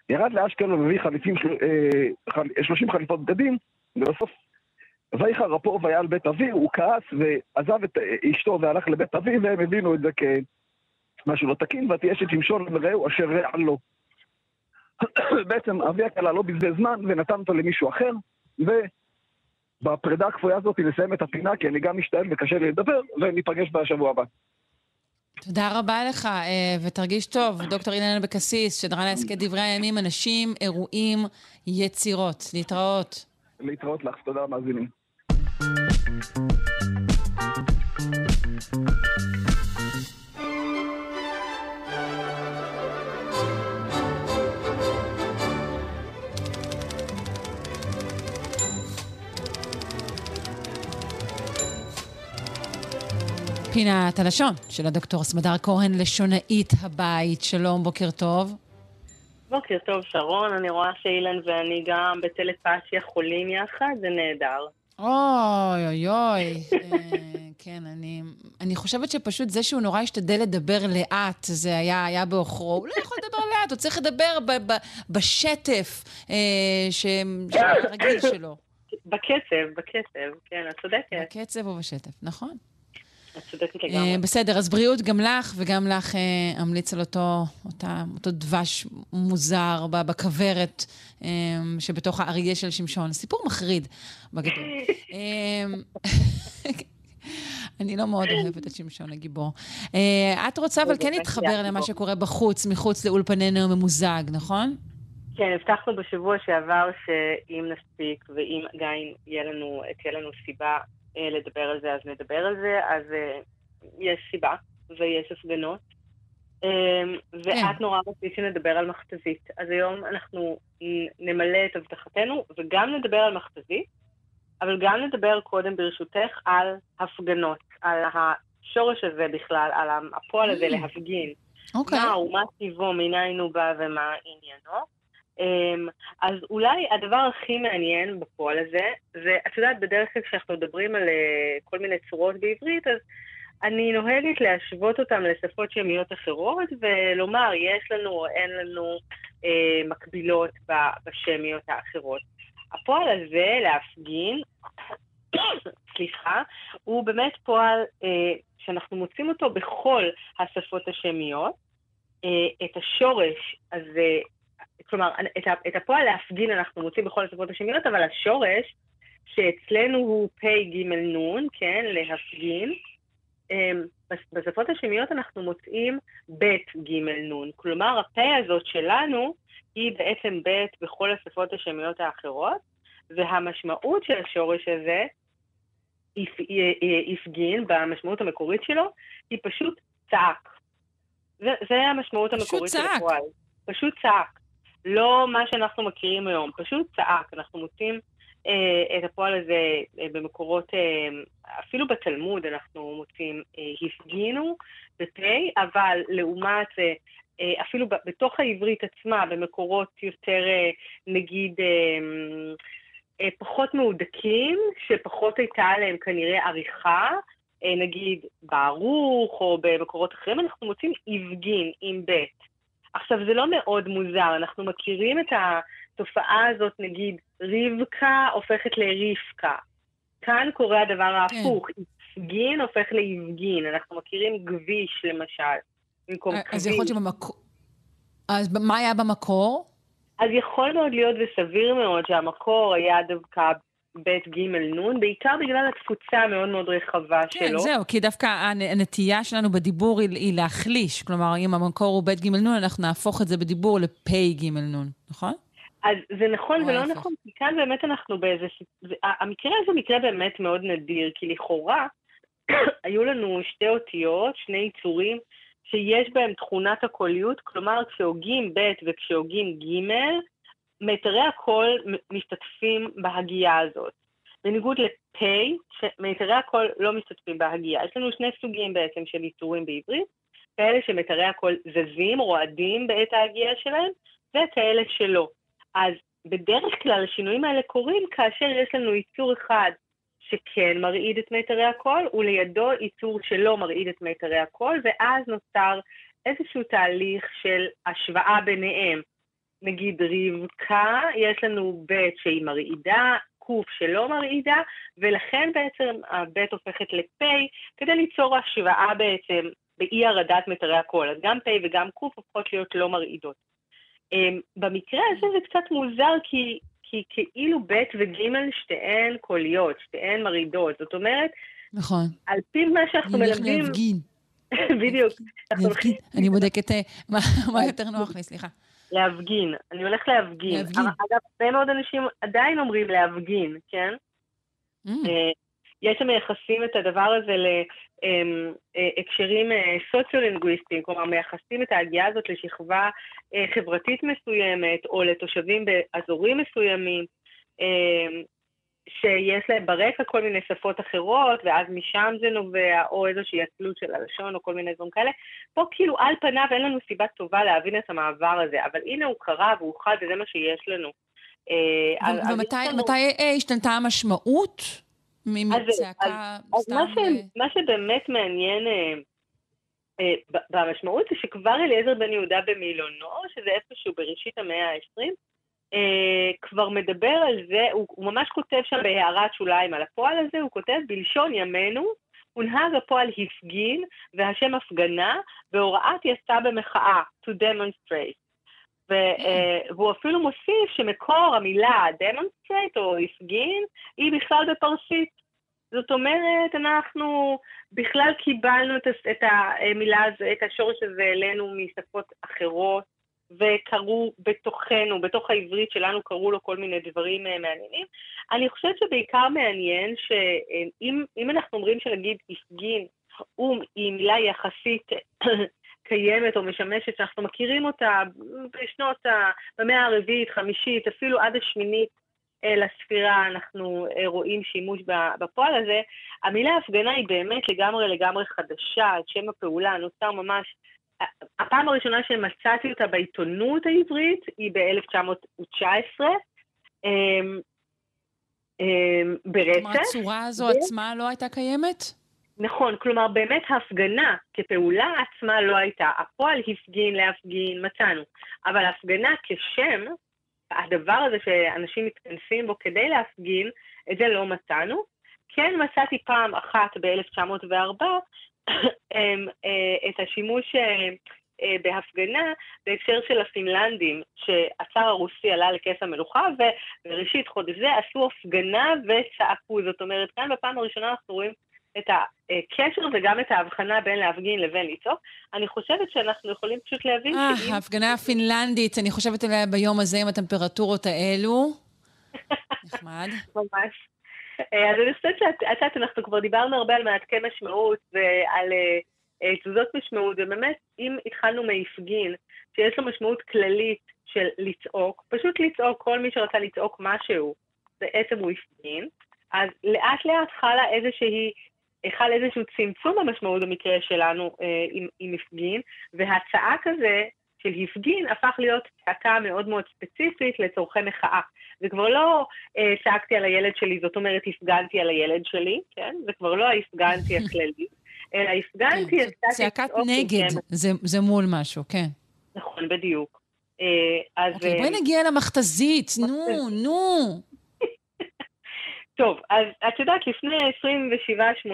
ירד לאשקלון והביא חליפים, אה, חל, 30 חליפות בגדים, ובסוף ויחר אפו והיה על בית אבי, הוא כעס ועזב את אשתו והלך לבית אבי, והם הבינו את זה כמשהו לא תקין, ותהיה שמשון ורעהו אשר רע לו. בעצם אבי הכלה לא בזבז זמן ונתן אותו למישהו אחר, ובפרידה הכפויה הזאת נסיים את הפינה, כי אני גם משתעל וקשה לי לדבר, וניפגש בשבוע הבא. תודה רבה לך, אה, ותרגיש טוב. דוקטור אילן אבקסיס, שדרה להסכת דברי הימים, אנשים, אירועים, יצירות. להתראות. להתראות לך, תודה למאזינים. פינת הלשון של הדוקטור סמדר כהן, לשונאית הבית. שלום, בוקר טוב. בוקר טוב, שרון. אני רואה שאילן ואני גם בטלפתיה חולים יחד, זה נהדר. אוי, אוי, אוי. אה, כן, אני, אני חושבת שפשוט זה שהוא נורא השתדל לדבר לאט, זה היה, היה בעוכרו. הוא לא יכול לדבר לאט, הוא צריך לדבר ב, ב, בשטף אה, ש, הרגיל שלו. בקצב, בקצב, כן, את צודקת. בקצב או בשטף, נכון. את צודקת לגמרי. אה, בסדר, אז בריאות גם לך, וגם לך אה, אמליץ על אותו, אותה, אותו דבש מוזר בכוורת אה, שבתוך האריה של שמשון. סיפור מחריד, בגדול. אני לא מאוד אוהבת את שמשון הגיבור. את רוצה אבל כן להתחבר למה שקורה בחוץ, מחוץ לאולפנינו הממוזג, נכון? כן, הבטחנו בשבוע שעבר שאם נספיק ואם עדיין תהיה לנו סיבה לדבר על זה, אז נדבר על זה. אז אה, יש סיבה ויש הפגנות. אה, ואת נורא רצית שנדבר על מכתזית. אז היום אנחנו נמלא את הבטחתנו וגם נדבר על מכתזית, אבל גם נדבר קודם, ברשותך, על הפגנות, על השורש הזה בכלל, על הפועל הזה להפגין. אוקיי. מה הוא, מה טיבו, מניין הוא בא ומה עניינו. אמ, אז אולי הדבר הכי מעניין בפועל הזה, זה, יודעת, בדרך כלל כשאנחנו מדברים על אה, כל מיני צורות בעברית, אז אני נוהגת להשוות אותם לשפות שמיות אחרות, ולומר, יש לנו או אין לנו אה, מקבילות בשמיות האחרות. הפועל הזה, להפגין, סליחה, הוא באמת פועל אה, שאנחנו מוצאים אותו בכל השפות השמיות. אה, את השורש הזה, כלומר, את, ה- את הפועל להפגין אנחנו מוצאים בכל השפות השמיות, אבל השורש, שאצלנו הוא פ' ג' נ', כן, להפגין, אמ, בש- בשפות השמיות אנחנו מוצאים ב' ג' נ'. כלומר, הפה הזאת שלנו היא בעצם ב' בכל השפות השמיות האחרות, והמשמעות של השורש הזה, הפגין, במשמעות המקורית שלו, היא פשוט צעק. זה, זה המשמעות המקורית של. הפועל. פשוט צעק. לא מה שאנחנו מכירים היום, פשוט צעק. אנחנו מוצאים אה, את הפועל הזה אה, במקורות, אה, אפילו בתלמוד אנחנו מוצאים אה, הפגינו בפה, אבל לעומת זה, אה, אפילו ב- בתוך העברית עצמה, במקורות יותר, אה, נגיד, אה, אה, פחות מהודקים, שפחות הייתה עליהם כנראה עריכה, אה, נגיד בערוך או במקורות אחרים, אנחנו מוצאים הפגין עם ב'. עכשיו, זה לא מאוד מוזר, אנחנו מכירים את התופעה הזאת, נגיד, רבקה הופכת לרבקה. כאן קורה הדבר ההפוך, הפגין הופך להפגין, אנחנו מכירים גביש, למשל, במקום כביש. אז יכול להיות שבמקור... אז מה היה במקור? אז יכול מאוד להיות וסביר מאוד שהמקור היה דווקא ב' ג' נ', בעיקר בגלל התפוצה המאוד מאוד רחבה כן, שלו. זהו, כי דווקא הנ- הנטייה שלנו בדיבור היא, היא להחליש. כלומר, אם המקור הוא ב' ג' נ', אנחנו נהפוך את זה בדיבור לפ' ג' נ', נכון? אז זה נכון ולא ההפך. נכון, כי כאן באמת אנחנו באיזה... זה- המקרה הזה מקרה באמת מאוד נדיר, כי לכאורה היו לנו שתי אותיות, שני יצורים, שיש בהם תכונת הקוליות, כלומר כשהוגים ב' וכשהוגים ג', מיתרי הקול משתתפים בהגייה הזאת. בניגוד לפ', שמיתרי הקול לא משתתפים בהגייה. יש לנו שני סוגים בעצם של יצורים בעברית, כאלה שמיתרי הקול זזים, רועדים בעת ההגייה שלהם, וכאלה שלא. אז בדרך כלל השינויים האלה קורים כאשר יש לנו ייצור אחד שכן מרעיד את מיתרי הקול, ולידו ייצור שלא מרעיד את מיתרי הקול, ואז נוצר איזשהו תהליך של השוואה ביניהם. נגיד רבקה, יש לנו ב' שהיא מרעידה, ק' שלא מרעידה, ולכן בעצם הב' הופכת לפ' כדי ליצור השוואה בעצם באי הרדת מיתרי הקול. אז גם פ' וגם ק' הופכות להיות לא מרעידות. Um, במקרה הזה זה קצת מוזר, כי, כי כאילו ב' וג' שתיהן קוליות, שתיהן מרעידות. זאת אומרת, נכון. על פי מה שאנחנו מלמדים... להפגין. בדיוק. אני בודקת אה, מה יותר נוח לי, סליחה. להפגין. אני הולך להפגין. להפגין. אגב, הרבה מאוד אנשים עדיין אומרים להפגין, כן? Mm. אה, יש שמייחסים את הדבר הזה להקשרים סוציו-לינגוויסטיים, כלומר מייחסים את ההגייה הזאת לשכבה אה, חברתית מסוימת, או לתושבים באזורים מסוימים, אה, שיש להם ברקע כל מיני שפות אחרות, ואז משם זה נובע, או איזושהי עצלות של הלשון, או כל מיני דברים כאלה. פה כאילו על פניו אין לנו סיבה טובה להבין את המעבר הזה, אבל הנה הוא קרה והוא חד, וזה מה שיש לנו. אה, ומתי לנו- אה, השתנתה המשמעות מצעקה אז, אז סתם? מה, ש, ל- מה שבאמת מעניין אה, אה, במשמעות זה שכבר אליעזר בן יהודה במילונו, שזה איפשהו בראשית המאה ה-20, אה, כבר מדבר על זה, הוא, הוא ממש כותב שם בהערת שוליים על הפועל הזה, הוא כותב בלשון ימינו, הונהג הפועל הפגין והשם הפגנה, והוראת יצא במחאה, to demonstrate. ו, אה, והוא אפילו מוסיף שמקור המילה demonstrate או הפגין היא בכלל בפרסית. זאת אומרת, אנחנו בכלל קיבלנו את המילה הזו, את השורש הזה אלינו משפות אחרות, וקראו בתוכנו, בתוך העברית שלנו קראו לו כל מיני דברים אה, מעניינים. אני חושבת שבעיקר מעניין שאם אם אנחנו אומרים שנגיד הפגין, הוא היא מילה יחסית קיימת או משמשת, שאנחנו מכירים אותה בשנות, ה- במאה הרביעית, חמישית, אפילו עד השמינית אה, לספירה אנחנו אה, רואים שימוש בפועל הזה. המילה הפגנה היא באמת לגמרי לגמרי חדשה, שם הפעולה נוצר ממש... הפעם הראשונה שמצאתי אותה בעיתונות העברית היא ב-1919, אמ, אמ, ברצף. כלומר, הצורה הזו ו- עצמה לא הייתה קיימת? נכון, כלומר באמת ההפגנה כפעולה עצמה לא הייתה. הפועל הפגין להפגין, מצאנו. אבל הפגנה כשם, הדבר הזה שאנשים מתכנסים בו כדי להפגין, את זה לא מצאנו. כן מצאתי פעם אחת ב-1904 את השימוש אה, אה, בהפגנה בהקשר של הפינלנדים, שהצאר הרוסי עלה לכס המלוכה, ובראשית חודש זה עשו הפגנה וצעקו. זאת אומרת, כאן בפעם הראשונה אנחנו רואים את הקשר וגם את ההבחנה בין להפגין לבין לצעוק. אני חושבת שאנחנו יכולים פשוט להבין אה, שאם... ההפגנה הפינלנדית, אני חושבת עליה ביום הזה עם הטמפרטורות האלו. נחמד. ממש. אה, אז אני חושבת שאת את יודעת, אנחנו כבר דיברנו הרבה על מעתקי משמעות ועל אה, אה, תזוזות משמעות, ובאמת, אם התחלנו מהפגין, שיש לו משמעות כללית של לצעוק, פשוט לצעוק, כל מי שרצה לצעוק משהו, בעצם הוא הפגין, אז לאט לאט חלה איזושהי, חל איזשהו צמצום במשמעות במקרה שלנו אה, עם, עם הפגין, והצעק הזה של הפגין הפך להיות צעקה מאוד מאוד ספציפית לצורכי מחאה. זה כבר לא אה, צעקתי על הילד שלי, זאת אומרת הפגנתי על הילד שלי, כן? זה כבר לא ההפגנתי הכללי, אלא הפגנתי... כן, צעקת עם נגד, שם. זה, זה מול משהו, כן. נכון, בדיוק. אה, אז... אוקיי, אה, בואי נגיע למכתזית, נו, נו. טוב, אז את יודעת, לפני 27-8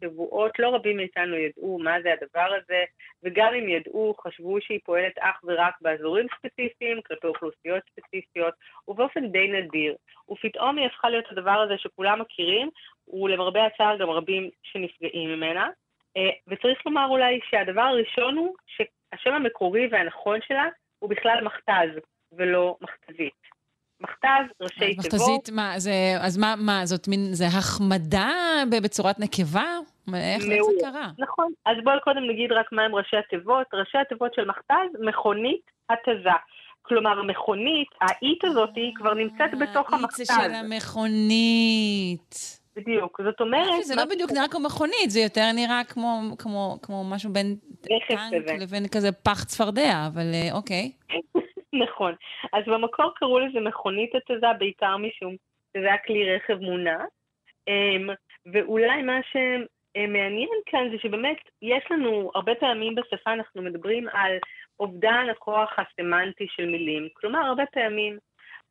שבועות לא רבים מאיתנו ידעו מה זה הדבר הזה, וגם אם ידעו, חשבו שהיא פועלת אך ורק באזורים ספציפיים, כלפי אוכלוסיות ספציפיות, ובאופן די נדיר. ופתאום היא הפכה להיות הדבר הזה שכולם מכירים, ולמרבה הצער גם רבים שנפגעים ממנה. אה, וצריך לומר אולי שהדבר הראשון הוא שהשם המקורי והנכון שלה הוא בכלל מכתז, ולא מכתזית. מכתז, ראשי תיבות. מכתזית, מה, זה, אז מה, מה, זאת מין, זה החמדה בצורת נקבה? איך זה. קרה? נכון. אז בואי קודם נגיד רק מהם ראשי התיבות. ראשי התיבות של מכתז, מכונית התזה. כלומר, המכונית, האית הזאת, היא כבר נמצאת בתוך האית זה המכתז. של המכונית. בדיוק. זאת אומרת... זה לא בדיוק נראה כמו מכונית, זה יותר נראה כמו, כמו, כמו משהו בין טנק. לבין כזה פח צפרדע, אבל אה, אוקיי. נכון. אז במקור קראו לזה מכונית התזה, בעיקר משום שזה היה כלי רכב מונע. אמ, ואולי מה שמעניין כאן זה שבאמת יש לנו, הרבה פעמים בשפה אנחנו מדברים על אובדן הכוח הסמנטי של מילים. כלומר, הרבה פעמים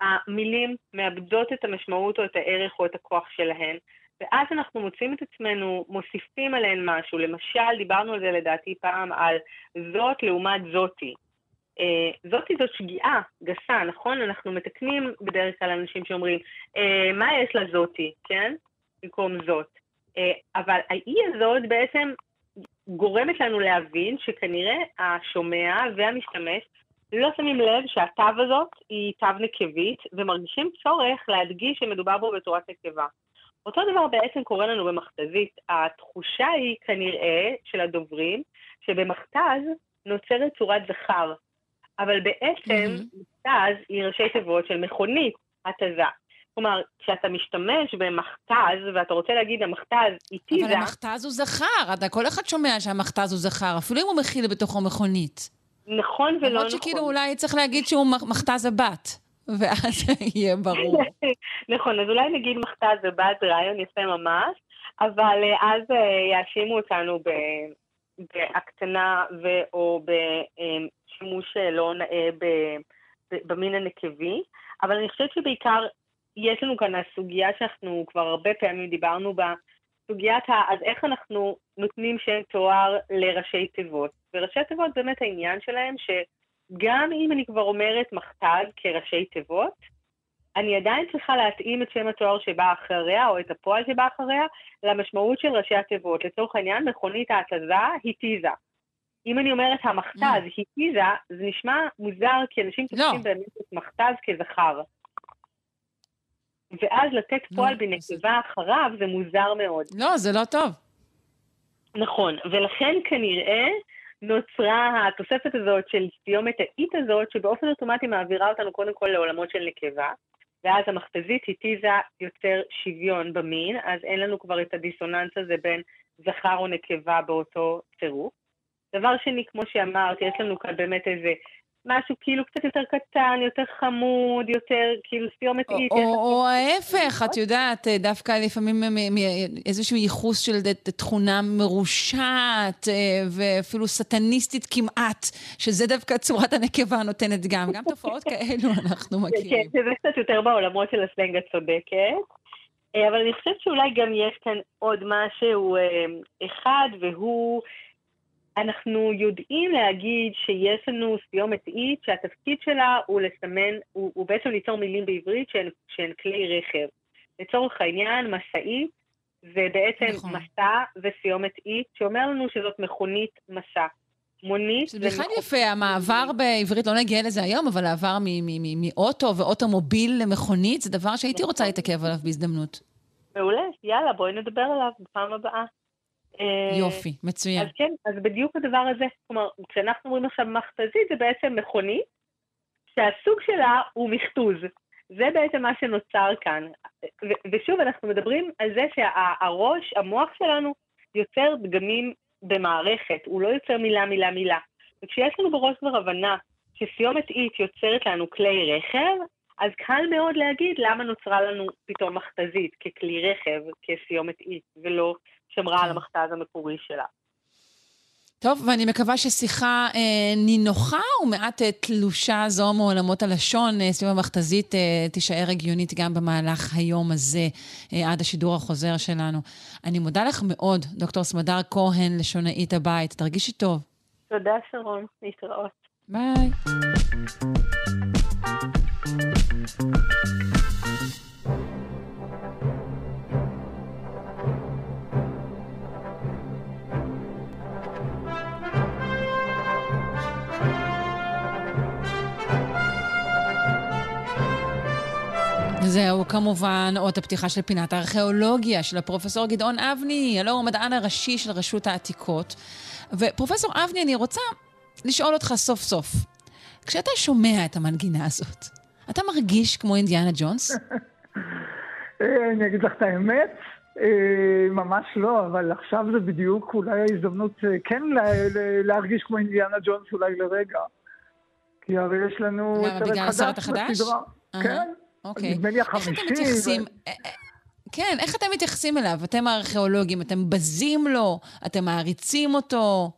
המילים מאבדות את המשמעות או את הערך או את הכוח שלהן, ואז אנחנו מוצאים את עצמנו מוסיפים עליהן משהו. למשל, דיברנו על זה לדעתי פעם, על זאת לעומת זאתי. אה, זאתי זאת שגיאה גסה, נכון? אנחנו מתקנים בדרך כלל אנשים שאומרים, אה, מה יש לזאתי, כן? במקום זאת. אה, אבל האי הזאת בעצם גורמת לנו להבין שכנראה השומע והמשתמש לא שמים לב שהתו הזאת היא תו נקבית, ומרגישים צורך להדגיש שמדובר בו בתורת נקבה. אותו דבר בעצם קורה לנו במכתזית. התחושה היא כנראה של הדוברים, שבמכתז נוצרת צורת זכר, אבל בעצם מכתז היא ראשי תיבות של מכונית התזה. כלומר, כשאתה משתמש במכתז, ואתה רוצה להגיד המכתז איתי אבל המכתז הוא זכר, אתה כל אחד שומע שהמכתז הוא זכר, אפילו אם הוא מכיל בתוכו מכונית. נכון ולא למרות נכון. שכאילו אולי צריך להגיד שהוא מכתז הבת, ואז יהיה ברור. נכון, אז אולי נגיד מכתז זה בעד רעיון יפה ממש, אבל אה, אז אה, יאשימו אותנו בהקטנה ו/או בשימוש אה, לא נאה במין הנקבי, אבל אני חושבת שבעיקר יש לנו כאן הסוגיה שאנחנו כבר הרבה פעמים דיברנו בה, סוגיית ה... אז איך אנחנו נותנים שם תואר לראשי תיבות? וראשי תיבות באמת העניין שלהם שגם אם אני כבר אומרת מכתב כראשי תיבות, אני עדיין צריכה להתאים את שם התואר שבא אחריה, או את הפועל שבא אחריה, למשמעות של ראשי התיבות. לצורך העניין, מכונית ההתזה היא טיזה. אם אני אומרת המכתז mm. היא טיזה, זה נשמע מוזר, כי אנשים לא. תופסים באמת את מכתז כזכר. ואז לתת לא, פועל בנקבה אחריו זה מוזר מאוד. לא, זה לא טוב. נכון, ולכן כנראה נוצרה התוספת הזאת של סיומת האית הזאת, שבאופן אוטומטי מעבירה אותנו קודם כל לעולמות של נקבה, ואז המכתזית התיזה יוצר שוויון במין, אז אין לנו כבר את הדיסוננס הזה בין זכר או נקבה באותו צירוף. דבר שני, כמו שאמרת, יש לנו כאן באמת איזה משהו כאילו קצת יותר קטן, יותר חמוד, יותר כאילו סיומת אית. או, או ההפך, את יודעת, דווקא לפעמים איזשהו ייחוס של תכונה מרושעת אה, ואפילו סטניסטית כמעט, שזה דווקא צורת הנקבה נותנת גם. גם תופעות כאלו אנחנו מכירים. כן, שזה קצת יותר בעולמות של הסלנג הצודקת. אה, אבל אני חושבת שאולי גם יש כאן עוד משהו אה, אחד, והוא אנחנו יודעים להגיד שיש לנו סיומת אית שהתפקיד שלה הוא לסמן, הוא, הוא בעצם ליצור מילים בעברית שהן, שהן כלי רכב. לצורך העניין, משאית זה בעצם נכון. מסע וסיומת אית, שאומר לנו שזאת מכונית מסע. מונית... זה בכלל יפה, המעבר בעברית, לא נגיע לזה היום, אבל העבר מאוטו ואוטומוביל למכונית, זה דבר שהייתי רוצה. להתעכב עליו בהזדמנות. מעולה, יאללה, בואי נדבר עליו בפעם הבאה. אה, יופי, מצוין. אז כן, אז בדיוק הדבר הזה, כלומר, כשאנחנו אומרים עכשיו מכתזית, זה בעצם מכונית שהסוג שלה הוא מכתוז. זה בעצם מה שנוצר כאן. ו- ושוב, אנחנו מדברים על זה שהראש, המוח שלנו, יוצר דגמים במערכת, הוא לא יוצר מילה, מילה, מילה. וכשיש לנו בראש כבר הבנה שסיומת אית יוצרת לנו כלי רכב, אז קל מאוד להגיד למה נוצרה לנו פתאום מכתזית ככלי רכב, כסיומת אית, ולא שמרה על המכתז המקורי שלה. טוב, ואני מקווה ששיחה אה, נינוחה ומעט אה, תלושה זו מעולמות הלשון אה, סביב המכתזית אה, תישאר הגיונית גם במהלך היום הזה, אה, עד השידור החוזר שלנו. אני מודה לך מאוד, דוקטור סמדר כהן, לשונאית הבית. תרגישי טוב. תודה, שרון. להתראות. ביי. זהו, כמובן, אות הפתיחה של פינת הארכיאולוגיה של הפרופסור גדעון אבני, הלוא הוא המדען הראשי של רשות העתיקות. ופרופסור אבני, אני רוצה לשאול אותך סוף סוף, כשאתה שומע את המנגינה הזאת, אתה מרגיש כמו אינדיאנה ג'ונס? אה, אני אגיד לך את האמת, אה, ממש לא, אבל עכשיו זה בדיוק אולי ההזדמנות אה, כן להרגיש כמו אינדיאנה ג'ונס אולי לרגע. כי הרי יש לנו סרט חדש בסדרה. כן. אוקיי. נדמה לי החמישי. איך אתם מתייחסים... ו... כן, איך אתם מתייחסים אליו? אתם הארכיאולוגים, אתם בזים לו? אתם מעריצים אותו?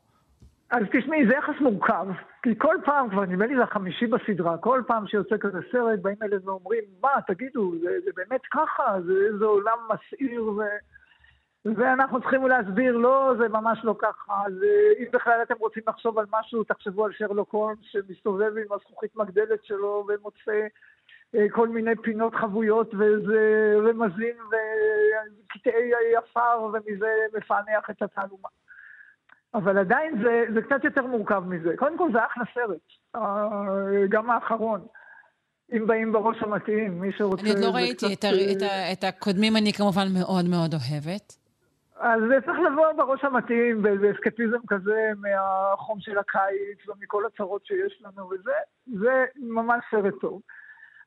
אז תשמעי, זה יחס מורכב. כי כל פעם, כבר נדמה לי זה החמישי בסדרה, כל פעם שיוצא כזה סרט, באים אלינו ואומרים, מה, תגידו, זה, זה באמת ככה? זה איזה עולם מסעיר ו... ואנחנו צריכים להסביר, לא, זה ממש לא ככה. אז אם בכלל אתם רוצים לחשוב על משהו, תחשבו על שרלוק הולמס שמסתובב עם הזכוכית מגדלת שלו ומוצא אה, כל מיני פינות חבויות ואיזה רמזים וקטעי עפר ומזה מפענח את התעלומה. אבל עדיין זה, זה קצת יותר מורכב מזה. קודם כל זה אחלה סרט, אה, גם האחרון. אם באים בראש המתאים, מי שרוצה... אני עוד לא ראיתי את, ה, את, ה, את הקודמים, אני כמובן מאוד מאוד אוהבת. אז זה צריך לבוא בראש המתאים באיזה אסקפיזם כזה מהחום של הקיץ ומכל הצרות שיש לנו וזה, זה ממש סרט טוב.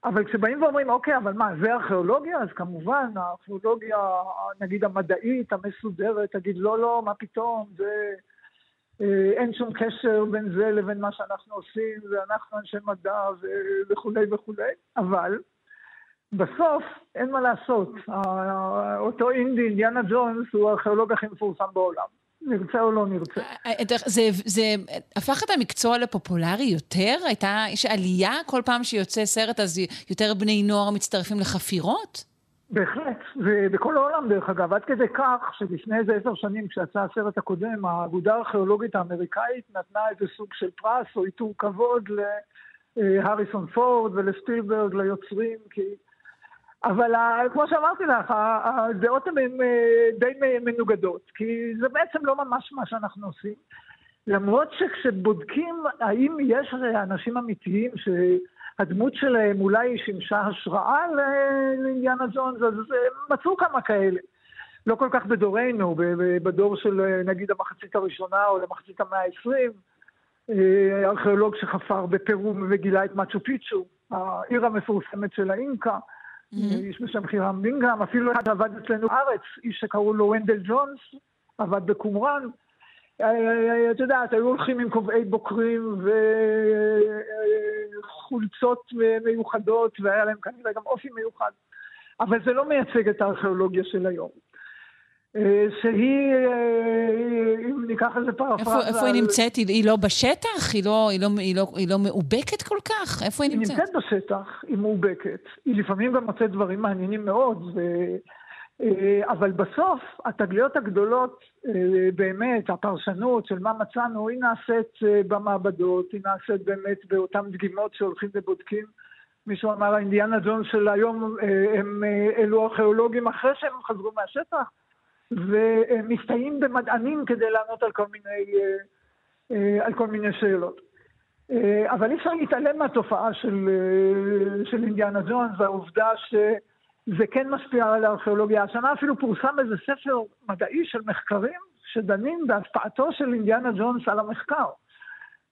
אבל כשבאים ואומרים, אוקיי, אבל מה, זה ארכיאולוגיה? אז כמובן, הארכיאולוגיה, נגיד המדעית, המסודרת, תגיד, לא, לא, מה פתאום, זה... אה, אין שום קשר בין זה לבין מה שאנחנו עושים, ואנחנו אנשי מדע וכולי וכולי, אבל בסוף אין מה לעשות. אותו אינדי, אינדיאנה ג'ונס, הוא הארכיאולוג הכי מפורסם בעולם. נרצה או לא נרצה. זה, זה הפך את המקצוע לפופולרי יותר? הייתה, יש עלייה כל פעם שיוצא סרט, אז יותר בני נוער מצטרפים לחפירות? בהחלט, ובכל העולם דרך אגב, עד כדי כך שלפני איזה עשר שנים כשיצא הסרט הקודם, האגודה הארכיאולוגית האמריקאית נתנה איזה סוג של פרס או עיטור כבוד להריסון פורד ולסטילברג, ליוצרים, כי... אבל כמו שאמרתי לך, הדעות הן אה, די מנוגדות, כי זה בעצם לא ממש מה שאנחנו עושים. למרות שכשבודקים האם יש אנשים אמיתיים ש... הדמות שלהם אולי שימשה השראה לאינדיאנה ג'ונס, אז מצאו כמה כאלה. לא כל כך בדורנו, בדור של נגיד המחצית הראשונה או למחצית המאה ה-20, אה, ארכיאולוג שחפר בפרו וגילה את מצ'ו פיצ'ו, העיר המפורסמת של האינקה. איש בשם חירם בינגהם, אפילו אחד עבד אצלנו בארץ, איש שקראו לו ונדל ג'ונס, עבד בקומראן, את יודעת, היו הולכים עם קובעי בוקרים וחולצות מיוחדות, והיה להם כנראה גם אופי מיוחד. אבל זה לא מייצג את הארכיאולוגיה של היום. שהיא, אם ניקח איזה פרפרזה... איפה, איפה היא נמצאת? היא, היא לא בשטח? היא לא, היא, לא, היא, לא, היא לא מאובקת כל כך? איפה היא, היא נמצאת? היא נמצאת בשטח, היא מאובקת. היא לפעמים גם מוצאת דברים מעניינים מאוד, ו... אה, אבל בסוף, התגליות הגדולות, אה, באמת, הפרשנות של מה מצאנו, היא נעשית אה, במעבדות, היא נעשית באמת באותן דגימות שהולכים ובודקים. מישהו אמר, האינדיאנה ג'ון של היום הם אלו ארכיאולוגים אחרי שהם חזרו מהשטח, ומסתייעים במדענים כדי לענות על כל מיני, על כל מיני שאלות. אבל אי אפשר להתעלם מהתופעה של, של אינדיאנה ג'ונס, והעובדה ש... זה כן משפיע על הארכיאולוגיה. השנה אפילו פורסם איזה ספר מדעי של מחקרים שדנים בהשפעתו של אינדיאנה ג'ונס על המחקר.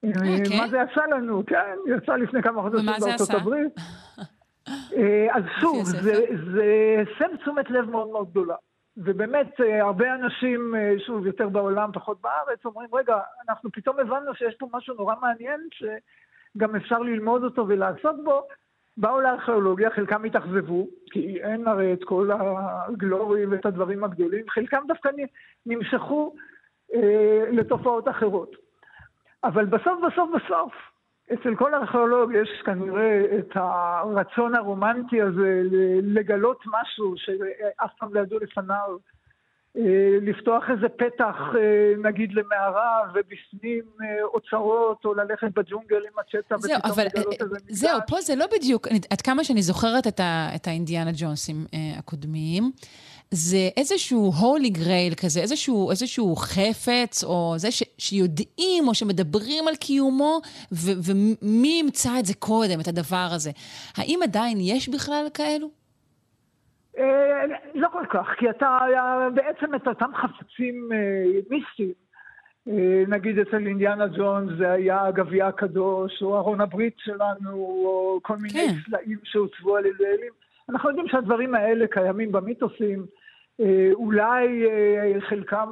Okay. אה, אוקיי. מה זה יצא לנו? כן, יצא לפני כמה חודשים בארצות הברית. אה, אז שוב, זה, זה הסב תשומת לב מאוד מאוד גדולה. ובאמת, אה, הרבה אנשים, שוב, יותר בעולם, פחות בארץ, אומרים, רגע, אנחנו פתאום הבנו שיש פה משהו נורא מעניין, שגם אפשר ללמוד אותו ולעסוק בו, באו לארכיאולוגיה, חלקם התאכזבו, כי אין הרי את כל הגלורי ואת הדברים הגדולים, חלקם דווקא נמשכו אה, לתופעות אחרות. אבל בסוף, בסוף, בסוף, אצל כל ארכיאולוג יש כנראה את הרצון הרומנטי הזה לגלות משהו שאף פעם לא ידעו לפניו. אה, לפתוח איזה פתח, אה, נגיד, למערה, ובפנים אה, אוצרות, או ללכת בג'ונגל עם הצ'טה, ופתאום אבל, לגלות איזה מקדש. זהו, פה זה לא בדיוק, עד כמה שאני זוכרת את, ה, את האינדיאנה ג'ונסים הקודמים, זה איזשהו הולי גרייל כזה, איזשהו, איזשהו חפץ, או זה ש, שיודעים, או שמדברים על קיומו, ו, ומי ימצא את זה קודם, את הדבר הזה. האם עדיין יש בכלל כאלו? אה, לא כל כך, כי אתה בעצם את אותם חפצים אה, מיסטיים, אה, נגיד אצל אינדיאנה ג'ונס זה היה הגביע הקדוש, או ארון הברית שלנו, או כל מיני כן. צלעים שהוצבו על ידי אלים. אנחנו יודעים שהדברים האלה קיימים במיתוסים, אולי חלקם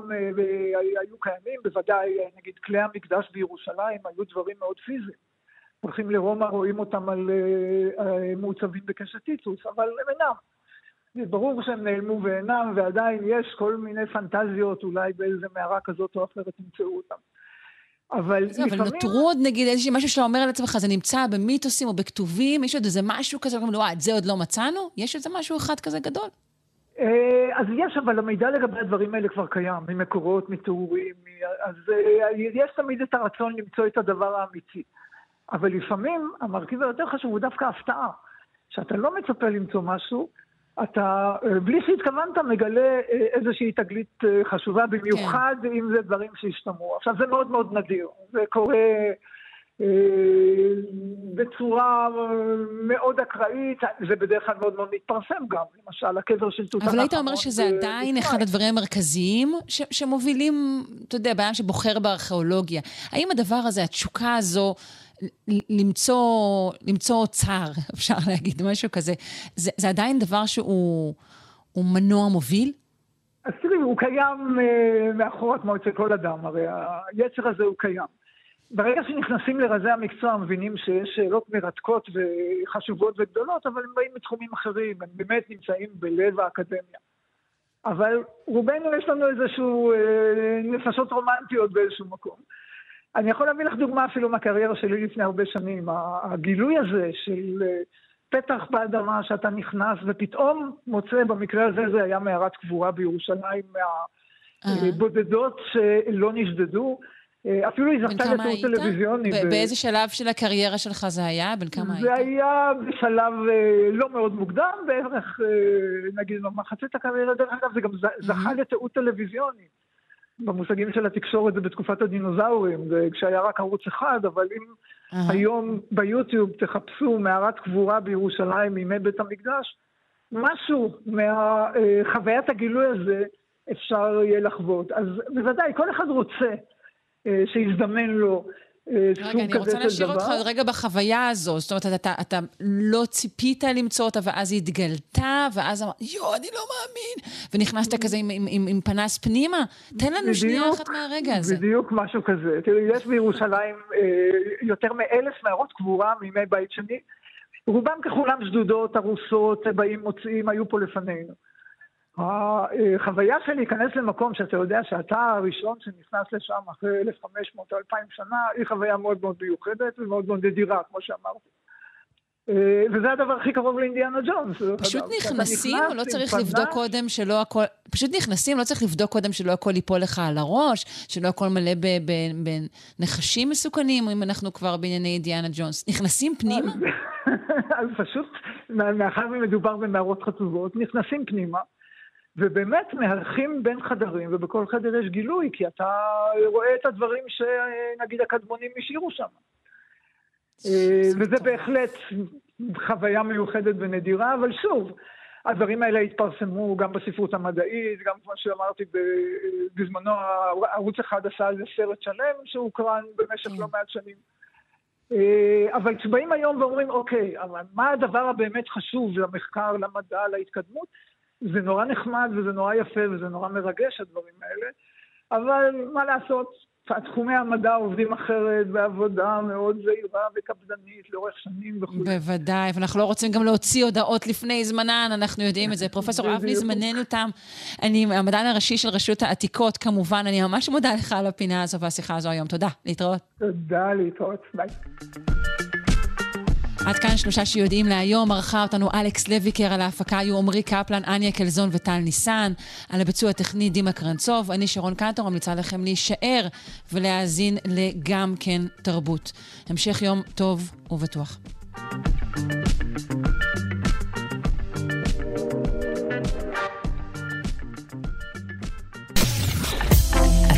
היו קיימים, בוודאי, נגיד כלי המקדש בירושלים היו דברים מאוד פיזיים. הולכים לרומא, רואים אותם על מעוצבים בקשת טיטוס, אבל הם אינם. ברור שהם נעלמו ואינם, ועדיין יש כל מיני פנטזיות, אולי באיזה מערה כזאת או אחרת ימצאו אותם. אבל זה, לפעמים... אבל נותרו עוד נגיד איזשהו משהו שאתה אומר על עצמך, זה נמצא במיתוסים או בכתובים, יש עוד איזה משהו כזה, אומרים לו, את זה עוד לא מצאנו? יש איזה משהו אחד כזה גדול? אה, אז יש, אבל המידע לגבי הדברים האלה כבר קיים, ממקורות, מתיאורים, אז אה, יש תמיד את הרצון למצוא את הדבר האמיתי. אבל לפעמים המרכיב היותר חשוב הוא דווקא הפתעה. שאתה לא מצפה למצוא משהו, אתה, אה, בלי שהתכוונת, מגלה איזושהי תגלית חשובה, במיוחד כן. אם זה דברים שהשתמרו. עכשיו, זה מאוד מאוד נדיר. זה קורה בצורה מאוד אקראית, זה בדרך כלל מאוד מאוד מתפרסם גם. למשל, הקבר של תות אבל היית אומר שזה עדיין אחד הדברים המרכזיים ש- שמובילים, אתה יודע, בעיה שבוחר בארכיאולוגיה. האם הדבר הזה, התשוקה הזו, למצוא, למצוא אוצר, אפשר להגיד, משהו כזה. זה, זה עדיין דבר שהוא מנוע מוביל? אז תראי, הוא קיים אה, מאחורה כמו אצל כל אדם, הרי היצר הזה הוא קיים. ברגע שנכנסים לרזי המקצוע, מבינים שיש שאלות מרתקות וחשובות וגדולות, אבל הם באים מתחומים אחרים, הם באמת נמצאים בלב האקדמיה. אבל רובנו יש לנו איזשהו אה, נפשות רומנטיות באיזשהו מקום. אני יכול להביא לך דוגמה אפילו מהקריירה שלי לפני הרבה שנים. הגילוי הזה של אה, פתח באדמה שאתה נכנס ופתאום מוצא, במקרה הזה זה היה מערת קבורה בירושלים, מהבודדות שלא נשדדו. אה, אפילו היא זכתה לתיאור טלוויזיוני. באיזה שלב של הקריירה שלך זה היה? בן כמה היית? זה היה בשלב אה, לא מאוד מוקדם, בערך, אה, נגיד, במחצית הקריירה, דרך אגב, זה גם זכה לתיעוד טלוויזיוני. במושגים של התקשורת זה בתקופת הדינוזאורים, כשהיה רק ערוץ אחד, אבל אם היום ביוטיוב תחפשו מערת קבורה בירושלים מימי בית המקדש, משהו מחוויית הגילוי הזה אפשר יהיה לחוות. אז בוודאי, כל אחד רוצה שיזדמן לו אה, סוג כזה של דבר. רגע, אני רוצה להשאיר אותך רגע בחוויה הזו. זאת אומרת, אתה, אתה לא ציפית למצוא אותה, ואז היא התגלתה, ואז אמרת, יואו, אני לא מאמין. ונכנסת כזה עם, עם, עם, עם פנס פנימה. תן לנו בדיוק, שנייה אחת מהרגע הזה. בדיוק משהו כזה. תראי, יש בירושלים אה, יותר מאלף מערות קבורה מימי בית שני. רובם ככולם שדודות, ארוסות, באים, מוצאים, היו פה לפנינו. החוויה של להיכנס למקום שאתה יודע שאתה הראשון שנכנס לשם אחרי 1,500 או 2,000 שנה, היא חוויה מאוד מאוד מיוחדת ומאוד מאוד נדירה, כמו שאמרתי. אה, וזה הדבר הכי קרוב לאינדיאנה ג'ונס. פשוט נכנסים, לא צריך לבדוק קודם שלא הכל... פשוט נכנסים, לא צריך לבדוק קודם שלא הכל ייפול לך על הראש, שלא הכל מלא בנחשים מסוכנים, אם אנחנו כבר בענייני אינדיאנה ג'ונס. נכנסים פנימה? אז פשוט, מאחר ומדובר במערות חצובות, נכנסים פנימה. ובאמת מארחים בין חדרים, ובכל חדר יש גילוי, כי אתה רואה את הדברים שנגיד הקדמונים השאירו שם. אה, וזה בהחלט חוויה מיוחדת ונדירה, אבל שוב, הדברים האלה התפרסמו גם בספרות המדעית, גם כמו שאמרתי, בזמנו ערוץ אחד עשה על זה סרט שלם שהוקרן במשך לא מעט שנים. אה, אבל כשבאים היום ואומרים, אוקיי, אבל מה הדבר הבאמת חשוב למחקר, למדע, להתקדמות? זה נורא נחמד וזה נורא יפה וזה נורא מרגש, הדברים האלה, אבל מה לעשות, תחומי המדע עובדים אחרת בעבודה מאוד זהירה וקפדנית לאורך שנים וכו'. בוודאי, ואנחנו לא רוצים גם להוציא הודעות לפני זמנן, אנחנו יודעים את זה. פרופסור אבני, זמננו תם. אני המדען הראשי של רשות העתיקות, כמובן. אני ממש מודה לך על הפינה הזו והשיחה הזו היום. תודה, להתראות. תודה, להתראות. ביי. עד כאן שלושה שיודעים להיום, ערכה אותנו אלכס לויקר, על ההפקה היו עמרי קפלן, אניה קלזון וטל ניסן, על הביצוע הטכני דימה קרנצוב, אני שרון קנטור, ממליצה לכם להישאר ולהאזין לגם כן תרבות. המשך יום טוב ובטוח.